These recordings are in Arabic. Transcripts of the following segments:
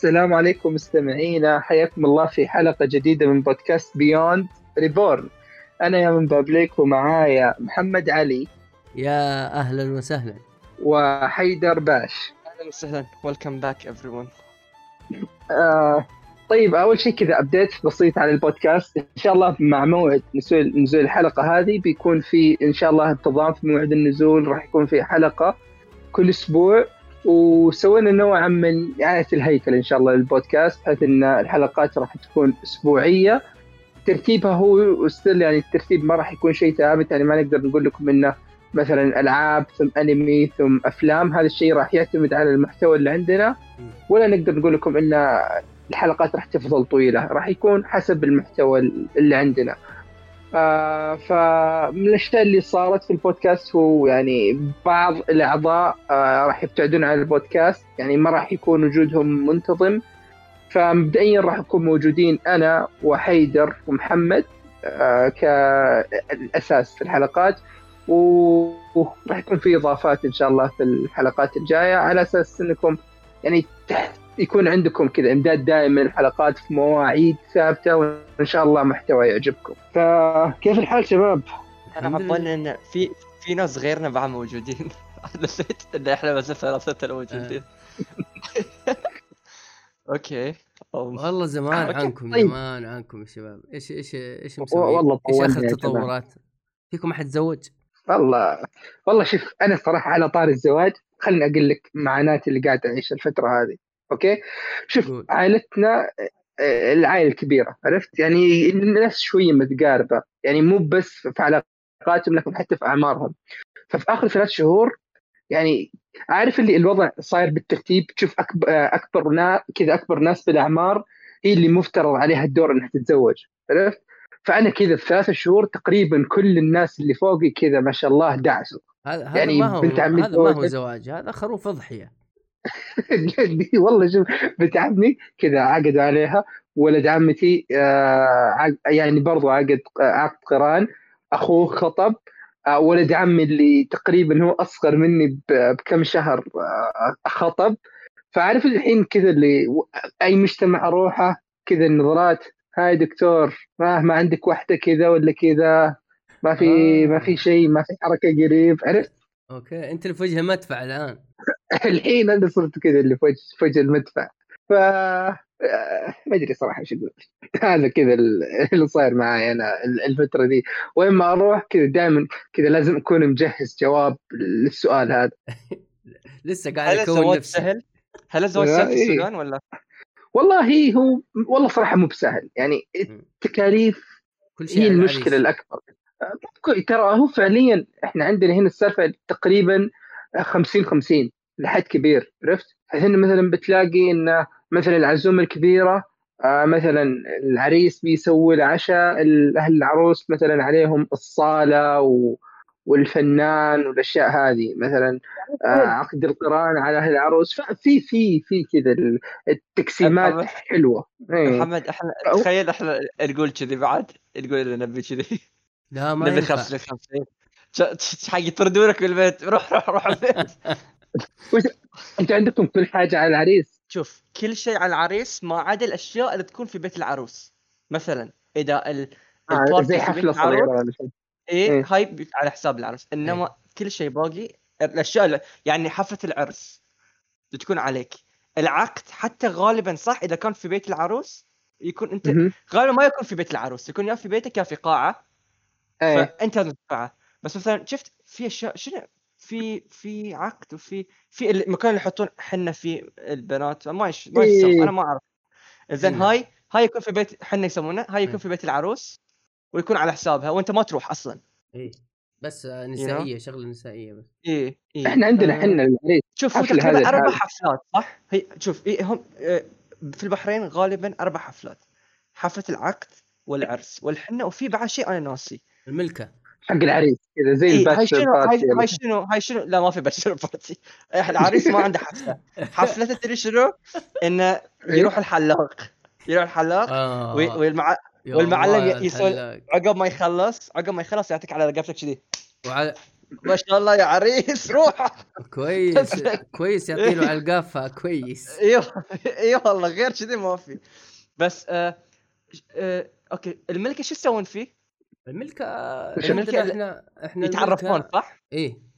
السلام عليكم مستمعينا. حياكم الله في حلقة جديدة من بودكاست Beyond Reborn أنا يا من بابليك ومعايا محمد علي. يا أهلا وسهلا. وحيدر باش. أهلا وسهلا. welcome back everyone آه طيب أول شيء كذا update بسيط على البودكاست. إن شاء الله مع موعد نزول نزول الحلقة هذه بيكون في إن شاء الله انتظام في موعد النزول. راح يكون في حلقة كل أسبوع. وسوينا نوعا من إعادة الهيكل إن شاء الله للبودكاست بحيث إن الحلقات راح تكون أسبوعية. ترتيبها هو ستيل يعني الترتيب ما راح يكون شيء ثابت يعني ما نقدر نقول لكم إنه مثلا ألعاب ثم أنمي ثم أفلام هذا الشيء راح يعتمد على المحتوى اللي عندنا. ولا نقدر نقول لكم إن الحلقات راح تفضل طويلة راح يكون حسب المحتوى اللي عندنا. آه فمن الأشياء اللي صارت في البودكاست هو يعني بعض الأعضاء آه راح يبتعدون عن البودكاست يعني ما راح يكون وجودهم منتظم. فمبدئيا راح نكون موجودين أنا وحيدر ومحمد آه كالأساس في الحلقات وراح يكون في إضافات إن شاء الله في الحلقات الجاية على أساس إنكم يعني يكون عندكم كذا إمداد دائم من الحلقات في مواعيد ثابتة وإن شاء الله محتوى يعجبكم فكيف الحال شباب؟ أنا. عبالي إن في في ناس غيرنا بعد موجودين نسيت إن إحنا بس ثلاثتنا موجودين okay والله زمان عنكم طيب. زمان عنكم يا شباب إيش إيش إيش؟ والله إيش اخر التطورات؟ فيكم أحد تزوج؟ والله والله شوف أنا صراحة على طار الزواج خليني أقول لك معاناتي اللي قاعد اعيشها الفترة هذه okay؟ شوف. عائلتنا آه، العائلة الكبيرة عرفت؟ يعني الناس شوية متقاربة يعني مو بس في علاقاتهم لكن حتى في أعمارهم. ففي آخر ثلاث شهور يعني عارف اللي الوضع صاير بالترتيب؟ تشوف اكبر أكبر نا كذا أكبر ناس بالأعمار هي اللي مفترض عليها الدور إنها تتزوج عرفت؟ فأنا كذا في ثلاثة شهور تقريبا كل الناس اللي فوقي كذا ما شاء الله دعسوا. هذا يعني ما هو بنت عمي هذا ما هو. زواج هذا خروف اضحيه جدي والله شوف بنت عمي كذا عقدوا عليها ولد عمتي آه يعني برضو عقد عقد قران أخوه خطب آه ولد عمي اللي تقريبا هو أصغر مني بكم شهر آه خطب. فعارف الحين كذا اللي أي مجتمع أروحه كذا النظرات هاي دكتور ما ما عندك واحدة كذا ولا كذا ما في آه. ما في شيء ما في حركة قريب. عرفت؟ أوكي أنت اللي في وجه مدفع الآن. الحين أنا صرت كذا اللي في وجه في وجه المدفع ف آه، ما أدري صراحة إيش أقول هذا كذا ال- اللي صاير معي أنا ال- الفترة دي وين ما أروح كذا دائما كذا لازم أكون مجهز جواب للسؤال هذا لسه قاعد هل أكون نفسي سهل؟ هل الزواج سهل في إيه. السودان ولا؟ والله هو والله صراحة مو بسهل يعني. التكاليف كل شيء هي المشكلة العريس. الأكبر ترى هو فعليا إحنا عندنا هنا السالفة تقريبا 50 50 لحد كبير عرفت؟ هنا مثلا بتلاقي إن مثلا العزومة الكبيرة آه، مثلا العريس بيسوي العشاء ال- أهل العروس مثلا عليهم الصالة و والفنان والأشياء هذه مثلا آه، عقد القران على أهل العروس. ففي في في كذا ال- التقسيمات حلوة. إيه. محمد إحنا أو- تخيل إحنا نقول كذي بعد نقول اللي نبي كذي. لا ما نبي ينفع. 50 50 ش- حق يطردونك بالبيت روح روح روح البيت. أنتوا عندكم كل حاجة على العريس. شوف كل شيء على العريس ما عدا الأشياء اللي تكون في بيت العروس. مثلا إذا ال آه، البارتي زي حفلة صغيرة إيه إيه. هاي على حساب العروس. إنما كل شيء باقي الأشياء اللي- يعني حفلة العرس بتكون عليك. العقد حتى غالبا صح إذا كان في بيت العروس يكون انت. غالبا ما يكون في بيت العروس. يكون يا في بيتك يا في قاعة. إيه. فأنت لازم تدفعها بس مثلا شفت في اشياء شنو في في عقد وفي في المكان اللي يحطون حنه فيه البنات ما يش ما إيه. يصير أنا ما أعرف. زين حنة. هاي هاي يكون في بيت حنه يسمونه هاي يكون إيه. في بيت العروس ويكون على حسابها وأنت ما تروح أصلا. إيه. بس آه، نسائية شغلة نسائية بس. إيه إيه. إحنا عندنا آه، حنا العريس. شوف تقريبا أربع. حفلات صح؟ هي شوف إيه هم آه، في البحرين غالبا أربع حفلات. حفلة العقد والعرس والحنة وفي بعد شيء أنا ناسي. الملكة. حق العريس كذا زي إيه هاي ال bachelor شنو؟ هاي, party هاي شنو؟ هاي شنو؟ لا ما في bachelor party العريس ما عنده حفلة. حفلته تدري شنو؟ إنه يروح الحلاق. يروح الحلاق آه. والمع... والمعلم الله ي- يسوي- الحلاق. عقب ما يخلص عقب ما يخلص يعطيك على رقبتك كذي. وعلى ما شاء الله يا عريس روح. كويس كويس يعطي له على القافه كويس. إيوه اي والله غير كذي ما في. بس آه آه أوكي الملكة شو يسوون فيه؟ الملكة عندنا إحنا إحنا يتعرفون الملكة- صح؟ إيه.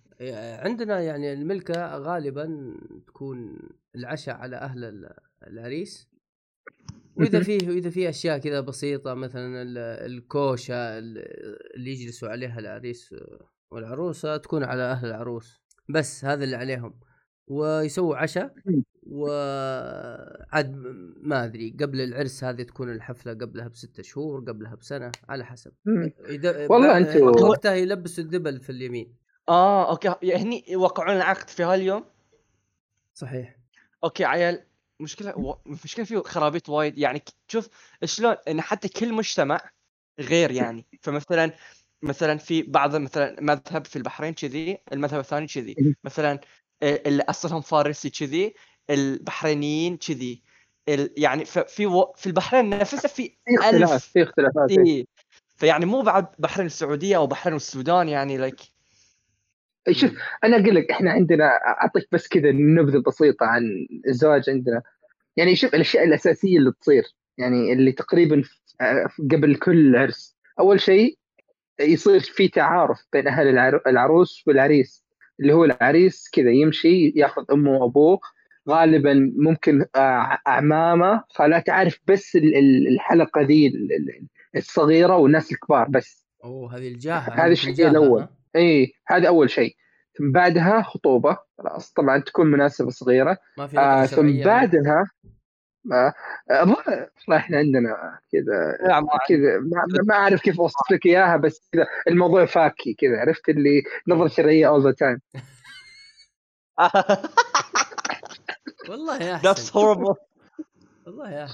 عندنا يعني الملكة غالبا تكون العشاء على أهل ال- العريس. وإذا فيه وإذا في أشياء كذا بسيطة مثلا ال- الكوشة ال- اللي يجلسوا عليها العريس والعروسة تكون على أهل العروس. بس هذا اللي عليهم. ويسووا عشاء. وعاد ما أدري قبل العرس هذه تكون الحفلة قبلها بستة شهور قبلها بسنة على حسب. إذا والله أنتوا- وقتها يلبسوا الدبل في اليمين. آه okay. هني يوقعون العقد في هاليوم صحيح. okay عيال. مشكلة و... مشكلة فيه خرابيط وايد. يعني شوف شلون إن حتى كل مجتمع غير يعني. فمثلا مثلا في بعض مثلا مذهب في البحرين كذي المذهب الثاني كذي. مثلا آه، اللي اصلهم فارسي كذي. البحرينيين كذي. ال... يعني في و... في البحرين نفسها في في اختلاف ألف. في اختلافات إيه. فيعني مو بعد بحرين السعودية أو بحرين والسودان يعني لايك إيه، شوف أنا أقول لك إحنا عندنا أعطيك بس كذا نبذة بسيطة عن الزواج عندنا. يعني شوف الأشياء الأساسية اللي تصير. يعني اللي تقريبا ف- قبل كل عرس. أول شيء يصير في تعارف بين أهل العر- العروس والعريس. اللي هو العريس كذا يمشي ياخذ أمه وأبوه غالبا ممكن آه، أعمامه. خالات تعرف بس ال- ال- الحلقة ذي ال- ال- الصغيرة والناس الكبار بس. أوه هذه الجاهة هذا الشيء. ها؟ إي هذا أول شيء. ثم بعدها خطوبة. خلاص طبعا تكون مناسبة صغيرة. ما في آه ثم بعدها والله إحنا عندنا كذا كذا ما, ما أعرف كيف أوصف لك إياها بس كذا الموضوع fucky كذا عرفت اللي نظرة شرعية all the time والله يا أحسن. Horrible. والله يا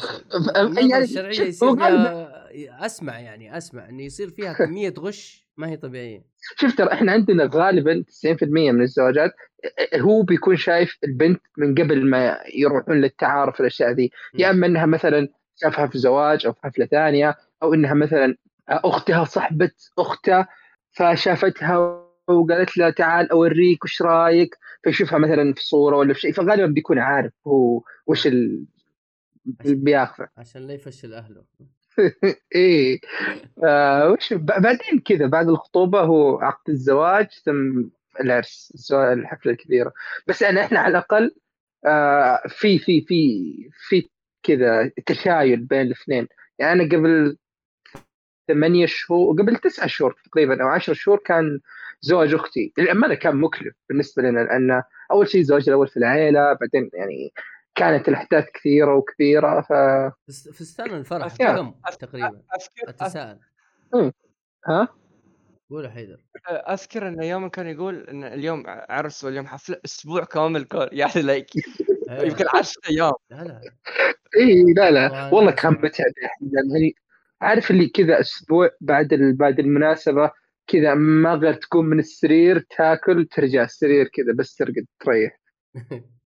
يعني الشرعية شوف، يصير هو فيها أسمع يعني أسمع انه يصير فيها كمية غش ما هي طبيعية. شوف ترى إحنا عندنا غالبا 90% من الزواجات هو بيكون شايف البنت من قبل ما يروحون للتعارف الاشياء ذي. يا أما إنها مثلا شافها في زواج أو في حفله ثانية أو إنها مثلا أختها صاحبة اخته فشافتها وقالت له تعال أوريك وش رأيك فيشوفها مثلا في صورة ولا في شيء فغالبا بيكون عارف هو وش ال... بياخذه. عشان لا يفشل أهله. إيه. آه وش ب- بعدين كذا بعد الخطوبة هو عقد الزواج ثم العرس الحفلة الكبيرة. بس يعني إحنا على الأقل آه في في في في كذا تشايل بين الاثنين. يعني أنا قبل ثمانية شهور قبل تسعة شهور تقريبا أو عشر شهور كان زواج أختي. للامانه كان مكلف بالنسبة لنا لأن أول شيء الزواج الأول في العائله بعدين يعني كانت الأحداث كثيرة وكبيره ف فستان الفرح بكم تقريبا اتساءل ها؟ قول حيدر. أذكر انه يوم كان يقول إن اليوم عرس واليوم حفلة أسبوع كامل كان يعني لايك يمكن 10 أيام لا لا. إي لا لا. والله كان. متعب يعني عارف اللي كذا أسبوع بعد ال... بعد المناسبة كذا ما غير تقوم من السرير تاكل ترجع السرير كذا بس ترقد تريح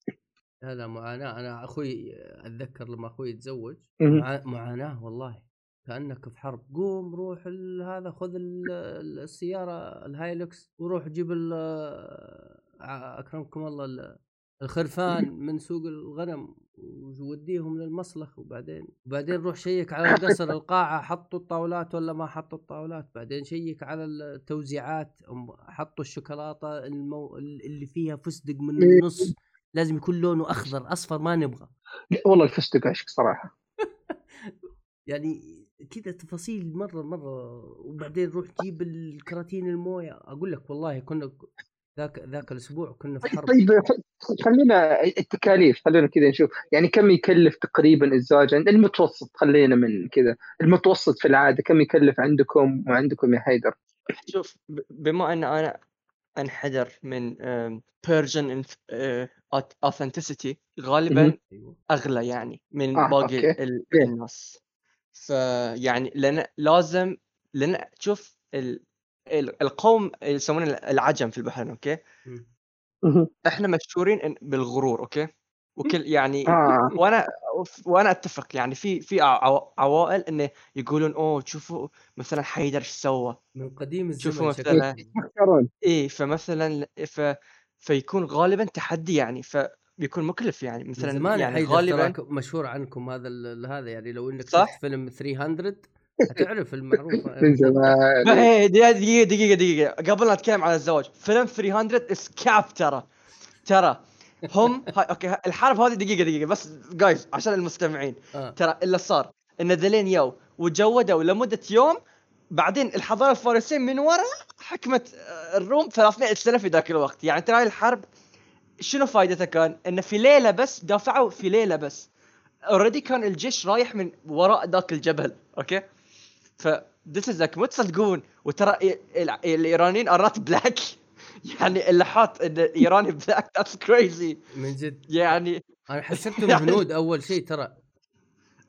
لا لا معاناة أنا أخوي أتذكر لما أخوي يتزوج مهم. مع... معاناة والله كأنك في حرب قوم روح. هذا خذ ال... السيارة الهايلوكس وروح جيب ال... ع- أكرمكم الله ال... الخرفان من سوق الغنم ووديهم للمصلخ وبعدين وبعدين روح شيك على القصر القاعة حطوا الطاولات ولا ما حطوا الطاولات؟ بعدين شيك على التوزيعات حطوا الشوكولاتة المو... اللي فيها فستق من النص لازم يكون لونه أخضر أصفر ما نبغى. لا، والله الفستق عشق صراحة. يعني كذا تفاصيل مرة مرة. وبعدين روح جيب الكراتين الموية. أقول لك والله كنا ذاك ذاك الأسبوع كنا في حرب. طيب خلينا التكاليف خلينا كذا نشوف. يعني كم يكلف تقريبا الزواج عند المتوسط خلينا من كذا. المتوسط في العادة كم يكلف عندكم وعندكم يا حيدر؟ شوف بما أن أنا أنحدر من Persian ethnicity غالبا مهم. أيوه أغلى يعني من آه، باقي؟ الناس. فيعني لأن لازم لأن تشوف ال... ال- القوم اللي يسمونه العجم في البحرين okay. إحنا مشهورين بالغرور okay؟ وكل يعني آه. وأنا وأنا أتفق يعني في في عو- عوائل انه يقولون أوه شوفوا مثلا حيدر إيش سوى؟ من قديم شوفوا الزمن شكله مثلا يفكرون إيه فمثلا ف فيكون غالبا تحدي يعني فبيكون مكلف يعني مثلا زمان يعني حيدر غالبا مشهور عنكم هذا ال- هذا يعني لو إنك صح؟ شفت فيلم 300 حتعرف المعروف من زمان دقيقة دقيقة دقيقة. قبل لا نتكلم عن الزواج فيلم 300 is cap ترى. ترى. هم هاي أوكي الحرب هذه دقيقة دقيقة. بس جايز عشان المستمعين. آه. ترى اللي صار إن ذلين يو وجودوا لمدة يوم بعدين الحضارة الفارسية من ورا حكمت آه، الروم 300 سنة في ذاك الوقت. يعني ترى هاي الحرب شنو فائدتها كان؟ انه في ليلة بس دافعوا في ليلة بس. اوريدي كان الجيش رايح من وراء ذاك الجبل أوكي؟ ف this is like مو تصدقون وترى ال- ال- الإيرانيين ار نوت بلاك يعني اللي حاط إن ايراني بلاك ذاتس كريزي من جد. يعني أنا حسبتهم يعني- هنود أول شيء ترى.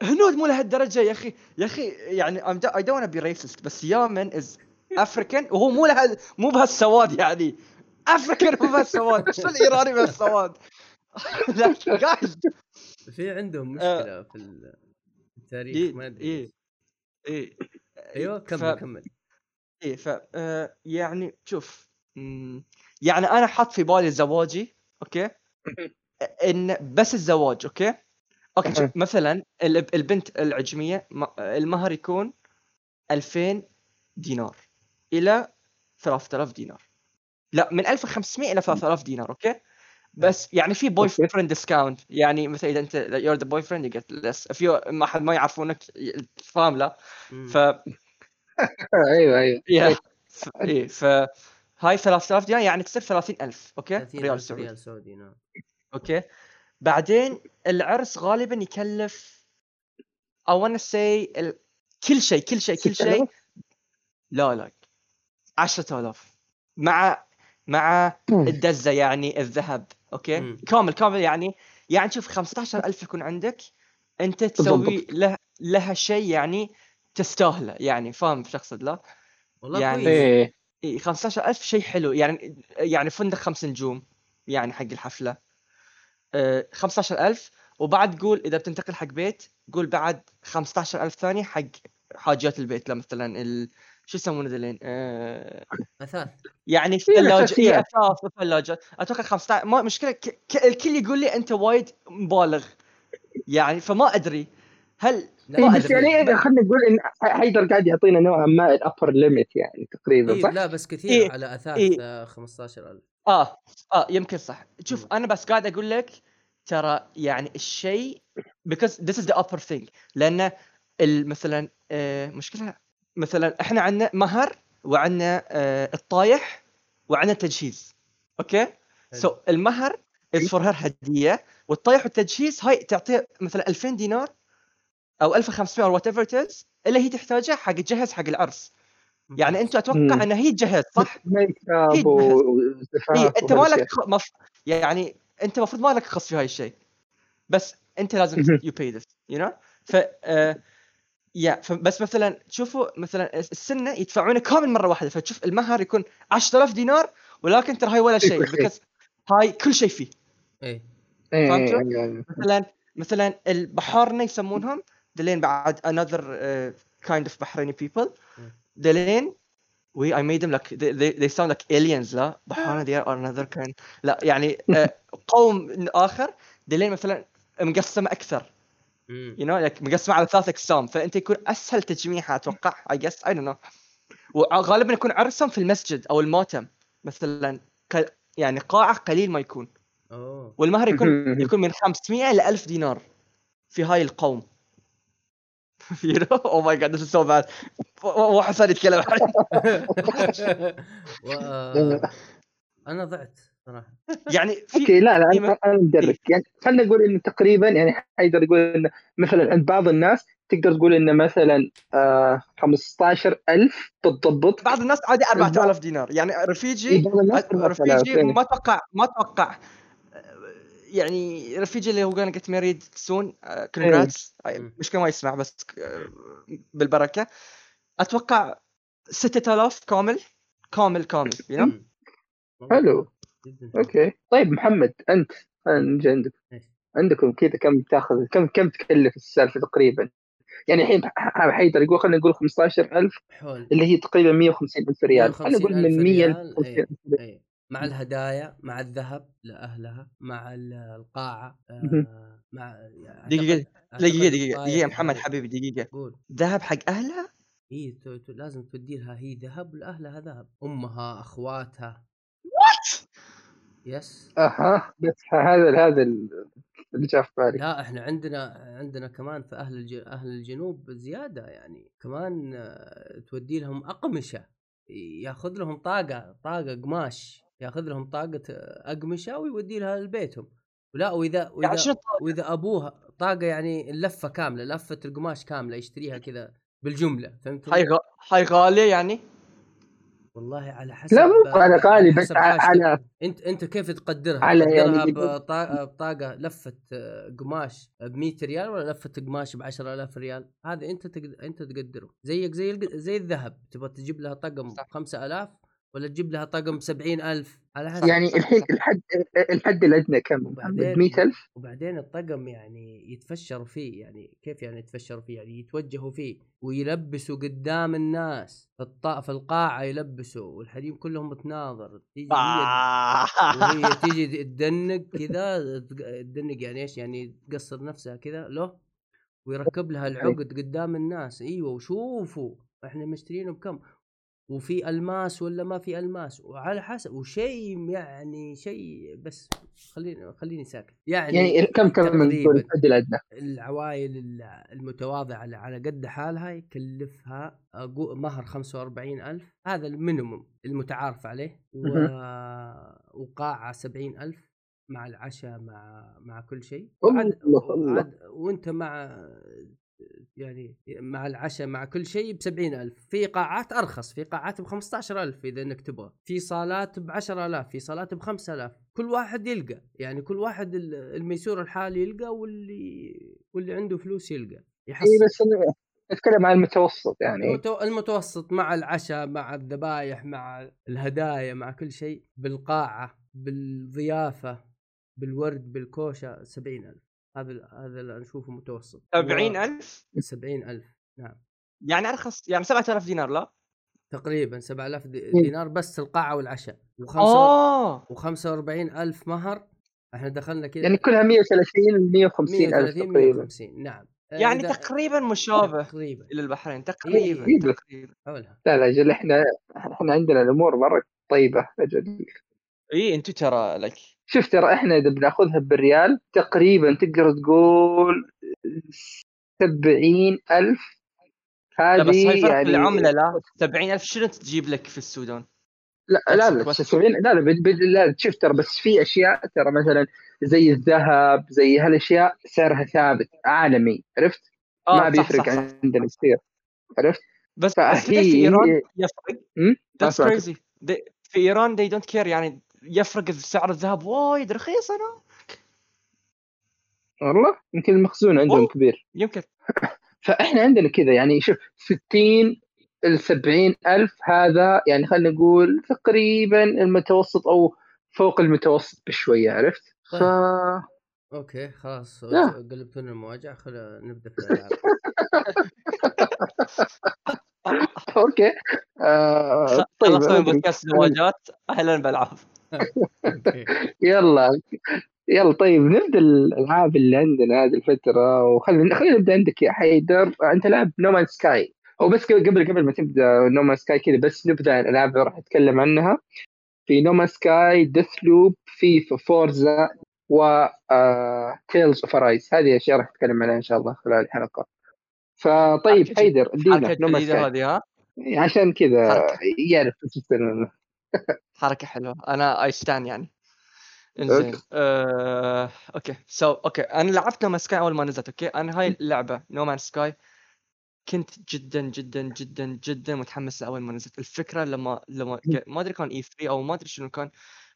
هنود مو لهالدرجة يا أخي. يا أخي يعني don't wanna be racist بس يامن is African وهو مو له مو بهالسواد يعني. African مو بهالسواد. شو الإيراني بهالسواد؟ في عندهم آه. مشكلة في ال- التاريخ إيه ما أدري. إيه إيه. أيوه ف- كمل كمل. إيه ف آه، يعني شوف مم، يعني أنا حاط في بالي زواجي أوكي؟ إن بس الزواج أوكي؟ أوكي شوف مثلا ال- البنت العجمية المهر يكون 2000 دينار إلى 3000 دينار. لا من 1500 إلى 3000 دينار أوكي؟ بس يعني في boy. friend discount يعني مثلا إذا أنت you're the boyfriend you get less في ما حد ما يعرفونك فاهم لا. ف أيوه أيوه. يا ف... إيه ف هاي 3000 دينار يعني تصير 30000 أوكي؟ 30 ريال سعودي ريال سعودي. نعم. أوكي. بعدين العرس غالبا يكلف I wanna say ال... كل شيء كل شيء كل شيء. 6000 لا لا. 10000 مع مع الدزة يعني الذهب. أوكي؟ مم. كامل كامل يعني. يعني شوف 15000 يكون عندك أنت تسوي له لها شيء يعني تستاهله يعني فاهم؟ شو اقصد لا؟ والله يعني- كويس. إيه. إي 15000 شيء حلو. يعني يعني فندق خمس نجوم يعني حق الحفلة. آه 15000 وبعد قول إذا بتنتقل حق بيت قول بعد 15000 ثاني حق حاجات البيت لا مثلا ال... شو يسمونه ذلين آه أثاث يعني في ثلاجه إي الأساسيات. أثاث وثلاجه أتوقع 15 ما مشكلة ك... ك... الكل يقول لي أنت وايد مبالغ يعني فما أدري هل إيه ما بس أدري. يعني خلينا نقول إن حيدر قاعد يعطينا نوعا ما ال upper limit يعني تقريبا إيه صح؟ لا بس كثير إيه، على أثاث إيه. آه، 15000 آه آه يمكن صح شوف. أنا بس قاعد أقول لك ترى يعني الشيء because this is the upper thing لأن ال- مثلا آه مشكلة مثلا إحنا عندنا مهر وعندنا آه الطايح وعندنا تجهيز أوكي so so, المهر is for her هدية والطايح والتجهيز هاي تعطيه مثلا 2000 دينار أو 1500 أو whatever اللي هي تحتاجها حق تجهز حق العرس يعني أنت أتوقع مم. إن هي تجهز صح؟ ميك اب اي أنت وهذا ما الشيء. لك خ- مف... يعني أنت المفروض ما لك خص في هاي الشيء بس أنت لازم. you buy this you know ف آه، يا فبس مثلا تشوفوا مثلا السنة يدفعونه كامل مرة واحدة فتشوف المهر يكون 10000 دينار ولكن ترى هاي ولا شيء كل شيء. بكس هاي كل شيء فيه فهمتوا؟ إيه، إيه. مثلا مثلا البحارنه يسمونهم دلين بعد another uh, kind of بحريني people. دلين we I made them like they, they, they sound like aliens لا بحارنه they are another kind لا يعني آه، قوم آخر دلين مثلا مقسمة أكثر know like مقسمه على ثلاث أقسام. فأنت يكون أسهل تجميعها أتوقع I guess. I don't know. وغالبا يكون عرسهم في المسجد أو الماتم مثلا ك- يعني قاعة قليل ما يكون. أوه. والمهر يكون. يكون من 500 ل 1000 دينار في هاي القوم. You know? Oh my god this is so bad. و- و- واحد ثاني يتكلم. أنا ضعت. صراحة. يعني في أوكي لا لا أنا مدرك. يعني خلينا نقول انه تقريبا يعني حيقدر يقول انه مثلا عند بعض الناس تقدر تقول انه مثلا آه 15000 بالضبط. بعض الناس عادي 4000 دينار. يعني إيه، رفيجي الناس 4000 رفيجي إيه. ما أتوقع ما أتوقع يعني رفيجي اللي هو soon uh, congrats. مم. مشكلة ما يسمع بس آه، بالبركة. أتوقع 6000 كامل كامل كامل جدا حلو. أوكي طيب محمد أنت خلينا نجي عندك عندكم كذا كم تاخذ كم كم تكلف السالفة تقريبا يعني الحين حيدر يقول خلينا نقول 15000 حول اللي هي تقريبا 150 ألف ريال خلينا نقول 150,000 من 100 ل ريال، 150 إيه. ألف ريال. اي مع الهدايا مع الذهب لأهلها مع ال- القاعة. آه مع دقيقة، أعتقد- دقيقة أعتقد دقيقة طايح دقيقة محمد. حبيبي دقيقة قول ذهب حق أهلها؟ اي لازم تودي لها هي ذهب لأهلها ذهب أمها أخواتها what? Yes أها بس هذا هذا اللي جاء في بالي. لا إحنا عندنا عندنا كمان في أهل الج... أهل الجنوب زيادة يعني. كمان آه، تودي لهم أقمشة. ياخذ لهم طاقة طاقة قماش. ياخذ لهم طاقة آه، أقمشة ويودي لها لبيتهم. ولا وإذا يعني وإذا وإذا أبوها طاقة يعني اللفه كاملة لفة القماش كاملة يشتريها كذا بالجملة. فهمت هاي غ... هاي غالية يعني؟ والله على حسب لا مو على غالي بس. على أنت أنت كيف تقدرها؟ على تقدرها يعني بطا- بطاقة لفه آه، قماش ب 100 ريال ولا لفه قماش ب 10000 ريال؟ هذا أنت تقد... أنت تقدره زيك زي. زي الذهب تبغى تجيب لها طقم ب صح. 5000 ولا تجيب لها طقم ب 70000 على حسب يعني الحين. الحد الحد الأدنى كم؟ وبعدين 100000 وبعدين الطقم يعني يتفشروا فيه يعني كيف يعني يتفشروا فيه؟ يعني يتوجهوا فيه ويلبسوا قدام الناس في, الط... في القاعة يلبسوا والحريم كلهم متناظر تيجي آه. وهي تيجي تدنق كذا تدنق يعني إيش؟ يعني تقصر نفسها كذا له؟ ويركب لها العقد قدام الناس. أيوه وشوفوا إحنا مشترينه بكم؟ وفي ألماس ولا ما في ألماس وعلى حسب وشيء يعني شيء بس خليني خليني ساكت يعني, يعني كم كم من. الحد الادنى؟ العوائل ال- المتواضعة اللي على قد حالها يكلفها مهر 45000 هذا المينيموم المتعارف عليه و... وقاعة 70000 مع العشاء مع مع كل شيء وعد... وعد... وأنت مع يعني مع العشاء مع كل شيء ب 70000 في قاعات أرخص في قاعات ب 15000 إذا إنك تبغى. في صالات ب 10000 في صالات ب 5000 كل واحد يلقى. يعني كل واحد ال- الميسور الحالي يلقى واللي واللي عنده فلوس يلقى. اي يحصل بس أنا أتكلم عن المتوسط يعني. المتو... المتوسط مع العشاء مع الذبايح مع الهدايا مع كل شيء. بالقاعة بالضيافة بالورد بالكوشة 70000 هذا هذا اللي نشوفه متوسط. 70000 70000 نعم. يعني أرخص يعني 7000 دينار لا؟ تقريبا 7000 دي- إيه. دينار بس القاعة والعشاء. وخمسة آه! و45 ألف مهر. إحنا دخلنا كذا يعني كلها 130 150 ألف 130 تقريبا. 150 نعم. آه، يعني تقريبا مشابه تقريبا. إلى البحرين تقريبا إيه، تقريبا. لا لا أجل إحنا إحنا عندنا الأمور مرة طيبة أجل. اي أنتم ترى لك شوف ترى إحنا إذا بناخذها بالريال تقريبا تقدر تقول 70 ألف لا بس هاي هذه فرق يعني العملة لا 70000 شنو تجيب لك في السودان؟ لا لا لا بس. 70 لا لا, لا شوف ترى بس في أشياء ترى مثلا زي الذهب زي هالأشياء سعرها ثابت عالمي عرفت؟ آه ما صح بيفرق صح, صح. عندنا كثير عرفت؟ بس فهي- بس في إيران يفرق؟ That's أسمعك. crazy They- في إيران they don't care يعني يفرق سعر الذهب وايد رخيص أنا والله يمكن المخزون عندهم. كبير يمكن فإحنا عندنا كذا يعني شوف 60 ل 70 ألف هذا يعني خلينا نقول تقريبا المتوسط أو فوق المتوسط بشوية عرفت؟ ف طيب. أوكي خلاص لا. قلبتونا المواجع خلينا نبدأ في الألعاب أوكي آه طيب خلصنا من. بودكاست زواجات أهلا بالعاب يلا. يلا طيب نبدأ الألعاب اللي عندنا هذه الفترة وخلينا خلينا نبدأ عندك يا حيدر. أنت لعب No Man's Sky أو بس قبل قبل ما تبدأ No Man's Sky كذا بس نبدأ الألعاب اللي راح نتكلم عنها. في No Man's Sky Deathloop في Forza و Tales of Arise هذه اشياء راح نتكلم عنها إن شاء الله خلال الحلقة. فطيب حيدر ادينا نومان سكاي هذه ها؟ عشان كذا. يعرف حركة حلوة. أنا اي ستان يعني. إنزين. آه... أوكي. سو أوكي. أنا لعبت نومان سكاي أول ما نزلت أوكي؟ أنا هاي اللعبة نومان سكاي كنت جدا جدا جدا جدا متحمس لأول ما نزلت. الفكرة لما لما ما أدري كان اي 3 أو ما أدري شنو كان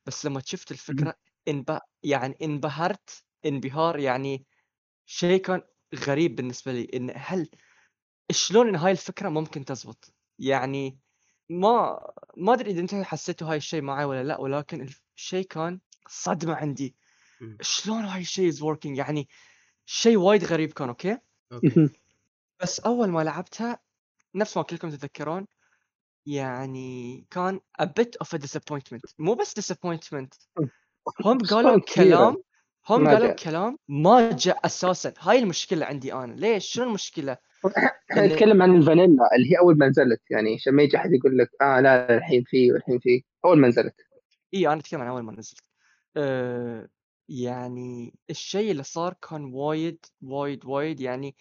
بس لما شفت الفكرة انب... يعني انبهرت. انبهار يعني شيء كان غريب بالنسبة لي إن هل شلون إن هاي الفكرة ممكن تزبط؟ يعني ما ما أدري إذا أنتم حسيتوا هاي الشيء معي ولا لأ ولكن الشيء كان صدمة عندي. شلون هاي الشيء is working يعني شيء وايد غريب كان أوكي؟ أوكي. بس أول ما لعبتها نفس ما كلكم تتذكرون يعني كان a bit of a disappointment. مو بس disappointment. هم قالوا. كلام هم قالوا. كلام ما جاء أساسا. هاي المشكلة عندي أنا. ليش؟ شنو المشكلة؟ نتكلم عن الفانيلا اللي هي أول ما نزلت يعني عشان ما يجي أحد يقول لك آه لا الحين في والحين في أول ما نزلت. إي أنا أتكلم عن أول ما نزلت. أه يعني الشيء اللي صار كان وايد وايد وايد يعني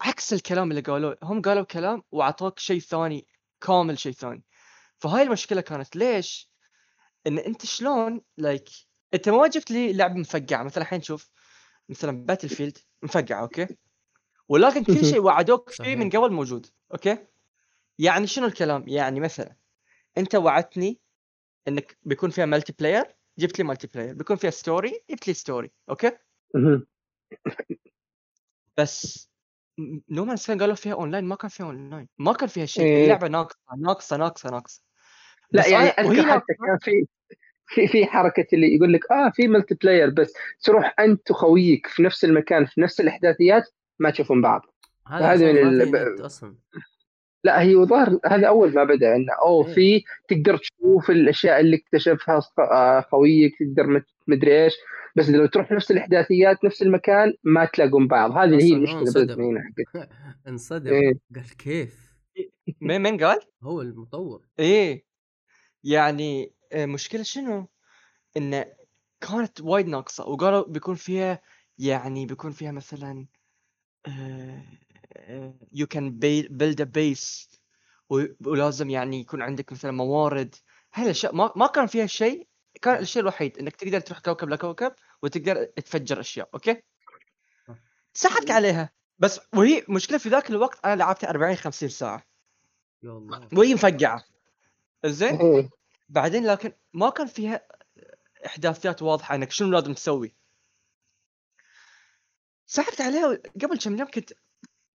عكس الكلام اللي قالوه. هم قالوا كلام وأعطوك شيء ثاني كامل شيء ثاني. فهاي المشكلة كانت. ليش؟ إن أنت شلون like أنت ما جبت لي لعبة مفقعة. مثلا الحين شوف مثلا Battlefield مفقعة أوكي؟ ولكن كل شيء وعدوك فيه من. قبل موجود أوكي يعني شنو الكلام يعني مثلا أنت وعدتني إنك بيكون فيها multiplayer جبت لي multiplayer بيكون فيها story جبت لي story أوكي. بس No Man's Sky قالوا فيها اونلاين ما كان فيها اونلاين ما كان فيها شيء إيه. اللعبة ناقصة ناقصة ناقصة ناقصة لا يعني وهي اذكر حتى. كان في في في حركة اللي يقول لك آه في multiplayer بس تروح أنت وخويك في نفس المكان في نفس الأحداثيات ما تشوفون بعض هذا من ال- أصلا لا هي ظهر هذا أول ما بدأ إنه أوه إيه. في تقدر تشوف الأشياء اللي اكتشفها آه، خويك تقدر مدري إيش بس لو تروح نفس الأحداثيات نفس المكان ما تلاقون بعض هذه هي المشكلة بدات انصدم. من هنا حقت انصدم إيه. قال كيف مين مين قال؟ هو المطور إيه يعني آه، مشكلة شنو؟ إنه كانت وايد ناقصة وقالوا بيكون فيها يعني بيكون فيها مثلا you can build a base ولازم يعني يكون عندك مثلا موارد. هاي الأشياء ما ما كان فيها شيء. كان الشيء الوحيد إنك تقدر تروح كوكب لكوكب وتقدر تفجر أشياء أوكي؟ سحبت عليها. بس وهي مشكلة في ذاك الوقت أنا لعبتها 40 50 ساعة. يا الله. وهي مفقعة زين إيه. بعدين لكن ما كان فيها إحداثيات واضحة إنك شنو لازم تسوي. سحبت عليها قبل كم يوم كنت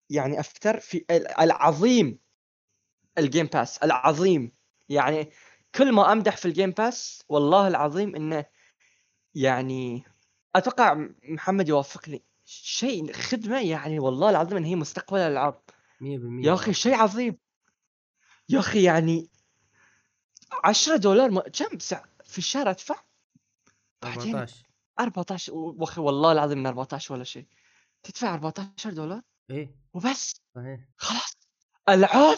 يعني أفتر في ال- العظيم ال Game Pass العظيم. يعني كل ما أمدح في ال Game Pass والله العظيم إنه يعني أتوقع محمد يوافقني. شيء خدمة يعني والله العظيم إن هي مستقبل الألعاب. 100% يا أخي شيء عظيم. يا أخي يعني 10 دولار ما... كم؟ سع... في الشهر أدفع؟ بعدين 14 14 واخي والله العظيم من 14 ولا شيء. تدفع 14 دولار؟ إيه. وبس. صحيح. خلاص. العاب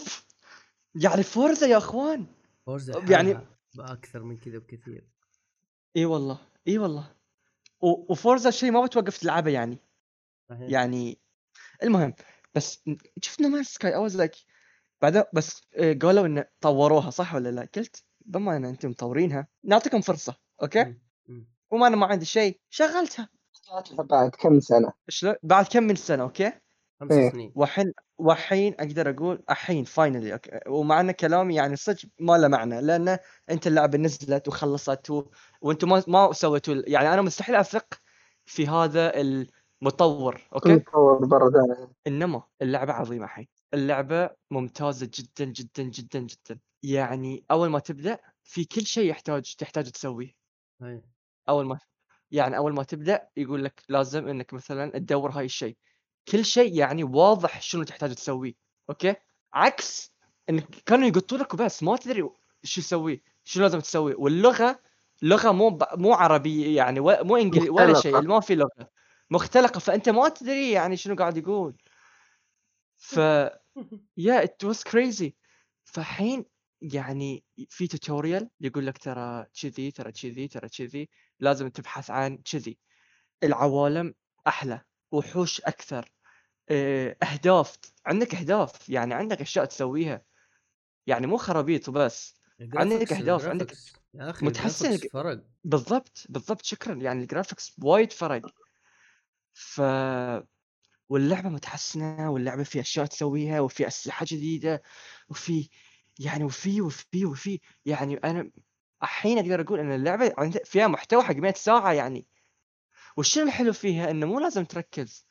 يعني Forza يا إخوان. Forza يعني- باكثر من كذا بكثير. اي والله. اي والله. و- و Forza شيء ما بتوقف تلعبه يعني. صحيح. يعني المهم بس شفنا No Man's Sky I was like بعدين بس آه، قالوا انه طوروها صح ولا لا؟ قلت بما إن أنتم مطورينها نعطيكم فرصة okay؟ مم. مم. وما أنا ما عندي شيء شغلتها. بعد كم سنة؟ شلون؟ بعد كم من سنة okay؟ خمس إيه. سنين. والحين والحين أقدر أقول الحين finally okay؟ ومع أن كلامي يعني صدق ما له معنى لأن أنت اللعبة نزلت وخلصت و... وأنتم ما ما سويتوا يعني أنا مستحيل أثق في هذا المطور okay؟ نطور برا إنما اللعبة عظيمة الحين. اللعبة ممتازة جدا جدا جدا جدا. يعني أول ما تبدأ في كل شيء يحتاج تحتاج تسويه. صحيح أول ما يعني أول ما تبدأ يقول لك لازم إنك مثلا تدور هاي الشيء. كل شيء يعني واضح شنو تحتاج تسويه okay؟ عكس إنك كانوا يقطوا لك وبس ما تدري شو تسوي شو لازم تسوي واللغة لغة مو ب... مو عربية يعني و... مو انجليزي ولا شيء مختلقة. ما في لغة مختلقه فأنت ما تدري يعني شنو قاعد يقول. ف yeah it was crazy فحين يعني في tutorial يقول لك ترى كذي ترى كذي ترى كذي لازم تبحث عن كذي. العوالم أحلى وحوش أكثر. إيه، أهداف عندك أهداف يعني عندك أشياء تسويها. يعني مو خرابيط وبس. عندك أهداف، عندك. يا أخي متحسن فرق. بالضبط بالضبط شكرا. يعني ال graphics وايد فرق. ف واللعبة متحسنة واللعبة فيها أشياء تسويها وفي اسلحه جديدة وفي يعني وفي وفي وفي يعني أنا الحين أقدر أقول إن اللعبة عند- فيها محتوى حق 100 ساعة يعني. والشيء الحلو فيها إنه مو لازم تركز.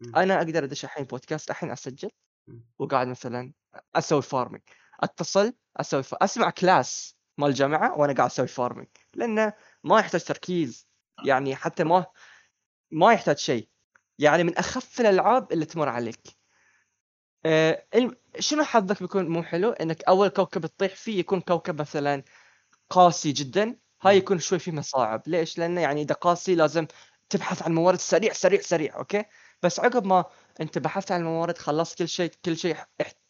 مم. أنا أقدر أدش الحين بودكاست الحين أسجل مم. وقاعد مثلا أسوي farming أتصل أسوي ف... أسمع class مال الجامعة وأنا قاعد أسوي farming لأنه ما يحتاج تركيز. يعني حتى ما ما يحتاج شيء. يعني من أخف الألعاب اللي تمر عليك. آه، شنو حظك بيكون مو حلو؟ إنك أول كوكب تطيح فيه يكون كوكب مثلا قاسي جدا. هاي. يكون شوي فيه مصاعب. ليش؟ لأنه يعني إذا قاسي لازم تبحث عن موارد سريع سريع سريع okay؟ بس عقب ما أنت بحثت عن الموارد خلصت كل شيء كل شيء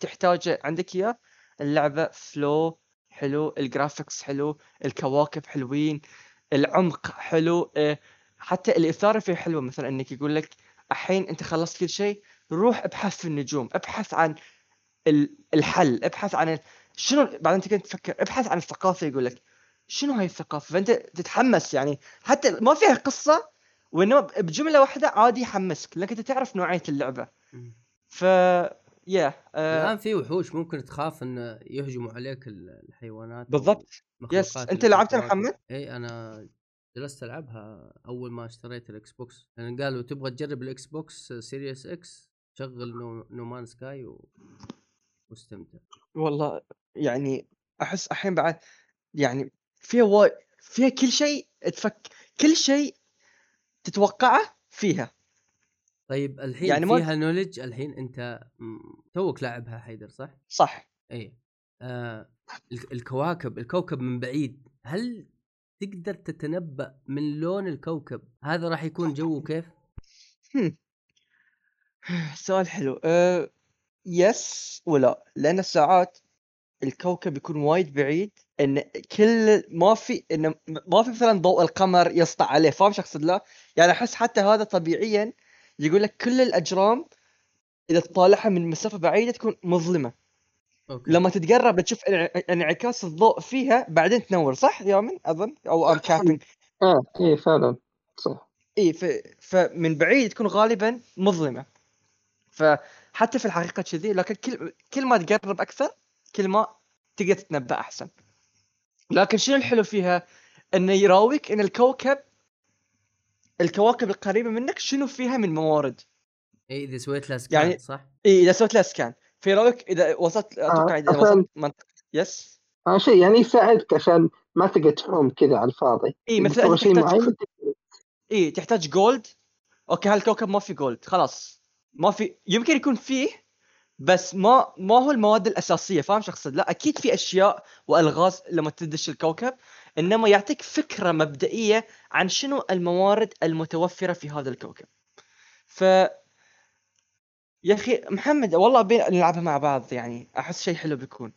تحتاجه عندك إياه اللعبة فلو حلو الجرافيكس حلو الكواكب حلوين العمق حلو آه، حتى الإثارة فيه حلوة. مثلا إنك يقول لك الحين أنت خلصت كل شيء روح ابحث في النجوم ابحث عن ال- الحل ابحث عن شنو بعدين تقعد تفكر ابحث عن الثقافة يقول لك شنو هاي الثقافة؟ فأنت تتحمس يعني حتى ما فيها قصة وإنما بجملة واحدة عادي يحمسك لانك أنت تعرف نوعية اللعبة. ف يا آه. الآن في وحوش ممكن تخاف إن يهجموا عليك ال- الحيوانات بالضبط. yes أنت لعبتها. محمد؟ إي أنا جلست ألعبها أول ما اشتريت ال Xbox. لأن قالوا تبغى تجرب ال Xbox Series X؟ شغل No, No Man's Sky و... واستمتع. والله يعني أحس الحين بعد يعني فيها وايد فيها كل شيء تفك كل شيء تتوقعه فيها. طيب الحين يعني يعني ما- فيها نولج الحين أنت توك لاعبها حيدر صح؟ صح. اي آه ال- الكواكب الكوكب من بعيد هل تقدر تتنبأ من لون الكوكب؟ هذا راح يكون جوه كيف؟ سؤال حلو. أه يس ولا لأن ساعات الكوكب يكون وايد بعيد إن كل ما في إن ما في مثلا ضوء القمر يسطع عليه فاهم شو أقصد لا؟ يعني أحس حتى هذا طبيعيا يقول لك كل الأجرام إذا تطالعها من مسافة بعيدة تكون مظلمة. okay. لما تتقرب تشوف انع- انعكاس الضوء فيها بعدين تنور صح يا من أظن؟ or am I capping آه إيه فعلا صح. اي ف... فمن بعيد تكون غالبا مظلمة. فحتى في الحقيقة كذي لكن كل كل ما تقرب أكثر كل ما تقدر تتنبأ أحسن. لكن شنو الحلو فيها؟ إنه يراويك إن الكوكب الكواكب القريبة منك شنو فيها من موارد. إي إذا سويت لها سكان يعني- صح؟ إي إذا سويت لها سكان فيراويك إذا وصلت أتوقع إذا عشان- وصلت منطقة. yes آه شيء يعني يساعدك عشان ما تقعد تحوم كذا على الفاضي. إي مثلا شيء تحتاج معين؟ إي تحتاج gold okay هالكوكب ما في gold خلاص. ما في يمكن يكون فيه بس ما ما هو المواد الأساسية فاهم شو اقصد لا أكيد في أشياء وألغاز لما تدش الكوكب إنما يعطيك فكرة مبدئية عن شنو الموارد المتوفرة في هذا الكوكب. ف يا أخي محمد والله ابي نلعبها مع بعض يعني أحس شيء حلو بيكون.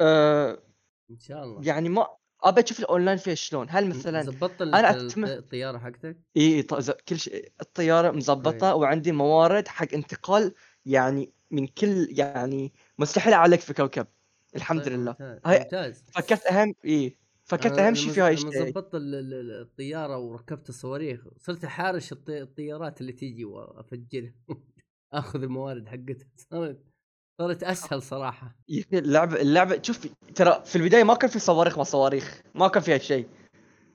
أه إن شاء الله. يعني ما ابى أشوف الأونلاين فيها شلون؟ هل مثلا زبطت ال- أتم- الطيارة حقتك؟ إي كل شيء الطيارة مزبطه وعندي موارد حق انتقال يعني من كل يعني مستحيل أعلق في كوكب. الحمد طيب، لله. ممتاز هاي- ممتاز. فكرت أهم إي فكرت أهم شيء في هاي الشيء. زبطت ال- ال- ال- الطيارة وركبت الصواريخ صرت أحارش الطي- الطيارات اللي تيجي وافجرها آخذ الموارد حقتها. صارت صارت أسهل صراحة. يا أخي اللعبه اللعبه شوف ترى في البداية ما كان في صواريخ ما صواريخ ما كان فيها شيء.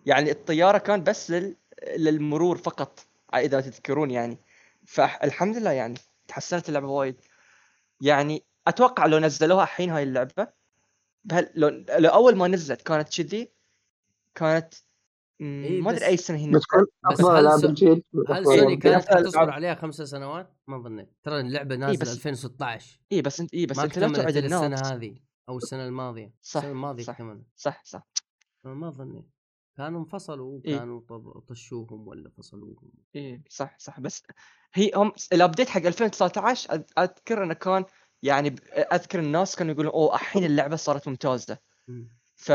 يعني الطيارة كان بس لل... للمرور فقط إذا تذكرون يعني. فالحمد لله يعني تحسنت اللعبة وايد. يعني أتوقع لو نزلوها الحين هاي اللعبة بهال... لو... لو اول ما نزلت كانت كذي كانت ما أدري أي سنة هي بتكون بس افضل هل العاب الجيل هل سوني كانت ألعاب. عليها خمس سنوات؟ ما ظنيت ترى اللعبة نازلة بس- 2016 اي بس انت اي بس ما أنت إلا الناس. السنة هذه أو السنة الماضية. صح، السنة الماضية صح. اكتملت. صح صح. ما ظنيت كانوا انفصلوا إيه. كانوا طب- طشوهم ولا فصلوهم. اي صح صح. بس هي هم ال update حق 2019 أذ- أذكر إنه كان يعني أذكر الناس كانوا يقولون أوه الحين اللعبة صارت ممتازة. مم. ف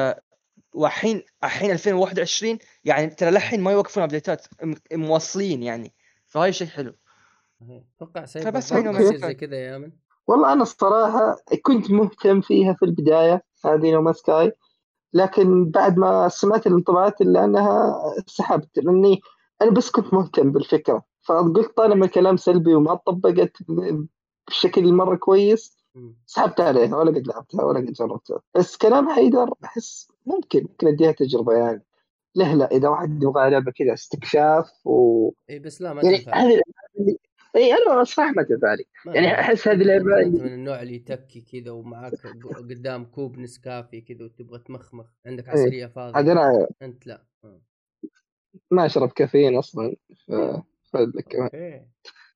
والحين الحين 2021 يعني ترى للحين ما يوقفون update ات م- مواصلين يعني. فهاي شيء حلو. أتوقع فبس. زي كذا يا يامن والله أنا الصراحه كنت مهتم فيها في البداية هذه No Man's Sky. لكن بعد ما سمعت الانطباعات اللي عنها سحبت لأني أنا بس كنت مهتم بالفكرة. فقلت طالما الكلام سلبي وما طبقت بشكل مرة كويس. سحبت عليها ولا قد لعبتها ولا قد جربتها. بس كلام حيدر أحس ممكن ممكن أديها تجربة يعني. له لا إذا واحد يبغى لعبة كذا استكشاف و إي بس لا ما يعني تنفع. هذه إي أنا صراحة ما يعني تنفع. أحس هذه اللعبه من النوع اللي يتكي كذا ومعاك قدام كوب نسكافي كذا وتبغى تمخمخ. عندك. عسليه فاضية. عاد أنا أنت لا. آه. ما أشرب كافيين أصلا ف لك كمان.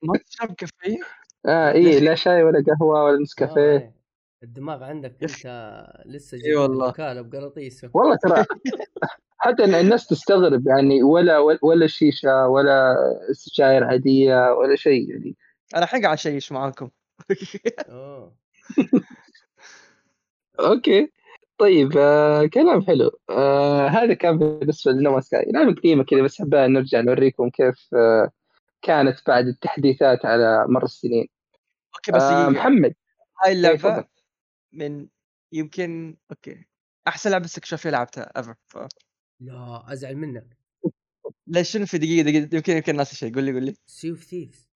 ما تشرب كافيين؟ آه إي لا شاي ولا قهوة ولا آه، نسكافيه. إيه. الدماغ عندك. أنت لسه جديد والله. الوكاله بقراطيسه والله ترى حتى إن الناس تستغرب يعني ولا ولا شيشة ولا سجاير عاديه ولا شيء يعني. أنا قاعد اشيش معاكم. أوكي. طيب آه كلام حلو. آه هذا كان بالنسبة لنا No Man's Sky لعبه قديمه كذا بس حبينا نرجع نوريكم كيف آه كانت بعد التحديثات على مر السنين. okay بس آه محمد. هاي إيه، اللعبه تفضل. من يمكن okay أحسن لعبه استكشافيه لعبتها ايفر ف... لا أزعل منك. ليش شنو في دقيقة دقيقة يمكن يمكن ناسي شيء قول لي قول لي. Sea of Thieves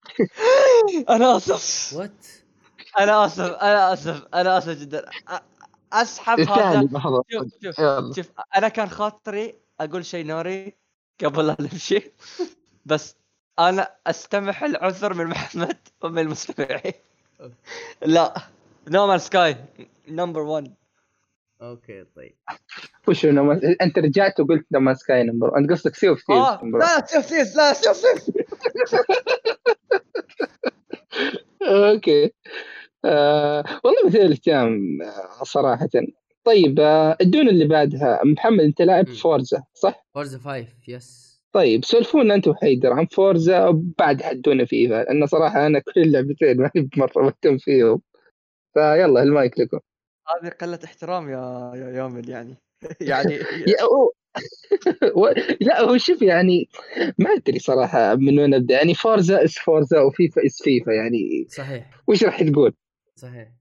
أنا آسف. what أنا آسف أنا آسف أنا آسف جدا. أسحب هذا. شوف شوف شوف أنا كان خاطري أقول شيء ناري قبل لا نمشي. بس أنا أستمح العذر من محمد ومن المستمعين. لا. No Man's Sky number 1 okay طيب. وش No Man's... أنت رجعت وقلت No Man's Sky number أنت قصدك Sea of Thieves لا شوف سيس لا شوف سيس okay آه والله مثير الاهتمام آه، صراحة. طيب آه الدون اللي بعدها محمد أنت لاعب. فورزا صح؟ فورزا 5 yes طيب سولفونا أنت وحيدر عن فورزا وبعدها الدون فيفا لأن صراحة أنا كل اللعبتين ما هي مرة مهتم فيهم. فيلا المايك لكم. هذه قلة احترام يا يا يامن يعني. يعني. لا هو شوف يعني ما أدري صراحة من وين أبدأ. يعني فورزا is فورزا وفيفا is فيفا يعني. صحيح. وش راح تقول؟ صحيح.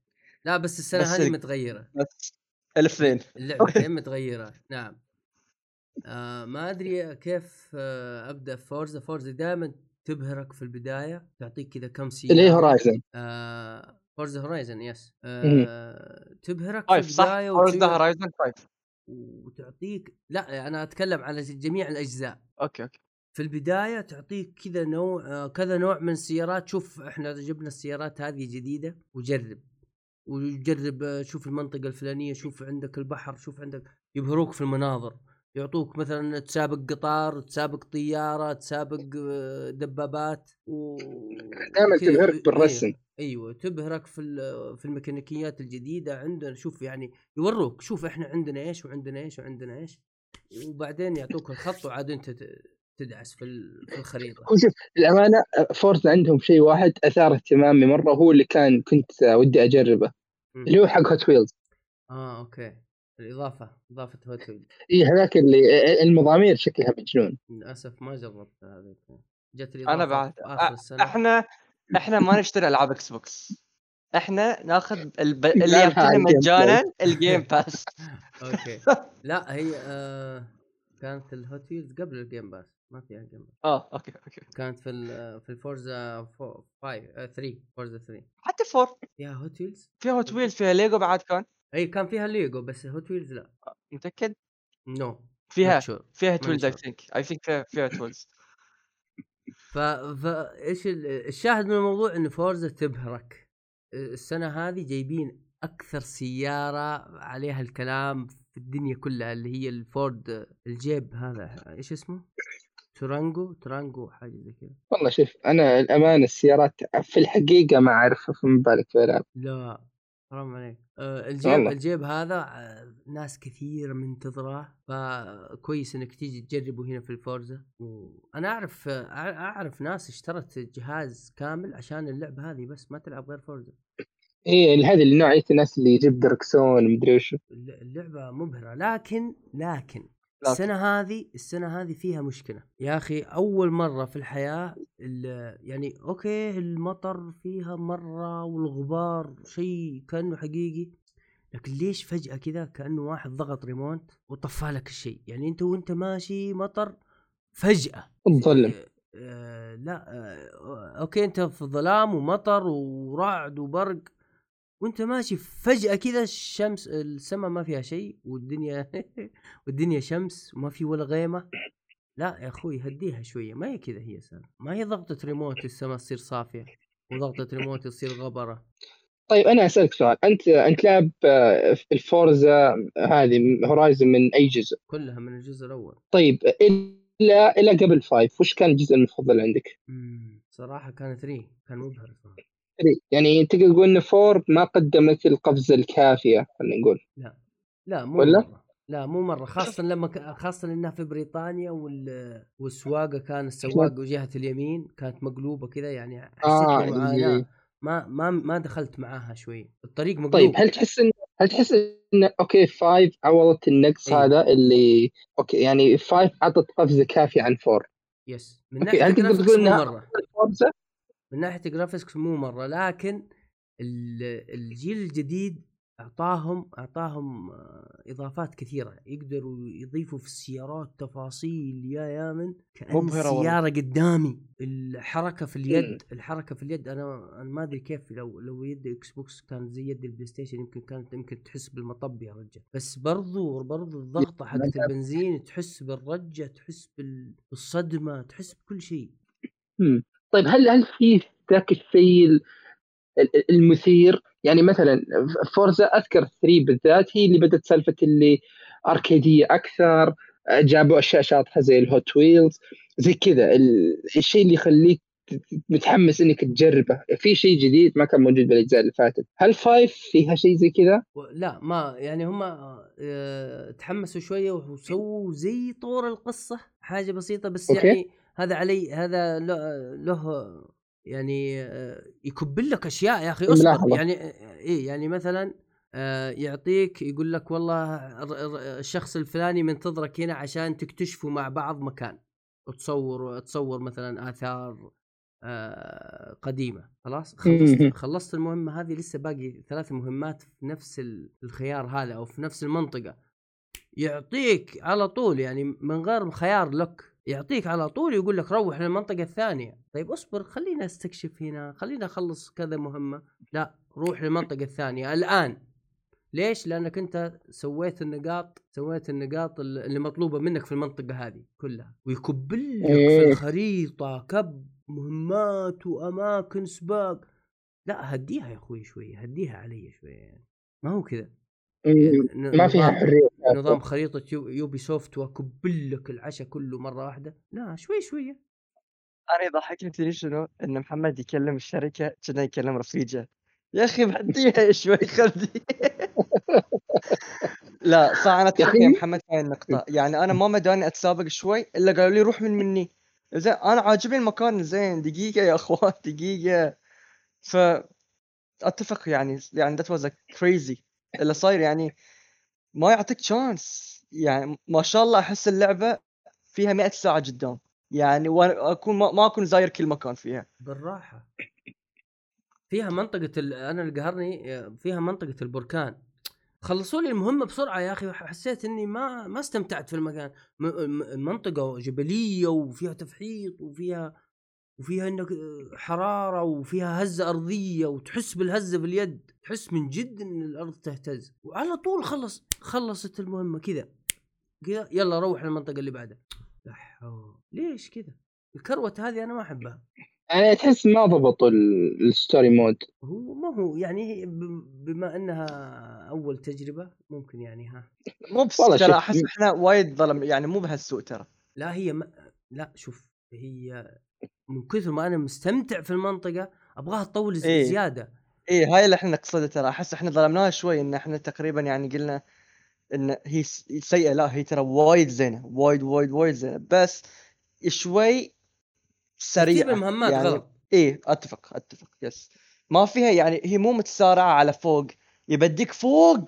لا بس السنة بس هذه متغيرة. بس الاثنين. اللعبتين متغيرة. نعم. آه ما أدري كيف آه أبدأ في فورزا. فورزا دائما تبهرك في البداية تعطيك كذا كم اللي هي Horizon آه فورزا Horizon yes تبهرك في البداية وتصير- Horizon Five وتعطيك لا أنا أتكلم على جميع الأجزاء. okay okay. في البداية تعطيك كذا نوع آه، كذا نوع من السيارات. شوف إحنا جبنا السيارات هذه جديدة وجرب. وجرب آه، شوف المنطقة الفلانية شوف عندك البحر شوف عندك يبهروك في المناظر. يعطوك مثلا تسابق قطار تسابق طيارة تسابق آه، دبابات و دائما تبهرك بالرسم. أيوه, أيوة تبهرك في في الميكانيكيات الجديدة. عندنا شوف يعني يوروك شوف إحنا عندنا إيش وعندنا إيش وعندنا إيش. وبعدين يعطوك الخط وعاد أنت تدعس في ال- في الخريطة. شوف الامانه فورزا عندهم شيء واحد آثار اهتمامي مرة هو اللي كان كنت ودي أجربه. اللي هو حق Hot Wheels آه okay. الإضافة إضافة Hot Wheels اي هذاك اللي المضامير شكلها مجنون للأسف ما جربت هذا جت أنا الاضافه بعد في آخر السنة. إحنا إحنا ما نشتري ألعاب Xbox. إحنا ناخذ الب... اللي يعطينا مجانا ال Game Pass okay. لا هي آه كانت ال Hot Wheels قبل ال Game Pass ما فيها Game Pass آه okay okay. كانت في ال- في الفورزا 5 3 فورزا 3 حتى four. فيها Hot Wheels فيها Hot Wheels فيها ليجو بعد كان. أي كان فيها ليجو بس Hot Wheels لأ. متأكد؟ no فيها sure. فيها Hot Wheels اي. think I think فيها فيها Hot Wheels ف فايش ال- الشاهد من الموضوع إن فورزا تبهرك. السنة هذه جايبين أكثر سيارة عليها الكلام في الدنيا كلها اللي هي الفورد الجيب هذا إيش اسمه؟ دورانجو دورانجو حاجة زي كذا. والله شوف أنا الامانه السيارات في الحقيقة ما أعرفها فما بالك في العاب لا. حرام عليك. آه الجيب والله. الجيب هذا آه ناس كثير منتظره فكويس إنك تيجي تجربه هنا في الفورزا وأنا أعرف آه أعرف ناس اشترت جهاز كامل عشان اللعبة هذه بس ما تلعب غير فورزا اي هذه اللي نوعيه الناس اللي يجيب دركسون مدري وش الل- اللعبة مبهرة. لكن لكن لكن. السنة هذه السنة هذه فيها مشكلة. يا أخي أول مرة في الحياة ال- يعني okay المطر فيها مرة والغبار شيء كأنه حقيقي لكن ليش فجأة كذا كأنه واحد ضغط ريموت وطفى لك الشيء؟ يعني أنت وأنت ماشي مطر فجأة. تظلم. آه، آه، لا آه، okay أنت في ظلام ومطر ورعد وبرق. وانت ماشي فجأة كذا الشمس السماء ما فيها شيء والدنيا والدنيا شمس وما في ولا غيمة لا يا أخوي هديها شوية ما هي كذا هي سنة ما هي ضغطة ريموت السماء تصير صافية وضغطة ريموت تصير غبرة طيب أنا أسألك سؤال أنت أنت لاعب آه، الفورزا هذه Horizon من أي جزء؟ كلها من الجزء الأول طيب الا إلى قبل Five وش كان الجزء المفضل عندك؟ مم. صراحة كان 3 كان مبهر صراحة يعني تقدر تقول إن Four ما قدمت القفزة الكافية خلينا نقول. لا. مو ولا؟ مرة. لا مو مرة. خاصة لما ك... خاصة إنها في بريطانيا وال... والسواقة كان السواق جهه اليمين كانت مقلوبة كذا يعني حسيت آه، بمعاناه اللي- ما ما ما دخلت معاها شوي. الطريق مقلوب. طيب هل تحس إن هل تحس إن أوكي five عوضت النقص إيه. هذا اللي أوكي يعني five عطت قفزة كافية عن فور يس من أوكي، ناحية هل تقدر تقول فورزا من ناحية ال graphics مو مرة لكن ال- الجيل الجديد اعطاهم أعطاهم آه، إضافات كثيرة يقدروا يضيفوا في السيارات تفاصيل يا يامن كأن والله. السياره قدامي الحركة في اليد مم. الحركة في اليد أنا أنا ما أدري كيف لو لو يد إكس بوكس كانت زي يد البلاي ستيشن يمكن كانت يمكن تحس بالمطب يا رجال بس برضو برضو الضغطة حقت البنزين تحس بالرجة تحس بال- بالصدمة تحس بكل شيء. طيب هل هل في ذاك الشيء ال- ال- المثير؟ يعني مثلا فورزا أذكر 3 بالذات هي اللي بدأت سالفة اللي أركيدية أكثر جابوا أشياء شاطحة زي الهوت ويلز زي كذا. ال- الشيء اللي يخليك متحمس إنك تجربه. في شيء جديد ما كان موجود بالأجزاء اللي فاتت. هل five فيها شيء زي كذا؟ لا ما يعني هم آه، تحمسوا شوية وسووا زي طور القصة حاجة بسيطة بس أوكي. يعني هذا علي هذا له, يعني آه، يكبل لك أشياء يا أخي اصبر. يعني آه، إيه يعني مثلا آه، يعطيك يقول لك والله الشخص الفلاني منتظرك هنا عشان تكتشفوا مع بعض مكان. وتصور تصور مثلا آثار قديمة. خلاص؟ خلصت مم. خلصت المهمة هذه لسه باقي ثلاث مهمات في نفس ال- الخيار هذا أو في نفس المنطقة. يعطيك على طول يعني من غير خيار لك. يعطيك على طول يقول لك روح للمنطقة الثانية. طيب اصبر خلينا استكشف هنا خلينا أخلص كذا مهمة. لا روح للمنطقة الثانية. الآن. ليش؟ لأنك أنت سويت النقاط سويت النقاط ال- اللي مطلوبة منك في المنطقة هذه كلها. ويكبل لك في إيه. الخريطة كب مهمات وأماكن سباق. لا هديها يا أخوي شوي هديها علي شوي. يعني ما هو كذا. مم. ما فيها حرية. نظام خريطة يو- يوبي سوفت وأكبل لك العشاء كله مرة واحدة. لا شوي شوية. أنا يضحكني تدري شنو؟ إن محمد يكلم الشركة كأنه يكلم رفيجه. يا أخي بعديها شوي خلدي. لا صح أنا. يا محمد في هاي النقطة يعني أنا ما مداني أتسابق شوي إلا قالوا لي روح من مني. زين أنا عاجبني المكان. زين دقيقة يا أخوان دقيقة. ف أتفق يعني يعني ذات واز كريزي اللي صاير يعني ما يعطيك شانس يعني ما شاء الله أحس اللعبة فيها 100 ساعة قدام. يعني وأنا أكون ما, أكون زاير كل مكان فيها. بالراحة. فيها منطقة ال... أنا اللي قهرني فيها منطقة البركان. خلصوا لي المهمة بسرعة يا أخي حسيت إني ما ما استمتعت في المكان. منطقه جبلية وفيها تفحيط وفيها وفيها إنك حرارة وفيها هزة أرضية وتحس بالهزة في اليد تحس من جد إن الأرض تهتز. وعلى طول خلص خلصت المهمة كذا كذا يلا روح للمنطقة اللي بعدها. لا حول. ليش كذا؟ الكروت هذه أنا ما أحبها. يعني تحس ما ضبطوا ال- ال story mode هو ما هو يعني بما إنها أول تجربة ممكن يعني ها. مو بس والله ترى أحس إحنا وايد ظلم يعني مو بهالسوء ترى. لا هي ما لا شوف هي من كثر ما أنا مستمتع في المنطقة أبغاها تطول إيه. زيادة. إيه هاي اللي إحنا نقصدها ترى. أحس إحنا ظلمناها شوي إن إحنا تقريبا يعني قلنا إن هي س- سيئة. لا هي ترى وايد زينة. وايد وايد وايد زينة. بس شوي سريعة المهمات يعني غلط. إيه أتفق أتفق. يس ما فيها يعني هي مو متسارعة على فوق. يبديك فوق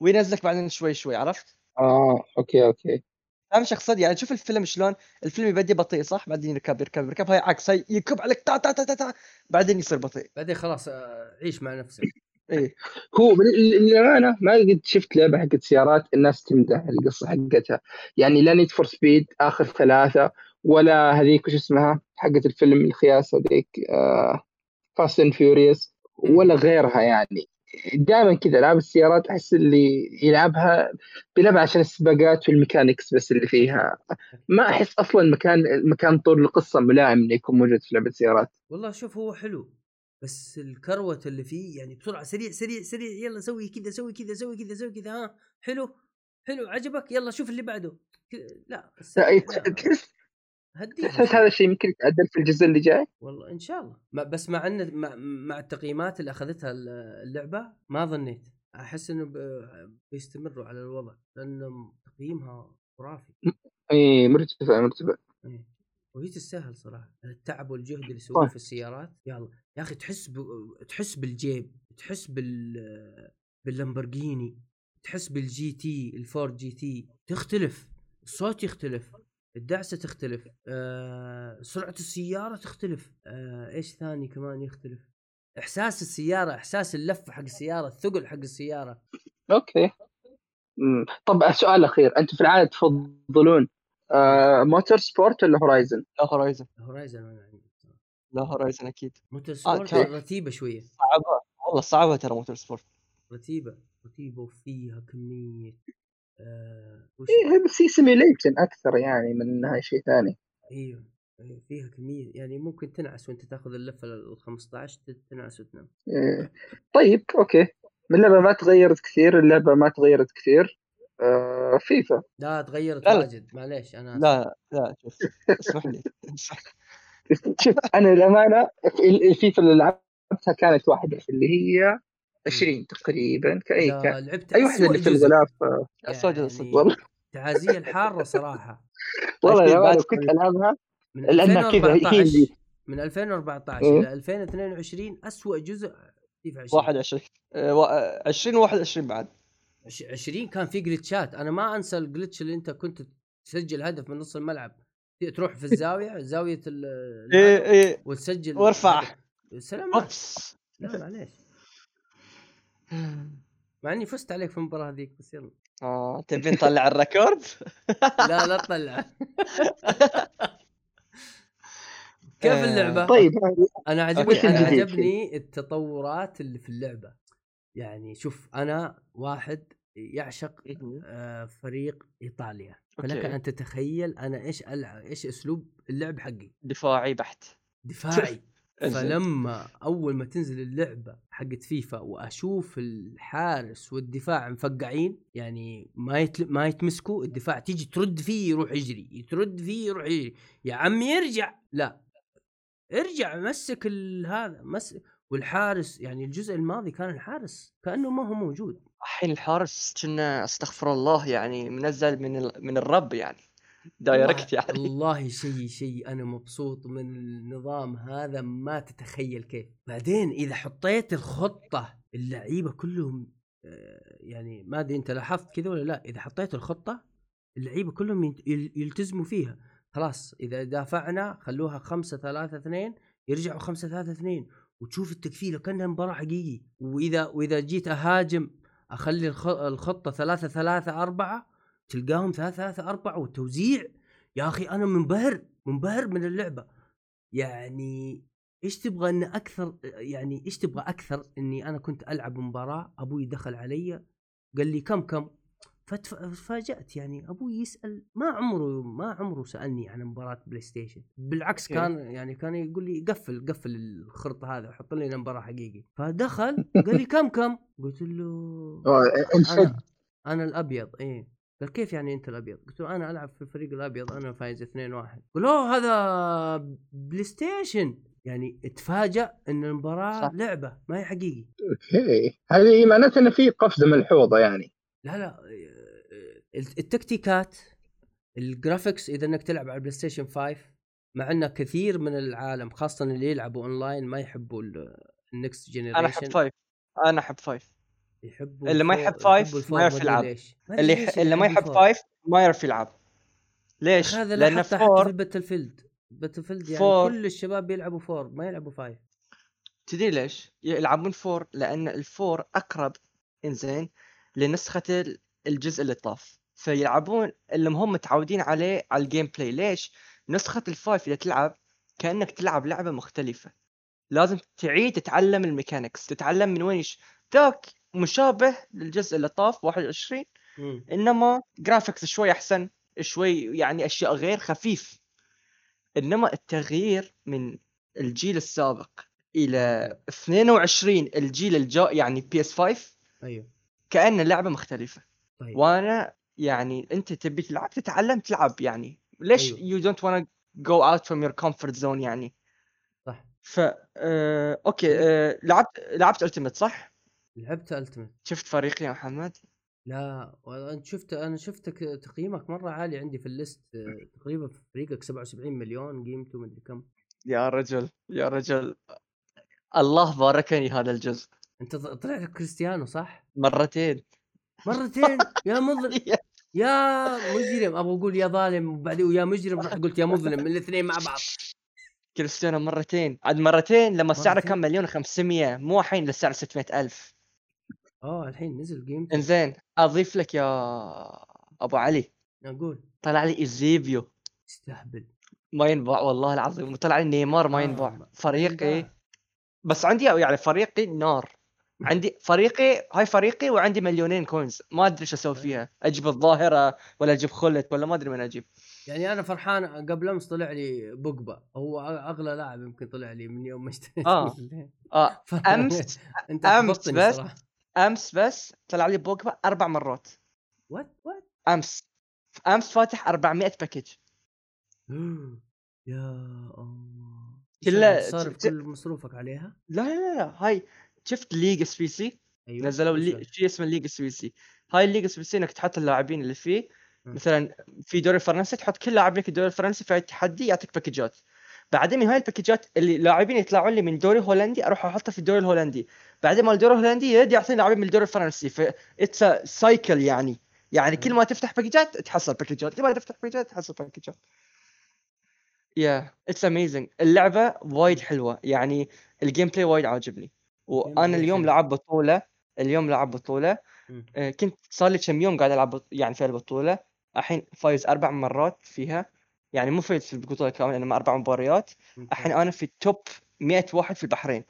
وينزلك بعدين شوي شوي. عرفت؟ آه أوكي أوكي. فاهم شو اقصد يعني شوف الفيلم شلون الفيلم يبدي بطيء صح؟ بعدين يركب يركب يركب هاي عكس هاي يكب عليك تا تا تا تا, تا بعدين يصير بطيء. بعدين خلاص آه، عيش مع نفسك. إيه. هو للامانه ما قد شفت لعبة حقت سيارات الناس تمدح القصة حقتها. يعني لا نيد فور سبيد آخر ثلاثة ولا هذيك وش اسمها؟ حقت الفيلم الخياس هذيك فاست and فيوريوس ولا غيرها يعني. دائما كذا ألعاب السيارات أحس اللي يلعبها بيلعبها عشان السباقات وال mechanics بس اللي فيها. ما أحس أصلا مكان مكان طول القصة ملائم إنه يكون موجود في لعبة سيارات. والله شوف هو حلو بس الكروت اللي فيه يعني بسرعة سريع سريع سريع يلا سوي كذا سوي كذا سوي كذا سوي كذا ها حلو حلو عجبك يلا شوف اللي بعده. لا. تحس هديها تحس. هذا الشيء يمكن يتعدل في الجزء اللي جاي؟ والله إن شاء الله. ما- بس مع إن مع, مع التقييمات اللي أخذتها ال- اللعبة ما ظنيت. أحس إنه ب- بيستمروا على الوضع لأن تقييمها خرافي. إي مرتفع مرتفع. إيه. وهي تستاهل صراحة. التعب والجهد اللي يسووه طيب. في السيارات. يلا. يا أخي تحس ب... تحس بالجيب تحس بال باللامبرجيني تحس بالجي تي الفورد جي تي. تختلف. الصوت يختلف. الدعسة تختلف آه... سرعة السيارة تختلف آه... إيش ثاني كمان يختلف؟ إحساس السيارة إحساس اللفة حق السيارة الثقل حق السيارة. أوكي. مم. طب سؤال اخير أنتم في العاده تفضلون آه موتور سبورت ولا هورايزن؟ لا هورايزن. هورايزن أنا عندي لا هورايزن أكيد. موتور آه، سبورت ترى- رتيبة شوية. صعبة والله صعبة ترى موتور سبورت. رتيبة رتيبة وفيها كمية آه إيه بس هي simulation أكثر يعني من إنها شيء ثاني أيوه أيوة، فيها كمية يعني ممكن تنعس وأنت تاخذ اللفة ال 15 تنعس وتنام إيه. طيب أوكي اللعبة ما تغيرت كثير اللعبة ما تغيرت كثير آه فيفا لا تغيرت. واجد معليش أنا. لا لا شوف اسمح لي شوف أنا للأمانة في- الفيفا اللي لعبتها كانت واحدة اللي هي 20 تقريبا كأي كان لعبت أي واحدة اللي في. الغلاف يعني صدق. والله. تعازية الحارة صراحة. والله بعد كنت. ألعبها من لأنها كذا، هي 2014 اللي- من 2014 إيه. إلى 2022 اسوء جزء فيفا 20 21 آه، وا- 20 و21 بعد. عش- 20 كان في جلتشات أنا ما أنسى الجلتش اللي أنت كنت تسجل هدف من نص الملعب. تروح في الزاوية زاوية ال إيه إيه. وتسجل وارفع. سلام أوبس. لا معليش. مع إني فزت عليك في المباراة هذيك بس يلا آه تبي نطلع الريكورد؟ لا لا تطلع كيف آه، اللعبه؟ طيب أنا عجبني. أنا. عجبني التطورات اللي في اللعبة يعني شوف أنا واحد يعشق آه، فريق إيطاليا فلك. أن تتخيل أنا إيش العب إيش أسلوب اللعب حقي دفاعي بحت دفاعي. فلما أول ما تنزل اللعبة حقت فيفا وأشوف الحارس والدفاع مفقعين يعني ما يتل... ما يتمسكوا الدفاع تيجي ترد فيه يروح يجري ترد فيه يروح يجري. يا عمي ارجع. لا. ارجع مسك ال- هذا مس والحارس يعني الجزء الماضي كان الحارس كأنه ما هو موجود. الحين الحارس كنا أستغفر الله يعني منزل من ال... من الرب يعني. دايركت يعني. والله شيء شيء. أنا مبسوط من النظام هذا ما تتخيل كيف. بعدين إذا حطيت الخطة اللعيبة كلهم آه، يعني ما أدري أنت لاحظت كذا ولا لا. إذا حطيت الخطة اللعيبة كلهم يلتزموا فيها. خلاص إذا دافعنا خلوها خمسة ثلاثة اثنين يرجعوا خمسة ثلاثة اثنين. وتشوف التكفيلة كأنها مباراة حقيقي وإذا وإذا جيت أهاجم أخلي الخ- الخطة ثلاثة ثلاثة أربعة تلقاهم ثلاثة ثلاثة أربعة والتوزيع يا أخي أنا منبهر منبهر من اللعبة. يعني إيش تبغى ان أكثر؟ يعني إيش تبغى أكثر؟ إني أنا كنت ألعب مباراة أبوي دخل علي قال لي كم كم؟ فتفاجات يعني أبوي يسأل ما عمره ما عمره سألني عن مباراة بلاي ستيشن بالعكس. كان يعني كان يقول لي قفل قفل الخرط هذا وحط لي مباراة حقيقي. فدخل قال لي كم كم؟ قلت له آه، أنا أنا الأبيض إيه. قال كيف يعني أنت الأبيض؟ قلت له أنا ألعب في الفريق الأبيض أنا فايز 2 1 قال أوه هذا بلاي ستيشن يعني اتفاجأ إن المباراة صح. لعبة ما هي حقيقي. أوكي. هذه معناته إنه في قفزة ملحوظه يعني. لا لا التكتيكات ال graphics إذا إنك تلعب على البلاي ستيشن 5 مع ان كثير من العالم خاصة اللي يلعبوا أونلاين ما يحبوا ال next أنا أحب generation five. أنا أحب five. يحبوا اللي ما يحب five ما يعرف يلعب. اللي. اللي ما يحب. five ما يعرف يلعب ليش؟ هذا لأن حتى في four الباتل فيلد باتل فيلد يعني four. كل الشباب بيلعبوا four ما يلعبوا five تدري ليش؟ يلعبون four لأن ال four أقرب انزين لنسخة ال- الجزء اللي طاف فيلعبون اللي هم متعودين عليه على ال gameplay ليش؟ نسخة ال five إذا تلعب كأنك تلعب لعبة مختلفة لازم تعيد تتعلم ال mechanics تتعلم من وين. ذاك مشابه للجزء اللي طاف 21 إنما graphics شوي أحسن شوي يعني أشياء غير خفيف. إنما التغيير من الجيل السابق إلى 22 الجيل الجاي يعني PS 5 أيوه. كأنه لعبة مختلفة. طيب. وأنا يعني أنت تبي تلعب تتعلم تلعب يعني. ليش. you don't wanna go out from your comfort zone يعني؟ صح. ف آه، okay آه، لعبت لعبت ultimate صح؟ لعبت ultimate شفت فريقي يا محمد؟ لا انت شفت أنا شفتك تقييمك مرة عالي عندي في ال list تقريبا في فريقك 77 مليون قيمته مدري كم. يا رجل يا رجل. الله باركني هذا الجزء. أنت طلع لك كريستيانو صح؟ مرتين. مرتين؟ يا مظلم. يا. مجرم أبغى أقول يا ظالم وبعدين ويا مجرم رحت قلت يا مظلم من الاثنين مع بعض. كريستيانو مرتين. عاد مرتين لما سعره؟ كان مليون و500 مو الحين للسعر 600 ألف. آه الحين نزل قيمته انزين أضيف لك يا أبو علي. أقول طلع لي إيزيبيو. استهبل ما ينباع والله العظيم. وطلع لي نيمار ما آه، ينباع ما- فريقي. بس عندي يعني فريقي نار. عندي فريقي هاي فريقي وعندي مليونين coins ما أدري إيش أسوي فيها. أجيب الظاهرة ولا أجيب خلت ولا ما أدري من أجيب. يعني أنا فرحان قبل أمس طلع لي بوجبا. هو أغلى لاعب يمكن طلع لي من يوم ما اشتريت آه. آه. أمس أنت أحبطتني بس. صراحة. أمس بس طلع لي بوجبا أربع مرات. what what أمس. أمس فاتح 400 package يا الله. كلها- صارف ت- كل مصروفك عليها؟ لا لا لا. هاي شفت league SBC أيوه. نزلوا لي... شيء اسمه league SBC هاي ال league SBC إنك تحط اللاعبين اللي فيه. م. مثلا في الدوري الفرنسي تحط كل لاعبين في الدوري الفرنسي في تحدي يعطيك package ات بعدين من هاي ال package ات اللي لاعبين يطلعون لي من الدوري الهولندي أروح أحطها في الدوري الهولندي. بعدين مال الدوري الهولندي يرد يعطيني لاعبين من الدوري الفرنسي. ف it's cycle يعني. يعني كل ما تفتح باكجات تحصل باكجات كل ما تفتح باكجات تحصل باكجات yeah it's amazing اللعبة وايد حلوة. يعني ال gameplay وايد عاجبني. وأنا اليوم. لعب بطولة. اليوم لعب بطولة. آه، كنت صار لي كم يوم قاعد ألعب يعني في البطولة. الحين فايز أربع مرات فيها. يعني مو فايز في البطولة كاملة إنما أربع مباريات. الحين أنا في ال top 100 واحد في البحرين.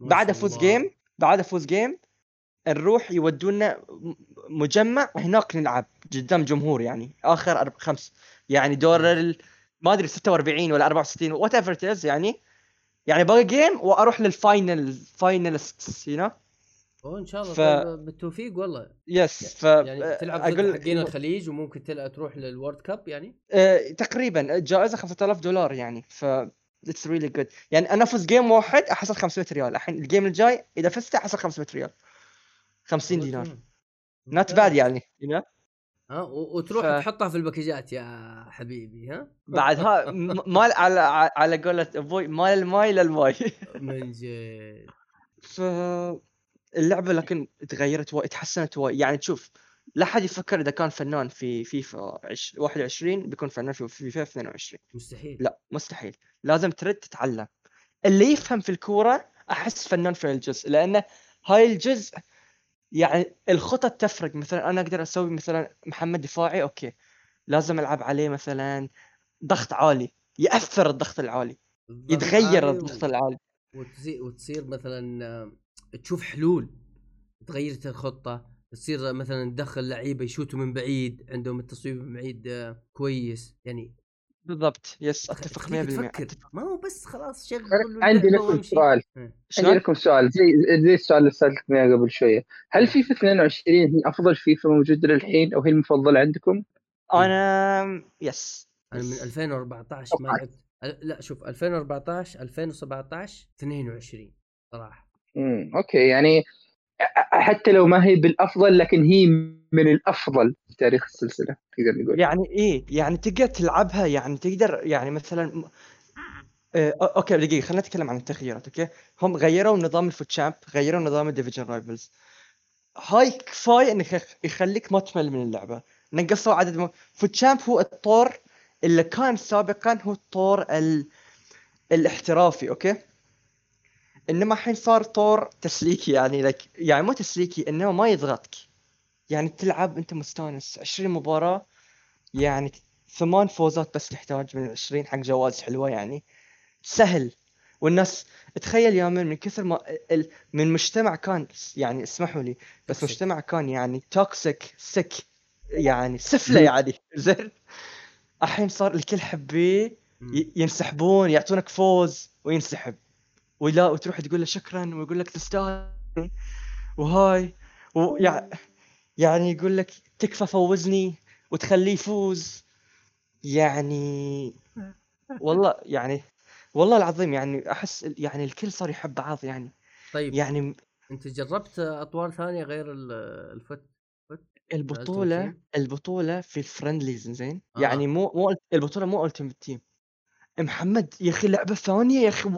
بعد الله. game بعد افوز game نروح يودونا مجمع هناك نلعب قدام جمهور يعني آخر أرب... خمس يعني دور ال... ما أدري 46 ولا 64 whatever يعني يعني باقي game وأروح لل final finalist you know أوه إن شاء الله. ف- طيب بالتوفيق والله. yes ف يعني تلعب ضد أقول حقين الخليج وممكن تلقى تروح لل World Cup يعني؟ آه، تقريبا الجائزه 5000 دولار يعني ف it's really good يعني أنا أفوز game واحد أحصل 500 ريال. الحين ال game الجاي إذا فزت أحصل 500 ريال. 50 دينار. not bad يعني you know? ها وتروح ف- تحطها في ال package ات يا حبيبي ها؟ بعدها مال على على قولة أبوي مال الماي للماي. من جد. ف اللعبة لكن تغيرت وايد تحسنت وايد. يعني تشوف لا حد يفكر إذا كان فنان في فيفا عش- 21 بيكون فنان في فيفا 22 مستحيل. لا مستحيل. لازم ترد تتعلم. اللي يفهم في الكورة أحس فنان في الجزء لأنه هاي الجزء يعني الخطط تفرق. مثلا أنا أقدر أسوي مثلا محمد دفاعي أوكي. لازم ألعب عليه مثلا ضغط عالي. يأثر الضغط العالي. يتغير الضغط العالي. وتصير وتصير مثلا تشوف حلول. تغير الخطة. تصير مثلا تدخل لعيبة يشوتوا من بعيد عندهم التصويب من بعيد آه، كويس. يعني بالضبط. yes أتفق 100% تخليك تفكر. أتفق. ما هو بس خلاص شغل عندي لكم. سؤال إيه. عندي؟ لكم سؤال زي زي السؤال اللي سالتك اياه قبل شوية. هل فيفا 22 هي أفضل فيفا موجودة للحين أو هي المفضلة عندكم؟ أنا yes أنا من 2014 ما لعبت. لا شوف 2014 2017 22 صراحة. إمم okay. يعني حتى لو ما هي بالأفضل لكن هي من الأفضل في تاريخ السلسلة تقدر نقول يعني إيه؟ يعني تقدر تلعبها؟ يعني تقدر يعني مثلا آه، okay دقيقة خلينا نتكلم عن التغييرات okay؟ هم غيروا نظام ال FUT Champ غيروا نظام ال Division Rivals. هاي كفاية انك يخ- يخليك ما تمل من اللعبة. نقصوا عدد م... FUT Champ هو الطور اللي كان سابقا هو الطور ال... الاحترافي okay؟ إنما الحين صار طور تسليكي يعني لك يعني مو تسليكي انه ما يضغطك. يعني تلعب أنت مستانس. 20 مباراة يعني ثمان فوزات بس تحتاج من 20 حق جوائز حلوة يعني. سهل. والناس تخيل يا من من كثر ما ال- من مجتمع كان يعني اسمحوا لي بس. مجتمع كان يعني toxic sick يعني سفلة يعني. زين؟ الحين صار الكل حبيه ينسحبون يعطونك فوز وينسحب. ولا وتروح تقول له شكرا ويقول لك تستاهل وهاي ويع... يعني يقول لك تكفى فوزني وتخليه يفوز. يعني والله يعني والله العظيم يعني أحس يعني الكل صار يحب بعض يعني. طيب. يعني أنت جربت أطوار ثانية غير ال- الفت البطولة Team؟ البطولة في الفرندليز زين. آه. يعني مو مو البطولة مو التيمت تيم. محمد يا أخي لعبة ثانية يا أخي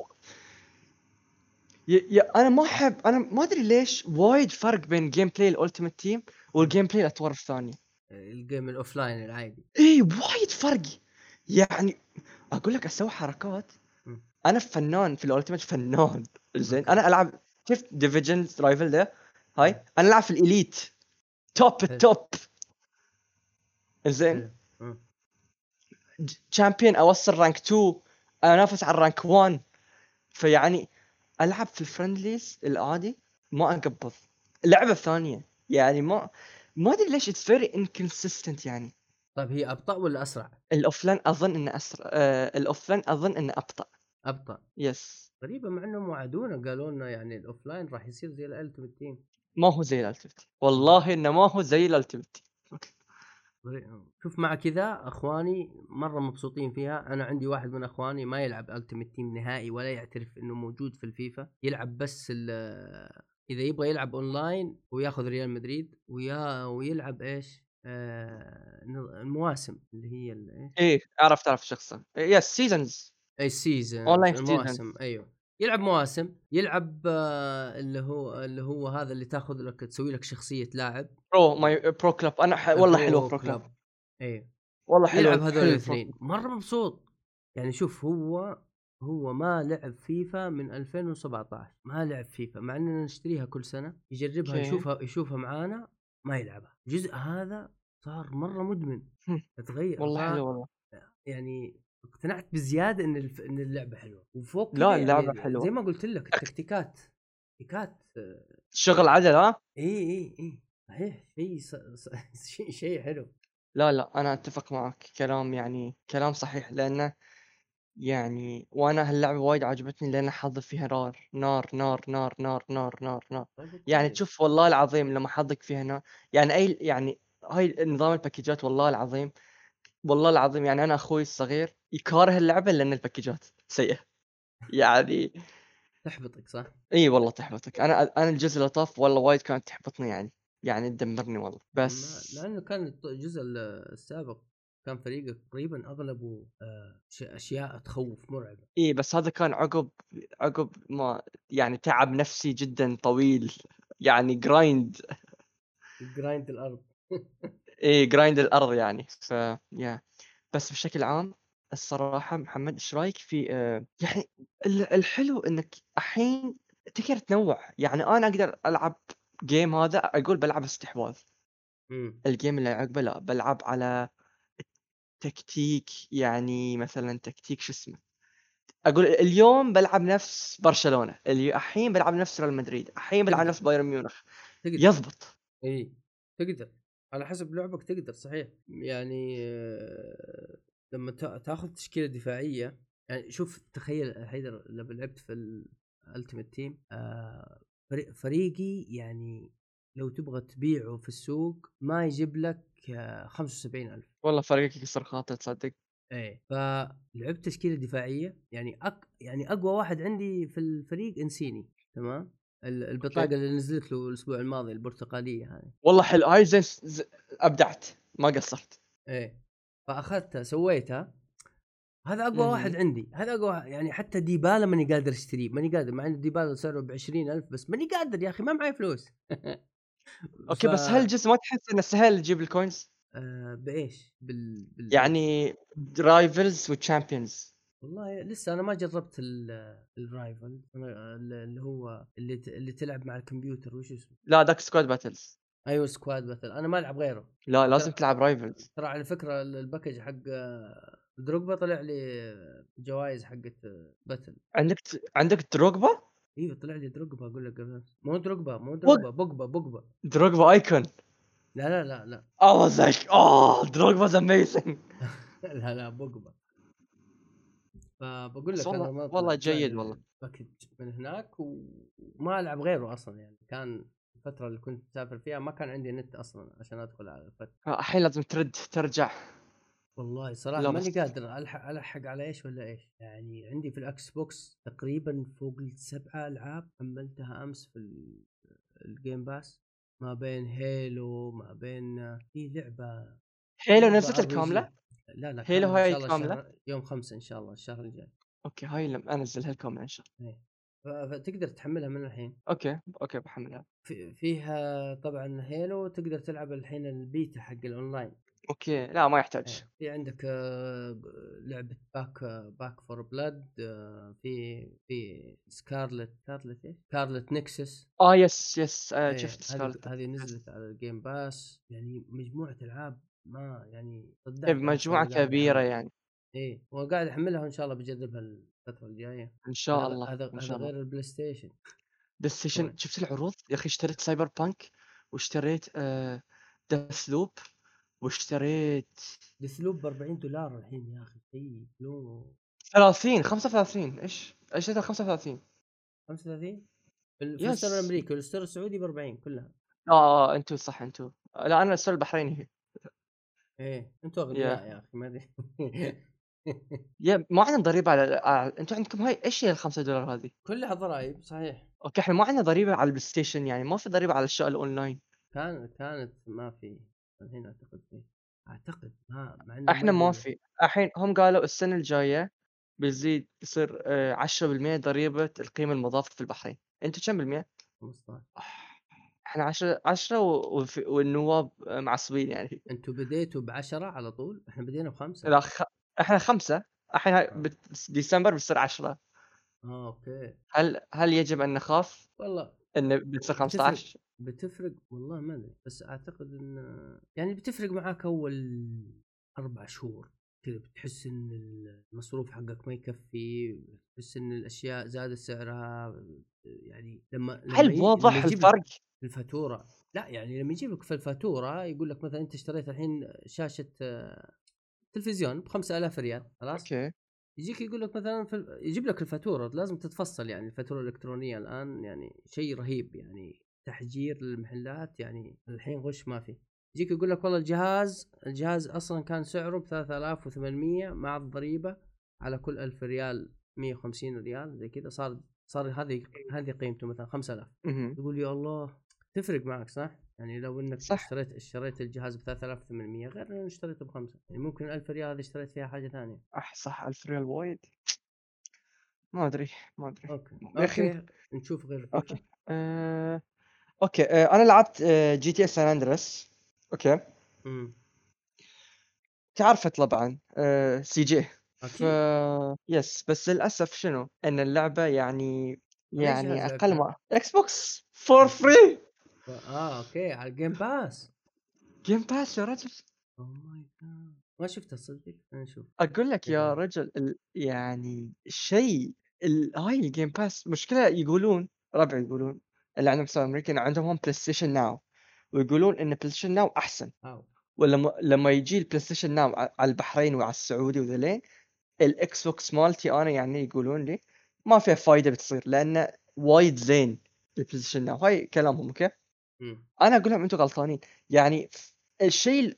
يا, يا أنا ما أحب أنا ما أدري ليش وايد فرق بين gameplay ال Ultimate Team وال gameplay الأطوار الثانية. الجيم ال offline العادي. اي وايد فرق. يعني أقول لك أسوي حركات. أنا فنان في ال Ultimate فنان. زين. أنا ألعب شفت Division Rivals ده؟ هاي؟ أنا ألعب في ال Elite. top. ال top زين. Champions أوصل rank 2 أنافس على ال rank 1 فيعني ألعب في ال friendlies العادي ما أقبض. اللعبة الثانية. يعني ما ما أدري ليش it's very inconsistent يعني. طيب هي أبطأ ولا أسرع؟ ال offline أظن إنه أسرع. آه ال offline أظن إنه أبطأ. أبطأ. yes غريبة مع إنهم وعدونا قالوا لنا يعني ال offline راح يصير زي ال Ultimate Team. ما هو زي ال Ultimate والله إنه ما هو زي ال Ultimate شوف مع كذا أخواني مرة مبسوطين فيها. أنا عندي واحد من أخواني ما يلعب Ultimate Team نهائي ولا يعترف إنه موجود في الفيفا. يلعب بس ال- إذا يبغى يلعب اونلاين وياخذ ريال مدريد ويا ويلعب إيش؟ آه المواسم اللي هي إيه عرفت عرفت شخصا. yes seasons إي ال season online المواسم أيوه. يلعب مواسم يلعب آه اللي هو اللي هو هذا اللي تاخذ لك تسوي لك شخصية لاعب. Pro my Pro Club أنا ح... والله حلو Pro Club. إيه. والله حلو يلعب هذول الاثنين. مرة مبسوط. يعني شوف هو هو ما لعب فيفا من 2017 ما لعب فيفا مع إننا نشتريها كل سنة. يجربها أوكي. يشوفها يشوفها معانا ما يلعبها. الجزء هذا صار مرة مدمن. تغير والله حلو والله. يعني اقتنعت بزيادة إن الف... إن اللعبة حلوة. وفوق لا، يعني اللعبة حلوة. زي ما قلت لك التكتيكات. تكتيكات آه، شغل عدل ها إي إي إي. صحيح. شيء ص... ص... شيء شيء حلو. لا لا أنا أتفق معك. كلام يعني كلام صحيح لأنه يعني وأنا هاللعبة وايد عجبتني لأن حظي فيها نار نار نار نار نار نار نار نار. طيب يعني. تشوف والله العظيم لما حظك فيها نار يعني أي يعني هاي نظام الباكجات والله العظيم والله العظيم يعني أنا أخوي الصغير يكاره اللعبة لأن الباكجات سيئة. يعني تحبطك صح؟ إي والله تحبطك. أنا أنا الجزء اللي طاف والله وايد كانت تحبطني يعني يعني تدمرني والله. بس لأنه كان الجزء ال- السابق كان فريقك تقريبا أغلبه آه، أشياء تخوف مرعبة. إي بس هذا كان عقب عقب ما يعني تعب نفسي جدا طويل. يعني grind grind الأرض. اي grind الأرض يعني. ف يا بس بشكل عام الصراحة محمد إيش رأيك في آه، يعني ال- الحلو إنك الحين تقدر تنوع. يعني أنا أقدر ألعب game هذا أقول بلعب استحواذ. امم ال game اللي عقبه لا بلعب على تكتيك يعني مثلا تكتيك شو اسمه أقول اليوم بلعب نفس برشلونة اليو- الحين بلعب نفس ريال مدريد الحين بلعب تقدر. نفس بايرن ميونخ. تقدر. يضبط. اي تقدر. على حسب لعبك تقدر صحيح. يعني آه، لما تا- تاخذ تشكيلة دفاعية يعني شوف تخيل حيدر لما لعبت في ال Ultimate Team فريقي يعني لو تبغى تبيعه في السوق ما يجيب لك آه، 75000 والله فريقك يكسر خاطر تصدق؟ إيه. فلعبت تشكيلة دفاعية يعني أك... يعني أقوى واحد عندي في الفريق إنسيني تمام؟ البطاقة أوكي. اللي نزلت له الأسبوع الماضي البرتقالية هذه. والله حلو. هاي زين ز- أبدعت. ما قصرت. إيه. فأخذتها سويتها. هذا أقوى. واحد عندي. هذا أقوى. يعني حتى ديبالا ماني قادر أشتريه. ماني قادر. مع إن ديبالا سعره ب ألف بس ماني قادر يا أخي. ما معي فلوس. أوكي بس هل الجزء ما تحس إنه سهل تجيب ال coins آه بإيش؟ بال... بال... يعني Rivals و Champions والله لسه أنا ما جربت ال- ال Rivals اللي هو اللي. اللي تلعب مع الكمبيوتر وش اسمه؟ لا ذاك Squad Battles أيوه Squad مثلا أنا ما ألعب غيره. لا لازم لا. تلعب Rivals ترى على فكرة ال- ال package حق دروجبا طلع لي جوائز حقت Battle عندك عندك دروجبا إيوه طلع لي دروجبا أقول لك قبل. مو دروجبا مو دروجبا بوجبا بوجبا دروجبا icon لا لا لا لا. I was like oh Drogba's amazing. لا لا بوجبا فبقول لك والله- ما والله جيد والله. package من هناك وما ألعب غيره أصلا يعني. كان الفترة اللي كنت مسافر فيها ما كان عندي نت أصلا عشان أدخل على الفترة. الحين لازم ترد ترجع. والله صراحة ماني قادر ألحق ألحق على إيش ولا إيش. يعني عندي في الإكس بوكس تقريبا فوق السبعة ألعاب حملتها أمس في ال- الجيم باس ما بين هيلو ما بين في لعبة هيلو نزلت. الكاملة؟ لا لا هيلو هاي؟ الشهر- يوم خمسة إن شاء الله الشهر الجاي. أوكي هاي لما أنزلها الكاملة إن شاء الله. ف- فتقدر تحملها من الحين. أوكي أوكي بحملها. في فيها طبعا هيلو تقدر تلعب الحين البيتا حق الأونلاين. أوكي لا ما يحتاج. إيه. في عندك آه، لعبة Back Back 4 Blood في في Scarlet Scarlet إيش؟ Scarlet Nexus آه yes yes آه إيه، شفت Scarlet. هذه نزلت على ال Game Pass يعني مجموعة ألعاب ما يعني صدقت أنا مجموعة كبيرة. يعني. إيه وقاعد أحملها وإن شاء الله بجربها الفترة الجاية. إن شاء الله هذا هذا غير البلاي ستيشن. بلاي ستيشن. شفت العروض؟ يا أخي اشتريت سايبر بانك واشتريت آه ديث لوب واشتريت ديث لوب ب 40 دولار الحين يا أخي شيء لو 30 35 إيش؟ اشتريتها 35 35 في. ال store الأمريكي وال store السعودي ب 40 كلها. آه أنتو صح أنتو. لا أنا السؤال البحريني إيه أنتوا اغنياء يا أخي ما أدري. يا ما عندنا ضريبة على آه، انتو عندكم هاي إيش هي ال 5 دولار هذه؟ كلها ضرائب صحيح. أوكي إحنا ما عندنا ضريبة على البلاي ستيشن يعني ما في ضريبة على الاشياء الأونلاين. كان كانت ما في الحين أعتقد في أعتقد ما مع إحنا ما في. الحين هم قالوا السنة الجاية بيزيد يصير آه، 10% ضريبة القيمة المضافة في البحرين. انتو كم بالمية؟ 15 إحنا 10 10 وفي- والنواب آه، معصبين يعني. أنتوا بديتوا ب 10 على طول؟ إحنا بدينا بخمسة. لا خ... إحنا خمسة. الحين هاي آه. بت- ديسمبر بتصير 10 آه أوكي. هل هل يجب أن نخاف والله إن بتصير 15 بتفرق والله ما أدري بس أعتقد إن يعني بتفرق معاك أول أربع شهور كذا بتحس إن المصروف حقك ما يكفي بتحس إن الأشياء زادت سعرها يعني لما لما هل واضح الفرق؟ الفاتورة. لا يعني لما يجيب لك في الفاتورة يقول لك مثلا أنت اشتريت الحين شاشة آه، تلفزيون ب 5000 ريال خلاص؟ أوكي. يجيك يقول لك مثلا في يجيب لك الفاتورة لازم تتفصل يعني الفاتورة الإلكترونية الآن يعني شيء رهيب يعني تحجير للمحلات يعني الحين غش ما في. يجيك يقول لك والله الجهاز الجهاز أصلا كان سعره ب 3800 مع الضريبة على كل 1000 ريال 150 ريال زي كذا صار صار هذه هذه قيمته مثلا 5000 مهم. تقول يا الله تفرق معك صح؟ يعني لو إنك صح. اشتريت اشتريت الجهاز ب 3800 غير إنه اشتريته بخمسة. يعني ممكن 1000 ريال هذه اشتريت فيها حاجة ثانية. أح صح 1000 ريال وايد. ما أدري ما أدري. أوكي. يا أوكي نشوف غير. أوكي. آه... أوكي آه... أنا لعبت آه... جي تي اس سان اندرس أوكي. امم تعرفت طبعا آه... سي جي. ف yes بس للأسف شنو؟ إن اللعبة يعني يعني أقل؟ ما إكس بوكس for free آه okay على الجيم باس جيم باس يا رجل. oh my God ما شفتها صدق أنا نشوف أقول لك يا. رجل ال... يعني شيء ال... هاي الجيم باس مشكلة يقولون ربع يقولون اللي عندهم سوى أمريكا إن عندهم هم بلاي ستيشن ناو ويقولون إن بلاي ستيشن ناو أحسن. أو. ولما لما يجي البلاي ستيشن ناو على البحرين وعلى السعودي وذلين الاكس بوكس مالتي أنا يعني يقولون لي ما فيها فايدة بتصير لأنه وايد زين البلاي ستيشن ناو هاي كلامهم okay؟ مم. أنا أقول لهم أنتم غلطانين يعني الشيء ال-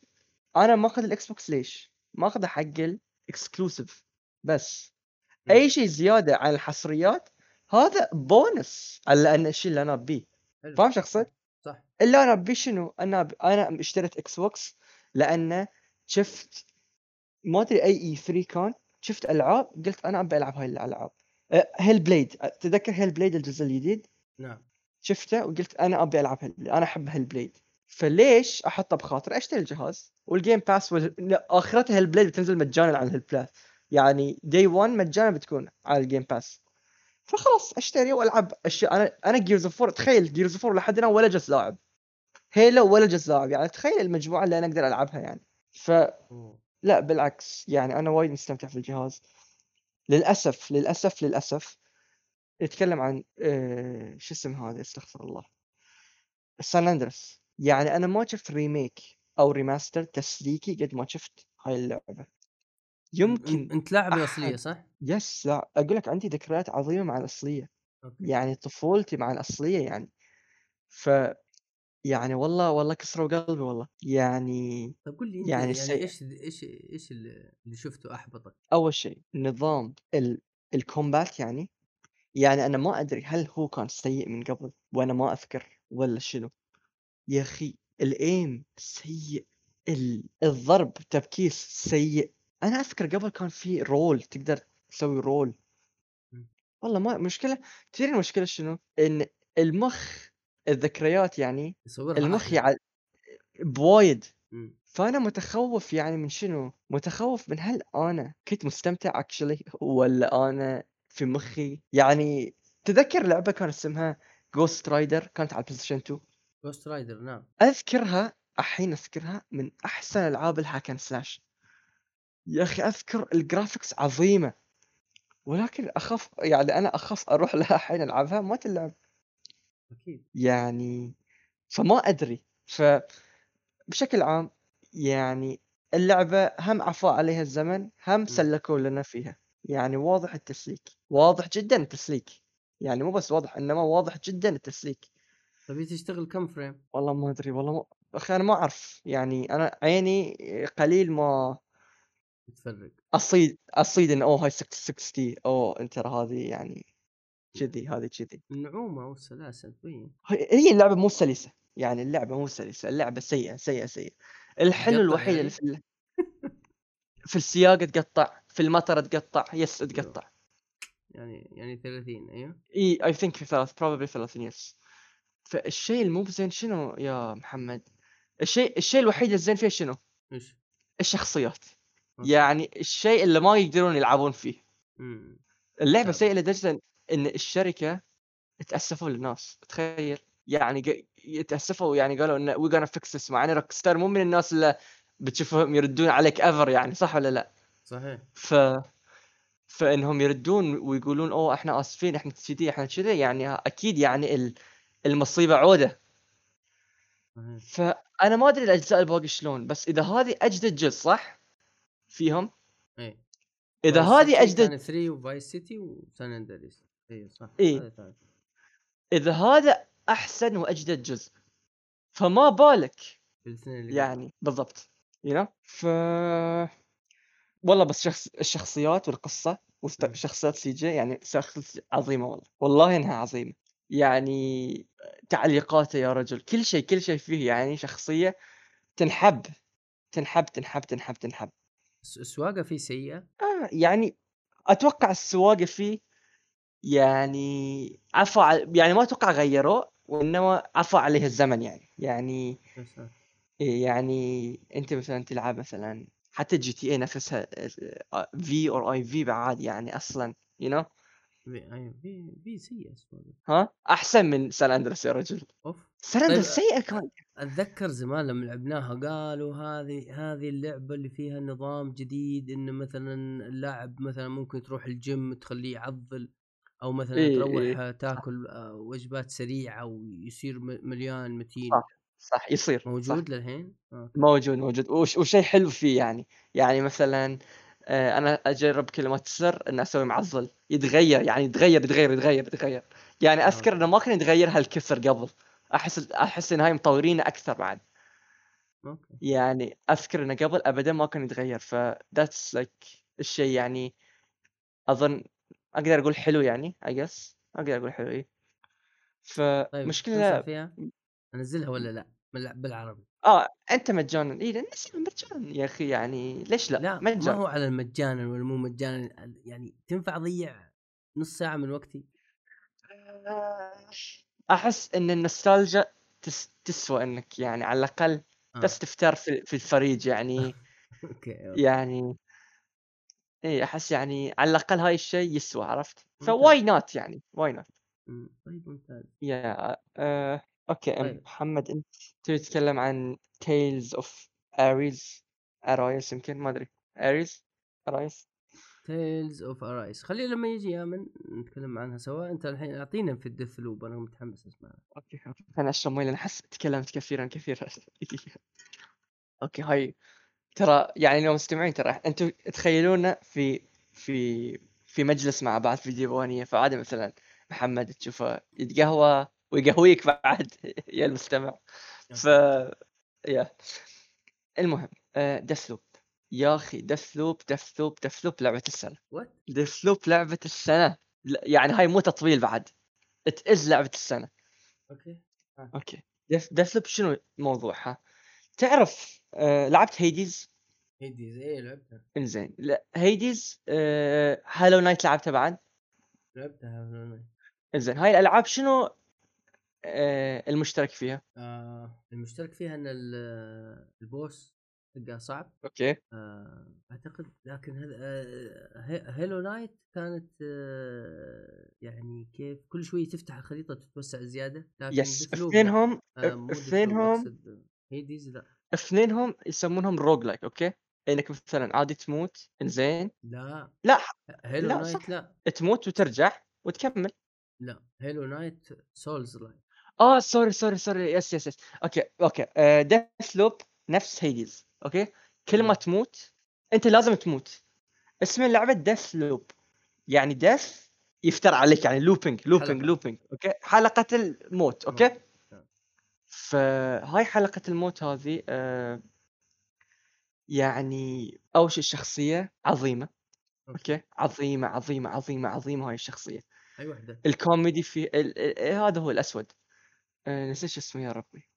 أنا ماخذ الاكس بوكس ليش؟ ماخذه حق ال exclusive بس مم. أي شيء زيادة عن الحصريات هذا بونس على ان الشيء اللي أنا أبيه. فاهم شو اقصد؟ صح اللي أنا أبيه شنو؟ أنا ب... أنا اشتريت إكس بوكس لأن شفت ما أدري أي E3 كان شفت ألعاب قلت أنا أبي ألعب هاي الألعاب أه، هيل بليد تذكر هيل بليد الجزء الجديد نعم شفته وقلت أنا أبي ألعب بليد أنا أحب هيل بليد فليش أحطه بخاطر أشتري الجهاز؟ والجيم باس وال... لا، اخرتها هيل بليد بتنزل مجانا على الهيل بلاس يعني دي 1 مجانا بتكون على الجيم باس فخلاص أشتري وألعب أشياء. أنا أنا جيرز اوف 4 تخيل جيرز اوف 4 لحد الآن ولا جزء لاعب. هيلو ولا جزء لاعب. يعني تخيل المجموعة اللي أنا أقدر ألعبها يعني. فلا أوه. بالعكس. يعني أنا وايد مستمتع في الجهاز. للأسف للأسف للأسف نتكلم عن آه شو اسم هذا استغفر الله سان اندرس يعني أنا ما شفت remake أو remaster تسليكي قد ما شفت هاي اللعبة يمكن إنت لاعب. الأصلية صح؟ yes لا أقول لك عندي ذكريات عظيمة مع الأصلية okay. يعني طفولتي مع الأصلية يعني ف يعني والله والله كسروا قلبي والله يعني طيب قول لي يعني يعني, السيء. إيش إيش إيش اللي اللي شفته أحبطك؟ أول شيء نظام ال... ال combat يعني يعني أنا ما أدري هل هو كان سيء من قبل وأنا ما اذكر ولا شنو. يا أخي ال aim سيء ال... الضرب تبكيس سيء. أنا اذكر قبل كان في roll تقدر تسوي roll. والله ما مشكلة. تدري المشكلة شنو؟ إن المخ الذكريات يعني المخ. يعني بوايد. فأنا متخوف يعني من شنو؟ متخوف من هل أنا كنت مستمتع actually ولا أنا في مخي. يعني تذكر لعبة كان اسمها جوست رايدر كانت على البلاي ستيشن 2 جوست رايدر نعم. أذكرها الحين أذكرها من أحسن ألعاب ال hack and slash يا أخي أذكر ال graphics عظيمة. ولكن أخاف يعني أنا أخاف أروح لها الحين ألعبها ما تلعب. أكيد. يعني فما أدري. ف بشكل عام يعني اللعبة هم عفى عليها الزمن هم سلكوا لنا فيها. يعني واضح التسليك واضح جدا التسليك يعني مو بس واضح إنما واضح جدا التسليك. تبي تشتغل كم فريم؟ والله ما أدري والله ما أخي أنا ما أعرف يعني أنا عيني قليل ما تفرق. أصيد أصيد إن أوه هاي 660 أوه أنت هذه يعني كذي هذه كذي. النعومة والسلاسه تبين. هي اللعبة مو سلسة يعني اللعبة مو سلسة اللعبة سيئة سيئة سيئة. الحلو الوحيد يعني؟ اللي في ال... في السياق تقطع في المطر تقطع yes تقطع. يعني يعني 30 أيوه. إي I think في ثلاث probably 30 yes فالشيء المو بزين شنو يا محمد؟ الشيء الشيء الوحيد الزين فيه شنو؟ إيش؟ الشخصيات. okay. يعني الشيء اللي ما يقدرون يلعبون فيه. مم. اللعبة. سيئة لدرجة إن الشركة تأسفوا للناس تخيل. يعني يتأسفوا يعني قالوا إن we gonna fix this. مع إن روك ستار مو من الناس اللي بتشوفهم يردون عليك ever يعني صح ولا لا؟ صحيح. ف فإنهم يردون ويقولون أوه إحنا آسفين إحنا كذي إحنا كذي يعني أكيد يعني ال- المصيبة عودة. صحيح. فأنا ما أدري الأجزاء الباقي شلون بس إذا هذه أجدد جزء صح؟ فيهم؟ اي إذا هذه أجدد كان 3 وفايس سيتي وسان اندريس اي صح. ثالث. إذا هذا أحسن وأجدد جزء فما بالك يعني بالضبط. you know? ف والله بس شخص الشخصيات والقصة. وشخصيات سي جي يعني شخصيات عظيمة والله. والله إنها عظيمة. يعني تعليقاته يا رجل كل شيء كل شيء فيه يعني شخصية تنحب تنحب تنحب تنحب تنحب. الس- السواقة فيه سيئة؟ آه يعني أتوقع السواقة فيه يعني عفى يعني ما أتوقع غيروه وإنما عفى عليه الزمن يعني. يعني إيه يعني أنت مثلا تلعب مثلا حتى GTA نفسها V or IV بعد يعني أصلا you know في في السواقه ها؟ أحسن من San Andreas يا رجل. أوف. سان طيب، Andreas سيئة كان أتذكر زمان لما لعبناها قالوا هذه هذه اللعبة اللي فيها نظام جديد ان مثلا اللاعب مثلا ممكن تروح الجيم تخليه يعضل أو مثلا إيه، تروح إيه. تاكل آه، وجبات سريعة ويصير م- مليان متين. صح. صح يصير صح. موجود للحين؟ آه. موجود موجود وش وشيء حلو فيه يعني يعني مثلا آه، أنا أجرب كلمات السر ان أسوي معضل يتغير يعني يتغير يتغير يتغير يتغير يعني آه. أذكر إنه ما كان يتغير هالكثر قبل أحس أحس ان هاي مطورينه أكثر بعد okay يعني أذكر إنه قبل ابدا ما كان يتغير ف that's like الشيء يعني أظن أقدر أقول حلو يعني I guess أقدر أقول حلو إيه طيب فمشكلة تنصح فيها؟ أنزلها ولا لا؟ بال- بالعربي. آه أنت مجانا. اي نسيب مجانا يا أخي يعني ليش لا, لا ما مجانا. هو على المجانا ولا مو مجانا يعني تنفع اضيع نص ساعة من وقتي؟ أحس إن النوستالجيا تس... تسوى إنك يعني على الأقل آه. بس تفتر في, في الفريج يعني okay يعني اي أحس يعني على الأقل هاي الشيء يسوى عرفت. ف why not يعني؟ why not. طيب ممتاز. يا آه... okay أم طيب. محمد أنت تبي تتكلم عن Tales of Arise Arise يمكن ما أدري. Arise Arise Tales of Arise خليه لما يجي يامن نتكلم عنها سوا. أنت الحين أعطينا في ال Deathloop أنا متحمس اسمعها okay okay. خليني أشرب مي لأن أحس تكلمت كثيرا كثيرا. okay هاي. ترى يعني لو مستمعين ترى أنتم تخيلونا في في في مجلس مع بعض في ديوانية فعادي مثلا محمد تشوفه يتقهوى. ويقهويك بعد. يا المستمع. ف yeah. المهم Deathloop يا أخي Deathloop Deathloop Deathloop لعبة السنة. what Deathloop لعبة السنة. يعني هاي مو تطويل بعد. it is لعبة السنة. okay. okay. Death Deathloop شنو موضوعها؟ تعرف آه لعبت Hades؟ Hades إيه لعبتها. إنزين. لا Hades آه Hollow Knight لعبتها بعد؟ لعبتها Hollow إنزين. هاي الألعاب شنو آه المشترك فيها؟ آه المشترك فيها إن ال- ال boss تلقاه صعب. okay. آه أعتقد لكن هذا آه هي- Hollow Knight كانت آه يعني كيف كل شوي تفتح الخريطة تتوسع زيادة لكن yes. اثنينهم آه اثنينهم Hades لا. اثنينهم يسمونهم roguelike okay؟ إنك مثلا عادي تموت إنزين. لا. لا. Hollow لا، Knight صح. لا. تموت وترجع وتكمل. لا. Hollow Knight souls-like آه sorry sorry sorry yes yes yes okay okay Deathloop نفس Hades okay كل ما. تموت. أنت لازم تموت. اسم اللعبة Deathloop يعني death يفتر عليك يعني looping looping. looping okay حلقة الموت okay نعم. فهاي حلقة الموت هذه آه يعني اول شيء الشخصية عظيمة okay عظيمة عظيمة عظيمة عظيمة هاي الشخصية. أي وحدة. الكوميدي في ال... ال... هذا هو الأسود. آه نسيت شو اسمه يا ربي.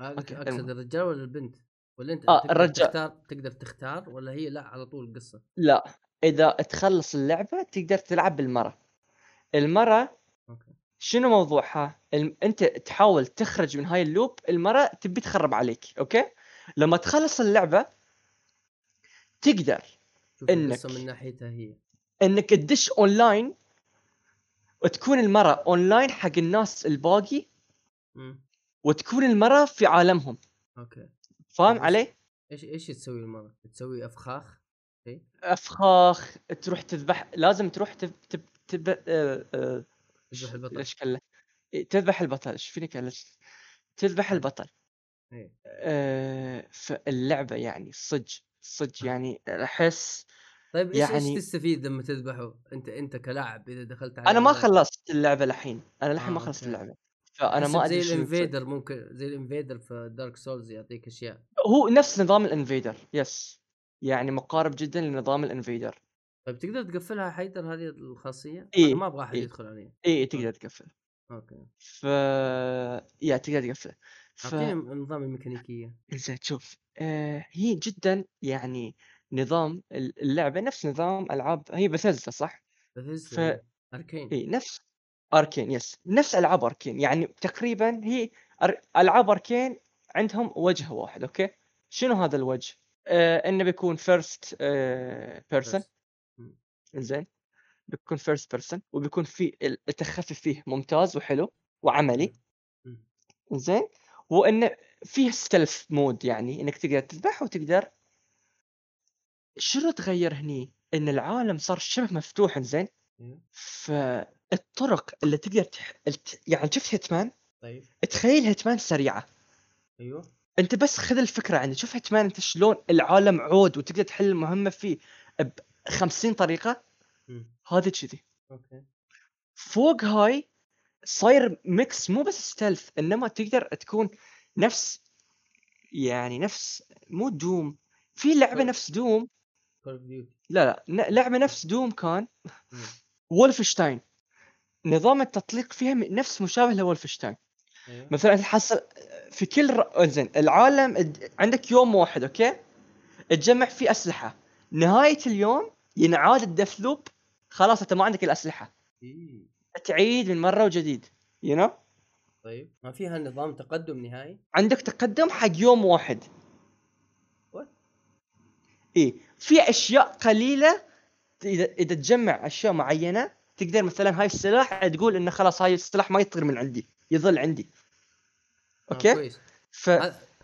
okay، أقصد. الرجال ولا البنت؟ ولا أنت آه، تقدر الرجال. تختار تقدر تختار ولا هي لا على طول القصة لا إذا تخلص اللعبة تقدر تلعب بالمرة. المرة okay. شنو موضوعها؟ الم... أنت تحاول تخرج من هاي ال loop المرة تبي تخرب عليك okay؟ لما تخلص اللعبة تقدر القصة من ناحيتها هي. إنك تدش اونلاين وتكون المرة اونلاين حق الناس الباقي. وتكون المرة في عالمهم okay فاهم بس- علي إيش إيش تسوي المرة؟ تسوي أفخاخ؟ إيه؟ أفخاخ تروح تذبح لازم تروح تب... تب... تب... آه... آه... تذبح البطل. ليش كله تذبح البطل إيش فيني كلش تذبح البطل إيه آه، فاللعبة يعني صج صج يعني أحس طيب إيش يعني- إيش تستفيد لما تذبحه؟ انت أنت كلاعب إذا دخلت على أنا ما. خلصت اللعبة لحين أنا لحين آه، ما خلصت okay. فأنا ما أدري زي. ال invader ممكن زي ال invader في Dark Souls يعطيك أشياء هو نفس نظام ال invader yes يعني مقارب جدا لنظام ال invader طيب تقدر تقفلها حيدر هذه الخاصية؟ إيه، أنا ما أبغى أحد إيه. يدخل علي اي تقدر تقفل okay ف yeah تقدر تقفله ف نظام الميكانيكية زين شوف آه هي جدا يعني نظام اللعبة نفس نظام ألعاب هي بثزة صح؟ بثيستا ف- إيه. Arkane اي نفس Arkane yes نفس ألعاب Arkane يعني تقريبا هي. ألعاب Arkane عندهم وجه واحد أوكي؟ شنو هذا الوجه؟ آه إنه بيكون first person. زين بيكون first person وبيكون في التخفي فيه ممتاز وحلو وعملي. زين وانه فيه stealth mode يعني إنك تقدر تذبح وتقدر شنو تغير هني؟ إن العالم صار شبه مفتوح زين فالطرق اللي تقدر تح... الت- يعني شفت هيتمان؟ طيب. تخيل هيتمان سريعة. أيوه. أنت بس خذ الفكرة عندي شوف هيتمان أنت شلون العالم عود وتقدر تحل المهمة فيه ب 50 طريقة. هذا كذي. أوكي. فوق هاي صاير mix مو بس stealth إنما تقدر تكون نفس يعني نفس مو دوم. في لعبة. نفس دوم. لا لا لعبة نفس دوم كان وولفشتاين. نظام التطليق فيها نفس مشابه لولفشتاين أيوه مثلا تحصل في كل ر... زين العالم عندك يوم واحد أوكي؟ تجمع فيه أسلحة. نهاية اليوم ينعاد ال death loop. خلاص أنت ما عندك الأسلحة. إيه. تعيد من مرة وجديد you you know? طيب. ما فيها نظام تقدم نهائي؟ عندك تقدم حق يوم واحد؟ اي في أشياء قليلة اذا إذا تجمع أشياء معينة تقدر مثلا هاي السلاح تقول إنه خلاص هاي السلاح ما يطير من عندي يظل عندي. آه، أوكي؟ كويس. ف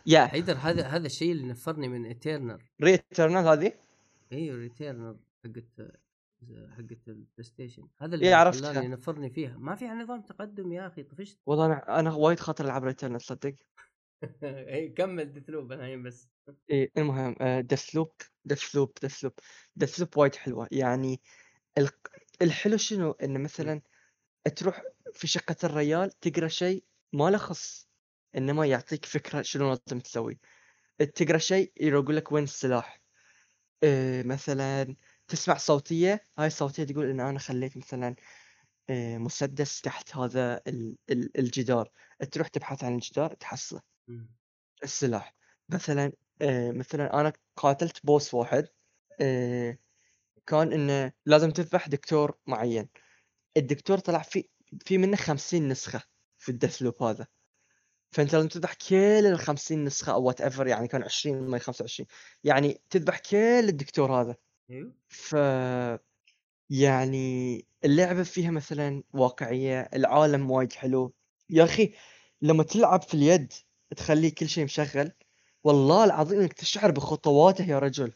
yeah. حيدر هذا هذا الشيء اللي نفرني من ايترنال ريترنال هذه؟ أيوه ريتيرنال حقت حقت البلاي ستيشن هذا اللي إيه، عرفتها. خلاني نفرني فيها. ما فيها نظام تقدم يا أخي طفشت. والله أنا أنا وايد خاطر ألعب ريترنال تصدق اي كمل ديثلوب الحين بس. إيه المهم ديث لوب ديث لوب ديث لوب ديث لوب وايد حلوة. يعني الحلو شنو؟ إنه مثلا تروح في شقة الريال تقرأ شيء ما له خص. انما يعطيك فكرة شنو لازم تسوي. تقرأ شيء يقول لك وين السلاح. إيه مثلا تسمع صوتية. هاي الصوتية تقول إن أنا خليت مثلا إيه مسدس تحت هذا ال- ال- الجدار. تروح تبحث عن الجدار تحصله. مم. السلاح. مثلا مثلا أنا قاتلت boss واحد كان إنه لازم تذبح دكتور معين. الدكتور طلع في في منه 50 نسخة في الدث لوب هذا. فأنت لازم تذبح كل ال 50 نسخة أو whatever يعني كان 20 ما 25 يعني تذبح كل الدكتور هذا. ف يعني اللعبة فيها مثلا واقعية العالم وايد حلو. يا أخي لما تلعب في اليد تخلي كل شيء مشغل. والله العظيم إنك تشعر بخطواته يا رجل.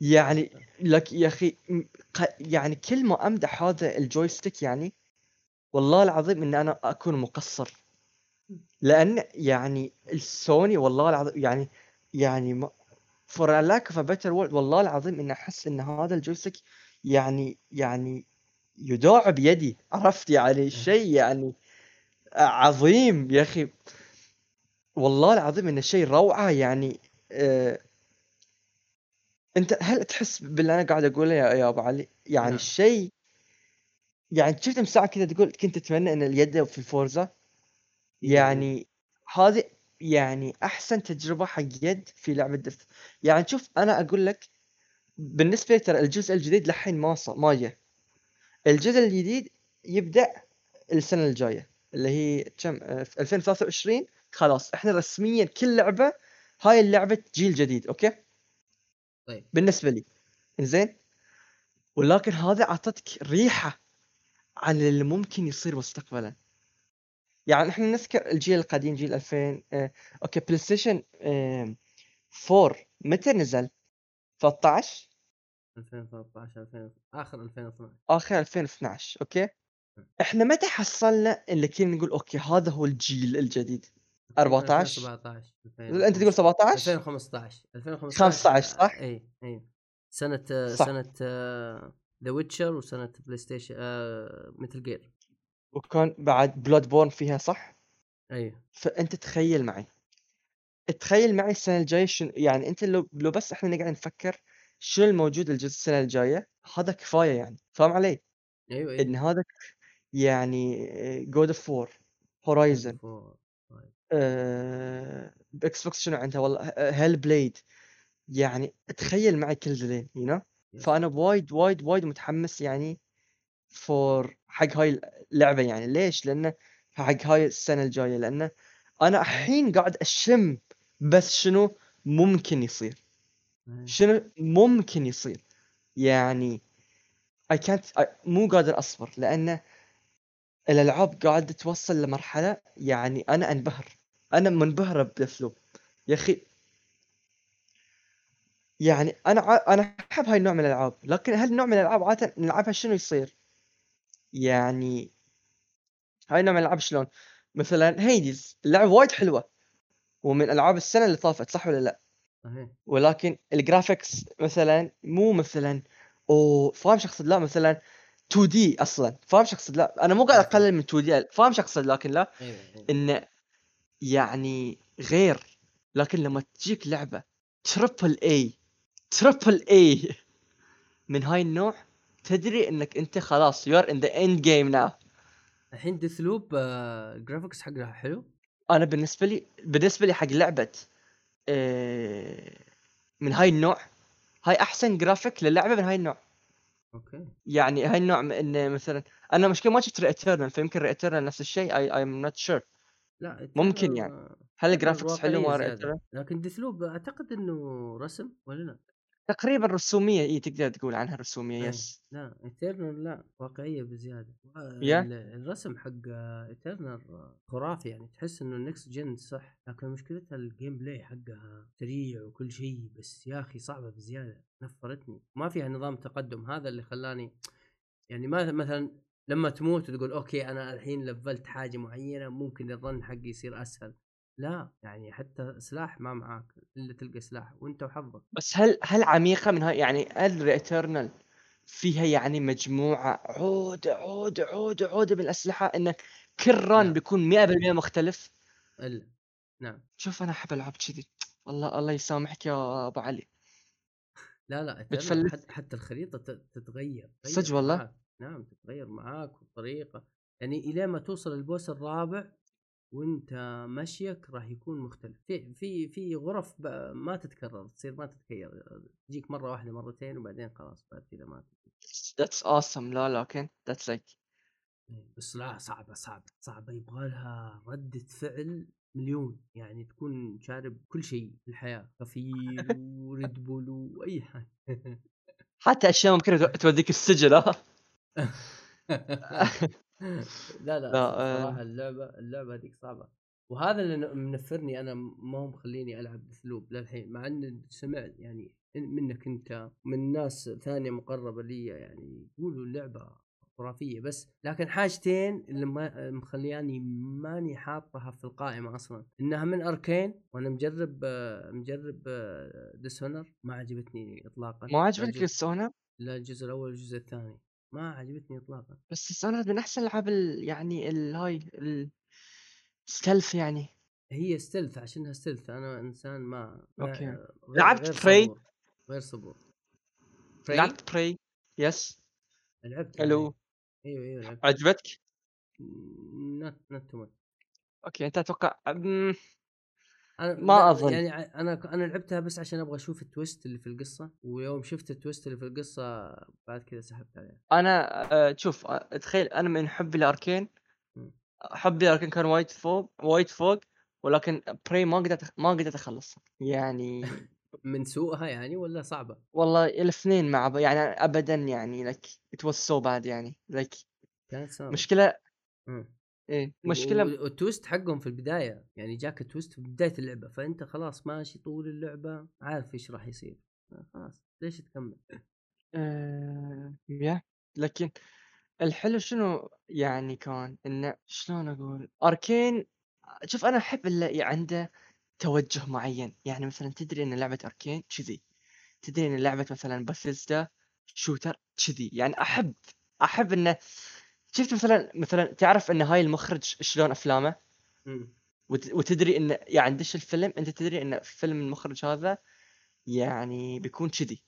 يعني لك يا أخي يعني كل ما أمدح هذا ال joystick يعني والله العظيم ان أنا أكون مقصر. لأن يعني السوني والله العظيم يعني يعني for lack of better word والله العظيم إني أحس إن هذا ال joystick يعني يعني يداع بيدي. عرفت يعني شيء يعني عظيم يا أخي. والله العظيم انه شيء روعة يعني آه أنت هل تحس باللي أنا قاعد أقوله يا, يا أبو علي؟ يعني نعم. الشيء يعني شفت مساعة كذا تقول كنت أتمنى إن اليد في الفورزا يعني هذه يعني أحسن تجربة حق يد في لعبة دف يعني شوف أنا أقول لك بالنسبة لي ترى الجزء الجديد لحين ما صار ما جاء الجزء الجديد يبدأ السنة الجاية اللي هي كم؟ آه، في 2023 خلاص إحنا رسميا كل لعبة هاي اللعبة جيل جديد أوكي؟ طيب. بالنسبة لي زين ولكن هذا أعطتك ريحة عن اللي ممكن يصير مستقبلا. يعني إحنا نذكر الجيل القديم جيل 2000 آه أوكي بلاي ستيشن آه 4 متى نزل؟ 13 2013 2000 آخر 2012 آخر 2012 أوكي؟ إحنا متى حصلنا اللي كنا نقول أوكي هذا هو الجيل الجديد؟ 14 2017 أنت تقول 17 2015 2015 15 صح؟ اي اي سنة صح. سنة ذا ويتشر وسنة بلاي ستيشن مثل جير وكان بعد Bloodborne فيها صح؟ اي فأنت تخيل معي تخيل معي السنة الجاية شنو يعني أنت لو لو بس إحنا نقعد نفكر شنو الموجود الجزء السنة الجاية هذا كفاية يعني فاهم علي؟ أيوه إن هذا يعني God of War Horizon إكس بوكس شنو عندها؟ والله Hellblade. يعني تخيل معي كل ذلين you know فأنا وايد وايد وايد متحمس يعني فور حق هاي اللعبة يعني. ليش؟ لأنه حق هاي السنة الجاية لأنه أنا الحين قاعد أشم بس شنو ممكن يصير. شنو ممكن يصير. يعني can't I مو قادر أصبر لأن الألعاب قاعدة توصل لمرحلة يعني أنا أنبهر. أنا منبهر بدثلوب يا أخي يعني أنا ع... أنا أحب هاي النوع من الألعاب لكن هالنوع من الألعاب عادة نلعبها شنو يصير؟ يعني هاي النوع من الألعاب شلون؟ مثلا هيديز اللعبة وايد حلوة ومن ألعاب السنة اللي طافت صح ولا لا؟ ولكن ال graphics مثلا مو مثلا أو فاهم اقصد لا مثلا 2D أصلا. فاهم اقصد لا أنا مو قاعد أقلل من 2D فاهم اقصد لكن لا أيوه أيوة. انه يعني غير لكن لما تجيك لعبة triple A triple A من هاي النوع تدري إنك أنت خلاص you're in the end game now الحين ديث لوب ال graphics حقها حلو؟ أنا بالنسبة لي بالنسبة لي حق لعبة آه، من هاي النوع هاي أحسن جرافيك للعبة من هاي النوع. أوكي. يعني هاي النوع من انه مثلا أنا مشكلة ما شفت ريتيرنال فيمكن ريتيرنال نفس الشيء I am not sure لا ممكن يعني. هل ال graphics حلو ما زيادة. ريتيرنال لكن ديث لوب أعتقد إنه رسم ولا لا؟ تقريبا رسومية اي تقدر تقول عنها رسومية أي. yes لا إيترنال لا واقعية بزيادة yeah? ال- الرسم حق إيترنال خرافي يعني تحس إنه ال next gen صح لكن مشكلتها ال gameplay حقها سريع وكل شيء بس يا أخي صعبة بزيادة نفرتني ما فيها نظام تقدم هذا اللي خلاني يعني ما مثلا لما تموت وتقول OK أنا الحين لفلت حاجة معينة ممكن ال run حقي يصير أسهل. لا يعني حتى سلاح ما معاك إلا تلقى سلاح وأنت وحظك. بس هل هل عميقة من هاي يعني هل Returnal فيها يعني مجموعة عوده عوده عوده عوده من الأسلحة انه كل run لا. بيكون 100% مختلف؟ إلا نعم. شوف أنا أحب العاب كذي. الله الله يسامحك يا أبو علي. لا لا بتفلت. حتى, الخريطة تتغير صدق والله؟ نعم تتغير معاك بطريقه يعني إلى ما توصل ال boss الرابع وأنت مشيك راح يكون مختلف. في في في غرف ما تتكرر تصير ما تتكرر تجيك مرة واحدة مرتين وبعدين خلاص بعد كذا ما. that's awesome لا لكن that's like بس لا صعبة صعبة صعبة. يبغى لها ردة فعل مليون. يعني تكون شارب كل شيء في الحياة. كافيين و Red Bull وأي حاجة. حتى أشياء ممكن تو- توديك السجن ها؟ لا لا, لا آه. صراحة اللعبة اللعبة هذيك صعبة. وهذا اللي منفرني أنا ما هو مخليني ألعب ديثلوب للحين مع ان سمعت يعني منك أنت من ناس ثانية مقربة لي يعني يقولوا اللعبة خرافية بس لكن حاجتين اللي ما مخلياني ماني حاطها في القائمة أصلا. إنها من أركين وأنا مجرب آه، مجرب Dishonored ما عجبتني اطلاقا. ما الجزء- Dishonored لا الجزء الأول والجزء الثاني. ما عجبتني اطلاقا بس Dishonored من أحسن ألعاب ال- يعني الهاي ال stealth يعني هي stealth عشانها stealth أنا إنسان ما OK. غير لعبت؟ صبور. غير صبور؟ لعبت Prey yes لعبت حلو أيوه أيوه لعبت عجبتك not not too. OK أنت أتوقع أنا ما لا، أظن. يعني أنا أنا لعبتها بس عشان أبغى أشوف ال twist اللي في القصة ويوم شفت ال twist اللي في القصة بعد كذا سحبت عليها أنا آه، شوف آه، تخيل أنا من حبي ال Arkane مم. حبي ال Arkane كان وايد فوق وايد فوق ولكن Prey ما قدرت ما قدرت أخلص يعني من سوءها يعني ولا صعبة؟ والله الاثنين مع ب... يعني ابدا يعني like it was so bad يعني like كانت صعبة مشكلة. إيه مشكلة و- والتويست حقهم في البداية يعني جاك التويست في بداية اللعبة فأنت خلاص ماشي طول اللعبة عارف إيش راح يصير. خلاص ليش تكمل؟ آه... يا لكن الحلو شنو يعني كان؟ إنه شلون أقول؟ أركين شوف أنا أحب اللي عنده توجه معين. يعني مثلا تدري إن لعبة أركين كذي. تدري إن لعبة مثلا بثيسدا شوتر كذي. يعني أحب أحب إنه شفت مثلا مثلا تعرف إن هاي المخرج شلون أفلامه. وت- وتدري ان يعني دش الفيلم أنت تدري إن فيلم المخرج هذا يعني بيكون كذي.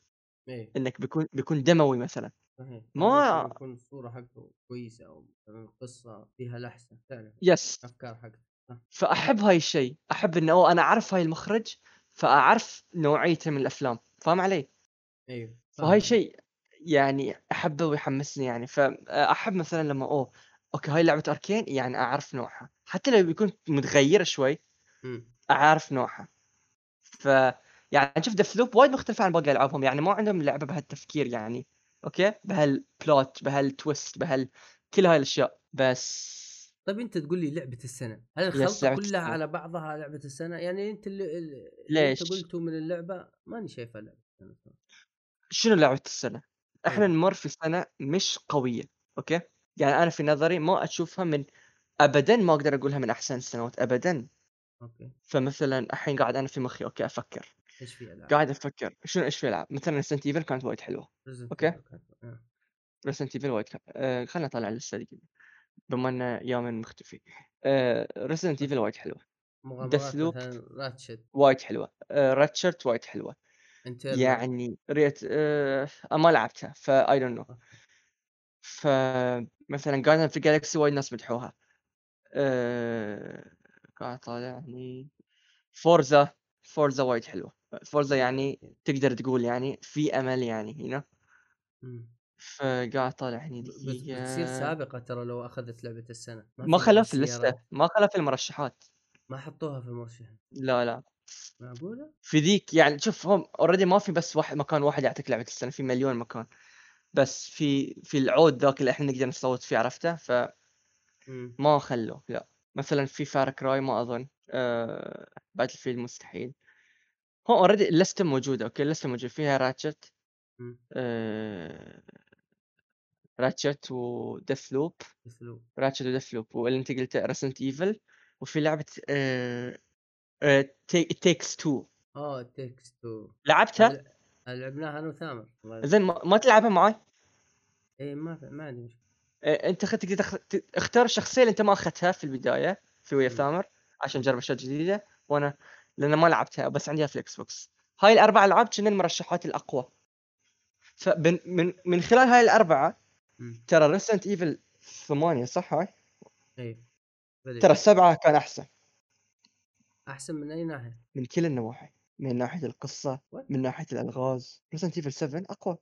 إيه. إنك بيكون بيكون دموي مثلا. صحيح. ما- يكون الصورة حقته كويسة أو القصة فيها لحسة تعرف؟ يس أفكار حقته فأحب هاي الشيء. أحب إنه أنا أعرف هاي المخرج فأعرف نوعيته من الأفلام. فاهم علي؟ أيوه فهاي. شيء يعني أحبه ويحمسني يعني فاحب مثلا لما أوه OK هاي لعبة Arkane يعني أعرف نوعها حتى لو بيكون متغيرة شوي. أعرف نوعها ف يعني شوف Death وايد مختلفة عن باقي ألعابهم يعني ما عندهم لعبة بهالتفكير يعني OK بهال plot بهال twist بهال كل هاي الأشياء بس طيب أنت تقول لي لعبة السنة هل الخلطة كلها. على بعضها لعبة السنة يعني أنت اللي, اللي ليش؟ انت قلته من اللعبة ماني شايفها لعبة السنة. شنو لعبة السنة؟ إحنا أيوة. نمر في سنة مش قوية OK؟ يعني أنا في نظري ما أشوفها من ابدا ما أقدر أقولها من أحسن السنوات ابدا. OK. فمثلا الحين قاعد أنا في مخي OK أفكر. إيش في ألعاب؟ قاعد أفكر. شنو إيش في ألعاب؟ مثلا Resident Evil كانت وايد حلوة Resident OK. آه. Resident Evil وايد آه خلينا نطلع اللسته دي بما ان يومين مختفي. آه Resident Evil وايد حلوة. Deathloop. مثلا Ratchet وايد حلوة. آه Ratchet وايد حلوة. انت يعني Ratchet آه ما لعبتها ف I don't know فمثلا Guardians of the Galaxy وايد ناس مدحوها. آه قاعد طالع يعني. Forza Forza وايد حلوة. Forza يعني تقدر تقول يعني في أمل يعني هنا فقاعد طالع هني بس بتصير دقيقة. سابقة ترى لو أخذت لعبة السنة. ما خلوها في اللستة السيارات. ما خلوها في المرشحات. ما حطوها في المرشحات لا لا. معقولة؟ في ذيك يعني شوف هم already ما في بس واحد مكان واحد يعطيك لعبة السنة في مليون مكان. بس في في ال award ذاك اللي إحنا نقدر نصوت فيه عرفته؟ فما مم. خلوه لا. مثلا في Far Cry ما أظن. آه Battlefield مستحيل. هو already اللستة موجودة OK؟ اللستة موجودة. فيها Ratchet. آه راتشت و Deathloop Deathloop Ratchet و Deathloop واللي أنت قلته Resident Evil وفي لعبة آه Takes Two آه Takes Two لعبتها؟ لعبناها أنا وثامر. زين ما, تلعبها معاي؟ إيه ما ما عندي مشكلة آه، أنت تقدر اختار الشخصية اللي أنت ما أخذتها في البداية في ويا. ثامر عشان تجرب أشياء جديدة وأنا لأن ما لعبتها بس عندي في ال Xbox هاي الاربع العاب كنا المرشحات الأقوى فمن من من خلال هاي الأربعة. ترى Resident Evil ثمانية صح هاي اي بدري. ترى السبعة كان أحسن أحسن من أي ناحية من كل النواحي من ناحية القصة What? من ناحية الألغاز Resident Evil 7 أقوى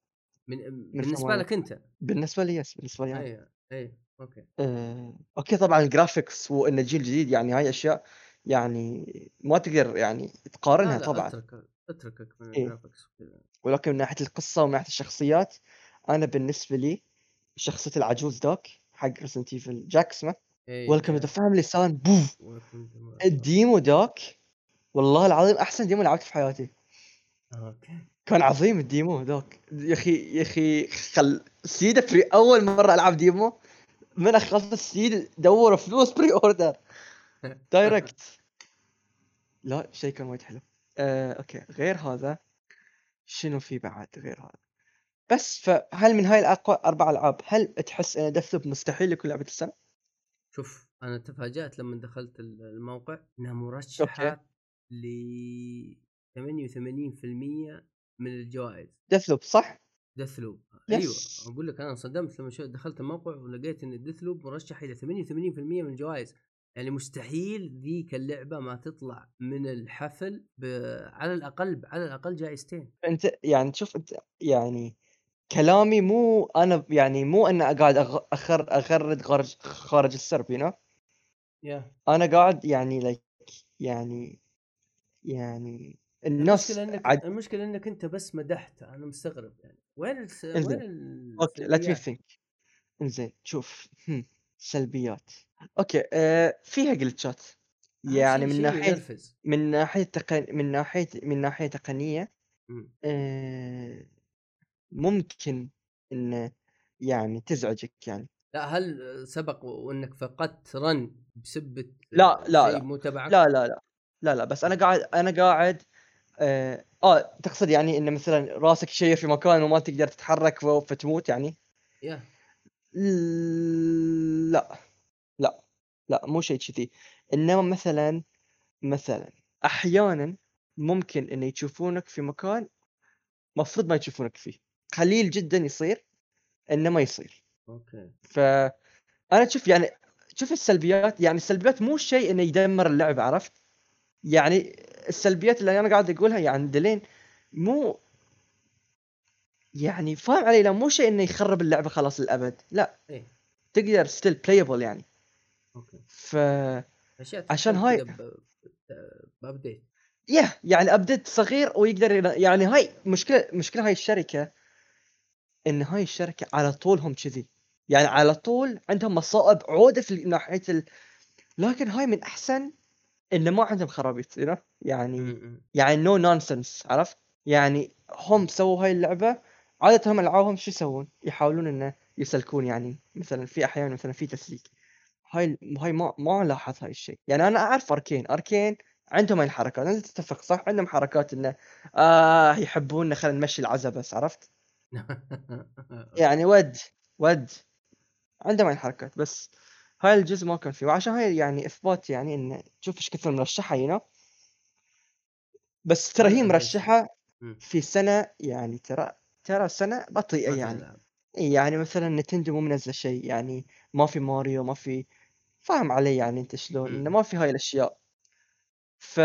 من بالنسبة ثمانية. like أنت بالنسبة لي yes بالنسبة لي. اي اي OK آه، OK طبعا ال graphics وانه جيل جديد يعني هاي أشياء يعني ما تقدر يعني تقارنها لا لا طبعا أترك أتركك من إيه. ال graphics وكذا ولكن من ناحية القصة ومن ناحية الشخصيات أنا بالنسبة لي شخصية العجوز ذاك حق Resident Evil جاك اسمه welcome the family son بوف ال demo ذاك والله العظيم أحسن demo لعبته في حياتي. OK. كان عظيم ال demo ذاك يا أخي يا أخي خل سيدا فري أول مرة ألعب demo. من أخلص السيد دور فلوس pre-order direct لا شيء كان وايد حلو. آه، OK. غير هذا شنو في بعد غير هذا؟ بس فهل من هاي الأقوى أربع ألعاب هل تحس ان Deathloop مستحيل يكون لعبة السنة؟ شوف أنا تفاجأت لما دخلت ال- الموقع إنها مرشحة ل 88% من الجوائز. Deathloop صح؟ Deathloop yes. أيوه أقول لك أنا انصدمت لما دخلت الموقع ولقيت إن Deathloop مرشح إلى 88% من الجوائز. يعني مستحيل ذيك اللعبة ما تطلع من الحفل ب... على الأقل على الأقل جائزتين. أنت يعني شوف أنت يعني كلامي مو أنا يعني مو ان قاعد أخر أغرد خارج خارج السرب يو يا أنا قاعد يعني لك يعني يعني الناس المشكلة إنك عد... المشكلة إنك أنت بس مدحت أنا مستغرب يعني. وين الس... وين ال... أوكي let me think إنزين شوف. هم. سلبيات. أوكي آه فيها جلتشات يعني من ناحية ينرفز. من ناحية تقن... من ناحية من ناحية تقنية مم. ممكن انه يعني تزعجك يعني. لا هل سبق وانك فقدت run بسبة لا، لا، لا. مو تبعك؟ لا لا لا. لا لا بس أنا قاعد أنا قاعد آه, آه تقصد يعني إن مثلا راسك شيء في مكان وما تقدر تتحرك فتموت يعني؟ يا لا لا لا مو شيء كذي. إنما مثلا مثلا أحيانا ممكن إن يشوفونك في مكان مفروض ما يشوفونك فيه. قليل جدا يصير إنه ما يصير. أوكي. ف أنا شوف يعني شوف السلبيات يعني السلبيات مو شيء إنه يدمر اللعبه عرفت؟ يعني السلبيات اللي أنا قاعد أقولها يعني دلين مو يعني فاهم علي لا مو شيء إنه يخرب اللعبة خلاص للأبد لا. إيه. تقدر still playable يعني. أوكي. ف عشان هاي- ب update yeah يعني update صغير ويقدر يعني هاي مشكلة مشكلة هاي الشركة إن هاي الشركة على طولهم كذي. يعني على طول عندهم مصائب عودة في ناحية ال... لكن هاي من أحسن انه ما عندهم خرابيط you know? يعني يعني no nonsense عرفت؟ يعني هم سووا هاي اللعبة عادة هم العابهم شو يسوون؟ يحاولون إنه يسلكون يعني مثلا في أحيان مثلا في تسليك. هاي هاي ما ما لاحظ هاي الشيء. يعني أنا أعرف Arkane. Arkane عندهم هاي الحركات انت تتفق صح؟ عندهم حركات إنه آه يحبون خلينا نمشي العزا بس عرفت؟ يعني ود ود. عندهم هاي الحركات بس هاي الجزء ما كان فيه. وعشان هاي يعني إثبات يعني انه شوف إيش كثر مرشحة يو بس ترى هي هذا- هذا مرشحة مم. في سنة يعني ترى ترى سنة بطيئة ما يعني. يعني مثلا نتندو مو منزله شيء يعني ما في ماريو ما في فاهم علي يعني أنت شلون إنه. ما في هاي الأشياء. ف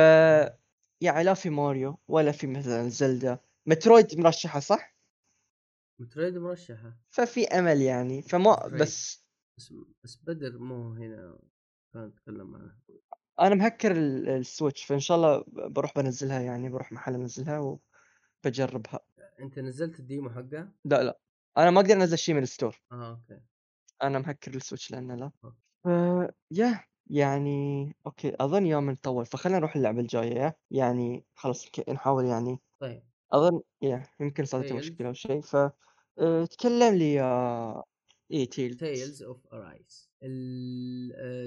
يعني لا في ماريو ولا في مثلا Zelda. Metroid مرشحة صح؟ Metroid مرشحة. ففي أمل يعني. فما Metroid. بس بس بس بدر مو هنا كان نتكلم عنه. أنا مهكر ال- ال Switch فإن شاء الله بروح بنزلها يعني. بروح محل أنزلها وبجربها. أنت نزلت ال demo حقها؟ لا لا. أنا ما أقدر أنزل شيء من ال store. آه أوكي. أنا مهكر ال Switch لأنه لا. ف يا يعني أوكي. أظن يوم نطول فخلنا نروح اللعبة الجاية يعني خلاص نحاول يعني. طيب. أظن يا يمكن صارت Tales. مشكلة أو شيء ف أه، تكلم لي يا اي Tale Tales of Arise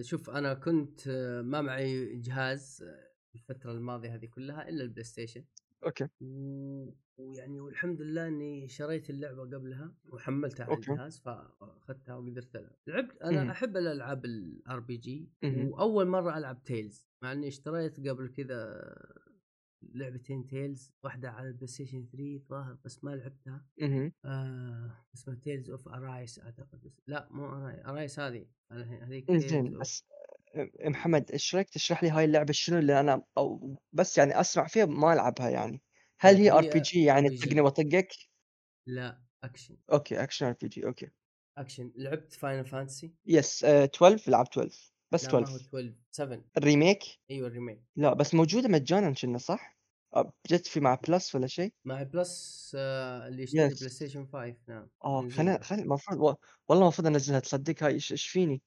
شوف أنا كنت آه، ما معي جهاز آه، الفترة الماضية هذه كلها إلا ال PlayStation أوكي و... ويعني والحمد لله إني شريت اللعبة قبلها وحملتها على أوكي. الجهاز فأخذتها وقدرت ألعب لعبت أنا مهم. أحب الألعاب ال RPG مهم. وأول مرة ألعب Tales مع إني اشتريت قبل كذا لعبتين Tales واحدة على ال PlayStation 3 ظاهر بس ما لعبتها. مهم. آه اسمها Tales of Arise أعتقد لا مو Arise Arise هذه هذيك انزين Tales of- بس أه، محمد إيش رأيك تشرح لي هاي اللعبة شنو؟ اللي أنا أو بس يعني أسمع فيها ما ألعبها يعني. هل هي RPG يعني RPG. طقني واطقك لا أكشن. أوكي action RPG أوكي. أكشن. لعبت Final Fantasy yes آه 12 لعب 12 بس لا ما هو 12 12 7 ال remake أيوه ال remake لا بس موجودة مجانا كنا صح؟ جت في مع Plus ولا شيء؟ مع Plus آه اللي يشتري Yes. PlayStation 5 نعم آه خلينا. خلينا المفروض و- والله المفروض أنزلها تصدق هاي إيش فيني؟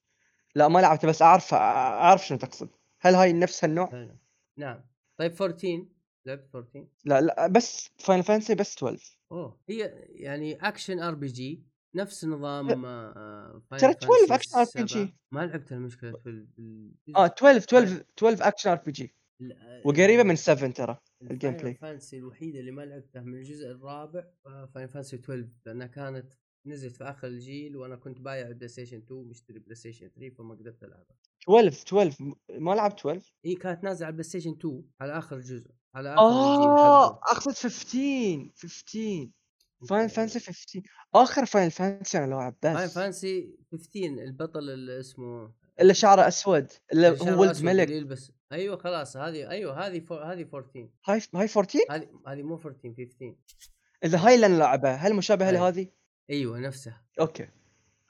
لا ما لعبتها بس أعرف أعرف شنو تقصد هل هاي نفس هالنوع؟ حلو. نعم طيب 14 لعبت 14 لا لا بس Final Fantasy بس 12 أوه هي يعني action RPG نفس نظام آه ترى 12 Fantasy action RPG. 7. ما لعبت المشكلة في ال- آه 12 12 12 action RPG وقريبة من 7 ترى ال gameplay. Fantasy الوحيدة اللي ما لعبتها من الجزء الرابع Final Fantasy 12 لأنها كانت نزلت في آخر الجيل وأنا كنت بايع ال PlayStation 2 مشتري PlayStation 3 فما قدرت ألعبها 12 12 م- ما لعب 12 هي كانت نازلة على ال PlayStation 2 على آخر جزء على آخر الجيل آه اقصد 15 15 Final Fantasy 15 آخر Final Fantasy أنا لعب Final بس. Fantasy 15 البطل اللي اسمه اللي شعره أسود اللي هو ولد أسود اللي ملك يلبس أيوه خلاص هذه أيوه هذه فور... هذه 14 هاي هاي 14 هذه هذه مو 14 15 اذا هاي اللي أنا لعبها هل مشابهة. لهذه؟ أيوه نفسها. أوكي.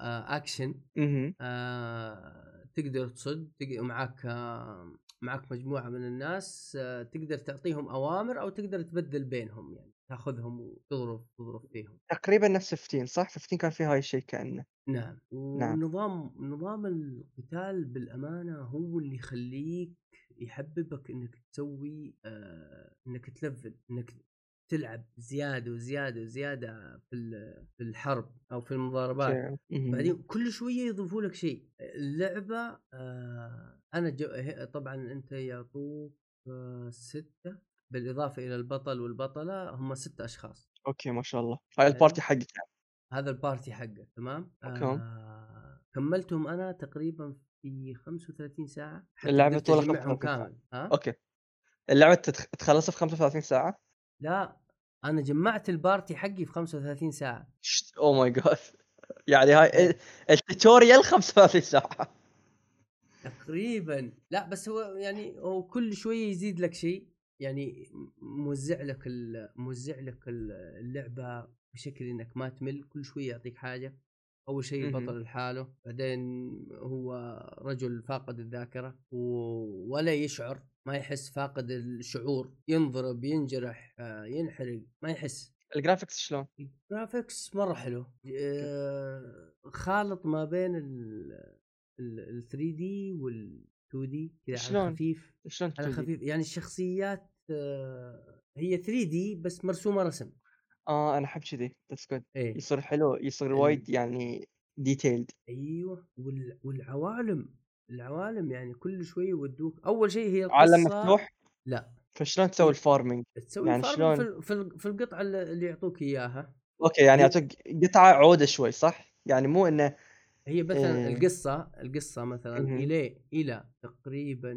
آه اكشن أها آه تقدر تصد تق... معك آه معك مجموعة من الناس آه تقدر تعطيهم أوامر أو تقدر تبدل بينهم يعني. تاخذهم وتضرب تضرب فيهم. تقريبا نفس 15 صح؟ 15 كان فيه هاي الشيء كأنه. نعم. نعم. ونظام نظام القتال بالأمانة هو اللي يخليك يحببك إنك تسوي آه إنك تلفل إنك تلعب زيادة وزيادة وزيادة في في الحرب أو في المضاربات. بعدين كل شوية يضيفوا لك شيء. اللعبة آه أنا جو طبعا أنت يعطوك آه ستة. بالإضافة إلى البطل والبطلة هم ستة أشخاص. أوكي ما شاء الله. هاي ال party حقك يعني. هذا ال party حقه تمام؟ أوكي. آه كملتهم أنا تقريبا في 35 ساعة طولها أجمعهم 35 ساعة. كامل ها؟ أوكي. اللعبة تخلصها في 35 ساعة؟ لا أنا جمعت ال party حقي في 35 ساعة. oh my God يعني هاي ال- ال tutorial 35 ساعة. تقريبا. لا بس هو يعني هو كل شوية يزيد لك شيء. يعني موزع لك موزع لك ال- اللعبة بشكل إنك ما تمل كل شوية يعطيك حاجة أول شيء. البطل لحاله بعدين هو رجل فاقد الذاكرة و- ولا يشعر ما يحس فاقد الشعور ينضرب ينجرح آه، ينحرق ما يحس ال graphics شلون؟ ال graphics مرة حلو آه، خالط ما بين ال 3D وال 2D كذا على شلون؟ خفيف. شلون على 2D؟ خفيف يعني الشخصيات آه، هي 3D بس مرسومة رسم. آه أنا أحب كذي. that's good إيه. يصير حلو يصير ال- وايد يعني detailed أيوه. وال... والعوالم. العوالم يعني كل شوي يودوك. أول شيء هي عالم القصة- مفتوح؟ لا. فشلون تسوي ال farming؟ تسوي يعني شلون؟ في, ال- في, ال- في القطعة اللي اللي يعطوك إياها. أوكي يعني يعطيك قطعة عودة شوي صح؟ يعني مو إنه هي مثلا إيه. القصة القصة مثلا مهم. إلى إلى تقريبا